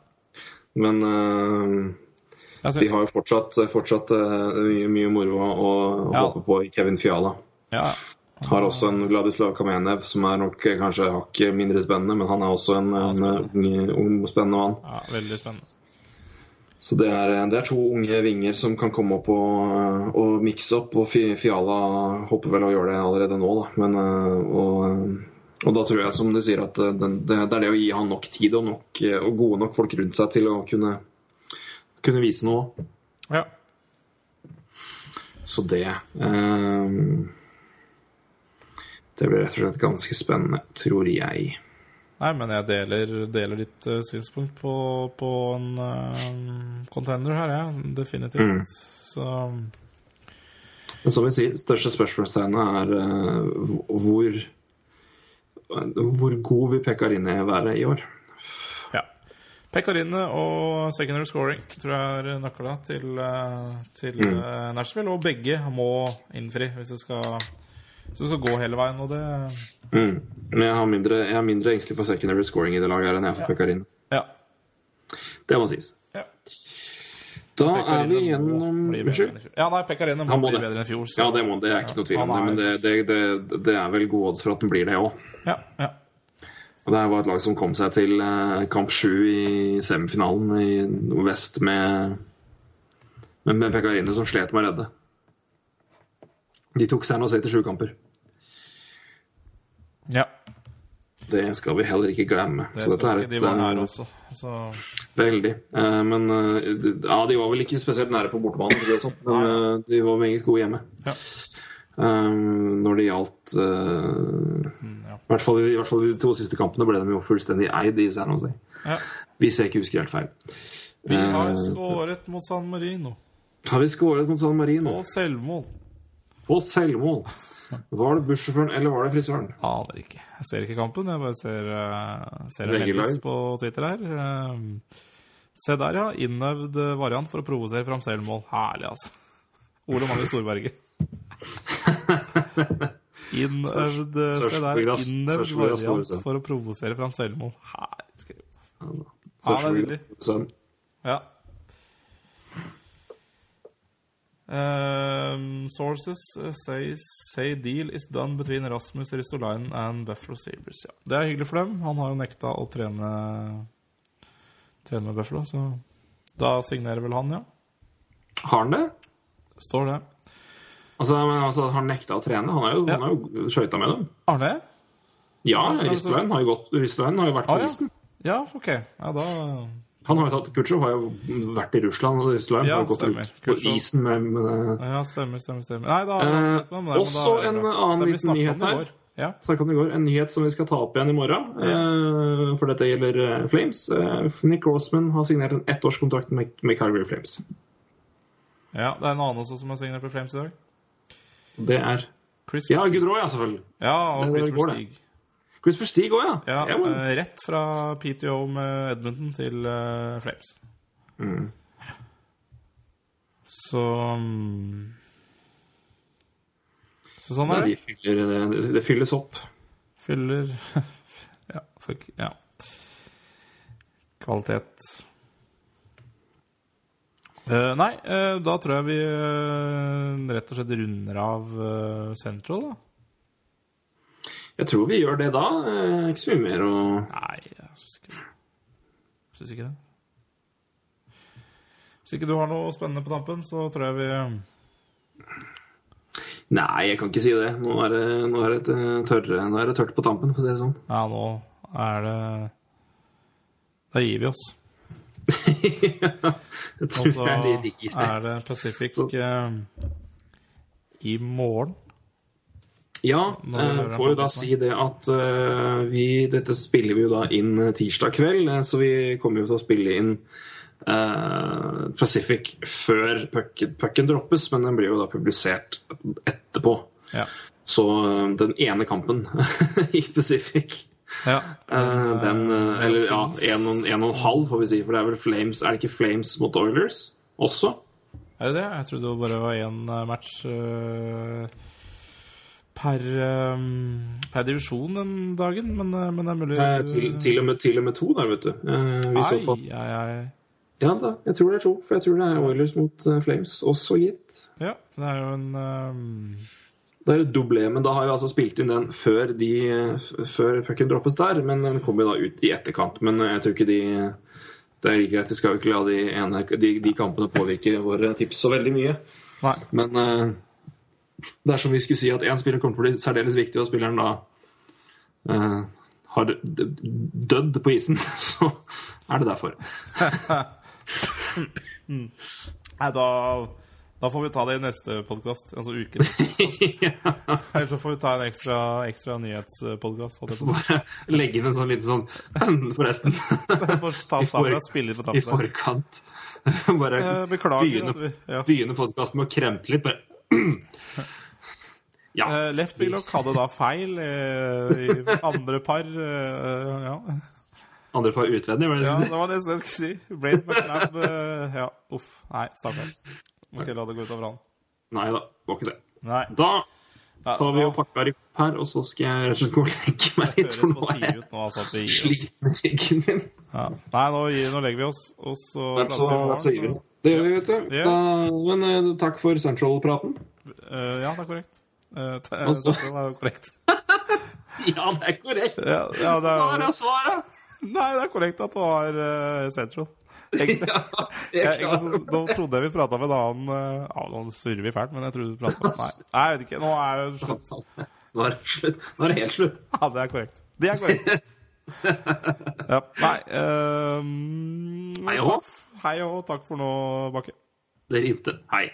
Speaker 2: Men
Speaker 3: uh,
Speaker 2: de har jo fortsatt, fortsatt uh, mye, mye moro å, å
Speaker 3: Ja.
Speaker 2: håpe på i Kevin Fiala.
Speaker 3: ja.
Speaker 2: Har også en Vladislav Kamenev som er nok kanskje hakket mindre spennende, men han er også en, en, ung, ung, spennende mann.
Speaker 3: ja, veldig spennende.
Speaker 2: Så det er, det er to unge vinger som kan komme opp og, og mikse opp. Og Fiala håper vel å gjøre det allerede nå, da. Men, øh, og, og da tror jeg, som du sier, at det, det er det å gi han nok tid og, nok, og gode nok folk rundt seg til å kunne, kunne vise noe.
Speaker 3: Ja.
Speaker 2: Så det øh, Det blir rett og slett ganske spennende, tror jeg.
Speaker 3: Nei, men jeg deler, deler ditt uh, synspunkt på, på en uh, contender her, jeg. Definitivt.
Speaker 2: Mm.
Speaker 3: Så
Speaker 2: Men som vi sier, største spørsmålstegnet er uh, hvor hvor god vil Pekkarine være i år?
Speaker 3: ja. Pekarine og secondary scoring tror jeg er nøkla til, eh, til
Speaker 2: Mm.
Speaker 3: eh, Nashville. Og begge må innfri hvis det skal, hvis du skal gå hele veien. Og det
Speaker 2: Mm. Men jeg har, mindre, jeg er mindre engstelig for secondary scoring i det laget her enn jeg er for pekarin
Speaker 3: Ja.
Speaker 2: Det må sies.
Speaker 3: ja.
Speaker 2: Da er vi gjennom Unnskyld?
Speaker 3: Ja, nei, Pekarin må,
Speaker 2: må
Speaker 3: bli
Speaker 2: det.
Speaker 3: bedre enn i fjor. så-
Speaker 2: Ja, det, må, det er ikke noe tvil om det, men det, det, det, det er vel gode odds for at den blir det òg.
Speaker 3: Ja, ja.
Speaker 2: Og Det var et lag som kom seg til eh, kamp sju i semifinalen i vest med, med, med Pekkarine som slet med å redde. De tok seg nå selv til sju kamper.
Speaker 3: Ja.
Speaker 2: Det skal vi heller ikke glemme.
Speaker 3: Det
Speaker 2: Så dette er
Speaker 3: et de var
Speaker 2: eh,
Speaker 3: her også. Så
Speaker 2: Veldig. Eh, men eh, ja, de var vel ikke spesielt nære på bortebane, for å si det sånn. Men eh, de var meget gode hjemme.
Speaker 3: Ja.
Speaker 2: Um, når det gjaldt eh,
Speaker 3: ja.
Speaker 2: i, hvert fall, I hvert fall de to siste kampene ble de jo fullstendig eid i San Jose.
Speaker 3: ja.
Speaker 2: Hvis jeg ikke husker helt feil.
Speaker 3: Vi har
Speaker 2: uh,
Speaker 3: skåret mot San Marino.
Speaker 2: Har vi skåret mot San Marino?
Speaker 3: På selvmål.
Speaker 2: På selvmål. Var det bussjåføren eller var det frisøren?
Speaker 3: Aner ikke. Jeg ser ikke kampen. Jeg bare ser, uh, ser en på Twitter her. Eh, se der, ja. Innøvd eh, variant for å provosere fram selvmål. Herlig, altså. Ole Magnus Storberget. Innøvd Se der. Innøvd variant for å provosere fram selvmål. Herlig skrevet. Ja, det er nydelig. Ja. Um, sources uh, say, say deal is done between Rasmus Ristolainen and Buffalo Sabres. Ja. Det er hyggelig for dem. Han har jo nekta å trene Trene med Buffalo, så da signerer vel han, ja.
Speaker 2: Har han det?
Speaker 3: Står det.
Speaker 2: Altså, men, altså, har han nekta å trene? Han har jo,
Speaker 3: Ja.
Speaker 2: han jo skøyta med dem.
Speaker 3: Har
Speaker 2: han det?
Speaker 3: Ja, altså-
Speaker 2: Ristolainen har jo gått Ristolainen har jo vært på
Speaker 3: Ah, ja.
Speaker 2: isen.
Speaker 3: Ja, OK. Ja, da
Speaker 2: Han har jo tatt Kutsjov har jo vært i Russland, og Ristolainen
Speaker 3: Ja,
Speaker 2: har gått
Speaker 3: stemmer.
Speaker 2: ut på isen med, med
Speaker 3: Ja, stemmer, stemmer. stemmer. Nei, da
Speaker 2: Eh,
Speaker 3: da-
Speaker 2: også
Speaker 3: da er
Speaker 2: en annen liten nyhet her.
Speaker 3: Ja.
Speaker 2: om det i går. En nyhet som vi skal ta opp igjen i morgen, eh, for dette gjelder eh, Flames. Eh, Nick Rossman har signert en ettårskontrakt med, med Calgary Flames.
Speaker 3: ja, det er en annen også som har signert med Flames i dag.
Speaker 2: Det er
Speaker 3: Chris
Speaker 2: Ja,
Speaker 3: Versteeg.
Speaker 2: Ja, selvfølgelig.
Speaker 3: Ja, og
Speaker 2: Det
Speaker 3: Chris. Versteeg.
Speaker 2: Christopher Stig òg, ja.
Speaker 3: Ja,
Speaker 2: uh,
Speaker 3: eh, rett fra PTO med Edmonton til uh, Flames.
Speaker 2: Mm.
Speaker 3: Så um, Så sånn er
Speaker 2: det, de fyller, det, det fylles opp.
Speaker 3: Fyller Ja, så, ja. Kvalitet. Uh, nei, eh, da tror jeg vi eh, rett og slett runder av eh, Central, da.
Speaker 2: Jeg tror vi gjør det da. Eh, Ikke så mye mer å
Speaker 3: Nei, jeg syns ikke det. Syns ikke det. Hvis ikke du har noe spennende på tampen, så tror jeg vi
Speaker 2: Nei, jeg kan ikke si det. Nå er det, nå er det, tørre, nå er det tørt på tampen, for å si det sånn.
Speaker 3: Ja, nå er det Da gir vi oss.
Speaker 2: jeg
Speaker 3: Og
Speaker 2: tror
Speaker 3: så
Speaker 2: det er
Speaker 3: det Pacific
Speaker 2: Så-
Speaker 3: eh, i morgen.
Speaker 2: Ja,
Speaker 3: jeg
Speaker 2: eh, får jo da si det at eh, vi Dette spiller vi jo da inn tirsdag kveld, eh, så vi kommer jo til å spille inn uh, Pacific før pucken, droppes, men den blir jo da publisert etterpå.
Speaker 3: Ja.
Speaker 2: Så eh, den ene kampen i Pacific
Speaker 3: ja.
Speaker 2: Uh, den, uh, Eller ja, en en og en halv, får vi si. For det er vel Flames Er det ikke Flames mot Oilers også?
Speaker 3: Er det det? Jeg trodde det bare var én eh, match eh, per, eh, per divisjon den dagen, men, eh, men det er mulig
Speaker 2: til, til, og med, til og med to der, vet du. Eh,
Speaker 3: Ai, ai, ai.
Speaker 2: Ja da, jeg tror det er to. For jeg tror det er Oilers mot Flames også, gitt.
Speaker 3: Ja, det er jo en um...
Speaker 2: Det er et doblé, men da har vi altså spilt inn den før, de, før pucken droppes der. Men den kommer jo da ut i etterkant. Men jeg tror ikke de Det er like greit. Vi skal jo ikke la de, ene, de, de kampene påvirke våre tips så veldig mye.
Speaker 3: Nei.
Speaker 2: Men eh, dersom vi skulle si at én spiller kommer til å bli særdeles viktig, og spilleren da uh, har dødd på isen, så er det derfor.
Speaker 3: Nei, da, da får vi ta det i neste podkast, altså uken. Eller så får vi ta en ekstra, ekstra nyhetspodkast.
Speaker 2: Bare legge inn en sånn liten sånn Forresten. I, for, forkant. Bare
Speaker 3: Beklager
Speaker 2: begynne,
Speaker 3: vi ja.
Speaker 2: begynne podkasten med å kremte litt. Bare Ja.
Speaker 3: Uh, Left Willoch hadde da feil uh, i andre par. Uh, ja.
Speaker 2: Andre par utvendig, var det
Speaker 3: ja,
Speaker 2: det?
Speaker 3: var det jeg skulle si. Braid McNab eh, Ja, uff. Nei, stakkar. Må ikke la det gå utover han.
Speaker 2: Nei da, var ikke det.
Speaker 3: Nei.
Speaker 2: Da
Speaker 3: Ja,
Speaker 2: tar vi
Speaker 3: jo
Speaker 2: og pakker opp her, og så skal jeg rett og slett gå og legge meg litt. For nå er jeg
Speaker 3: nå, altså,
Speaker 2: sliten i ryggen min.
Speaker 3: Ja. Nei, nå, gir, nå legger vi oss, og så Vær
Speaker 2: Så,
Speaker 3: i
Speaker 2: så ivrig. det. Gjør vi, vet du.
Speaker 3: Ja.
Speaker 2: Da, men eh, takk for Central-praten.
Speaker 3: Uh, ja, det er korrekt. Uh,
Speaker 2: Altså.
Speaker 3: det er korrekt.
Speaker 2: Ja, det er korrekt!
Speaker 3: Ja, ja, det
Speaker 2: Hva er
Speaker 3: er,
Speaker 2: svaret?
Speaker 3: nei, det er korrekt at det var uh, Central. Egentlig,
Speaker 2: Ja, jeg
Speaker 3: jeg, nå trodde jeg vi prata med en annen uh, Ja, nå surrer vi fælt, men jeg trodde vi prata med nei, jeg vet ikke. Nå er det slutt.
Speaker 2: Nå er det slutt. Nå er det helt slutt.
Speaker 3: Ja, det er korrekt. Det er korrekt. Ja, nei um,
Speaker 2: Hei og hå.
Speaker 3: Hei og. Takk for nå, Bakke.
Speaker 2: Det rimte. Hei.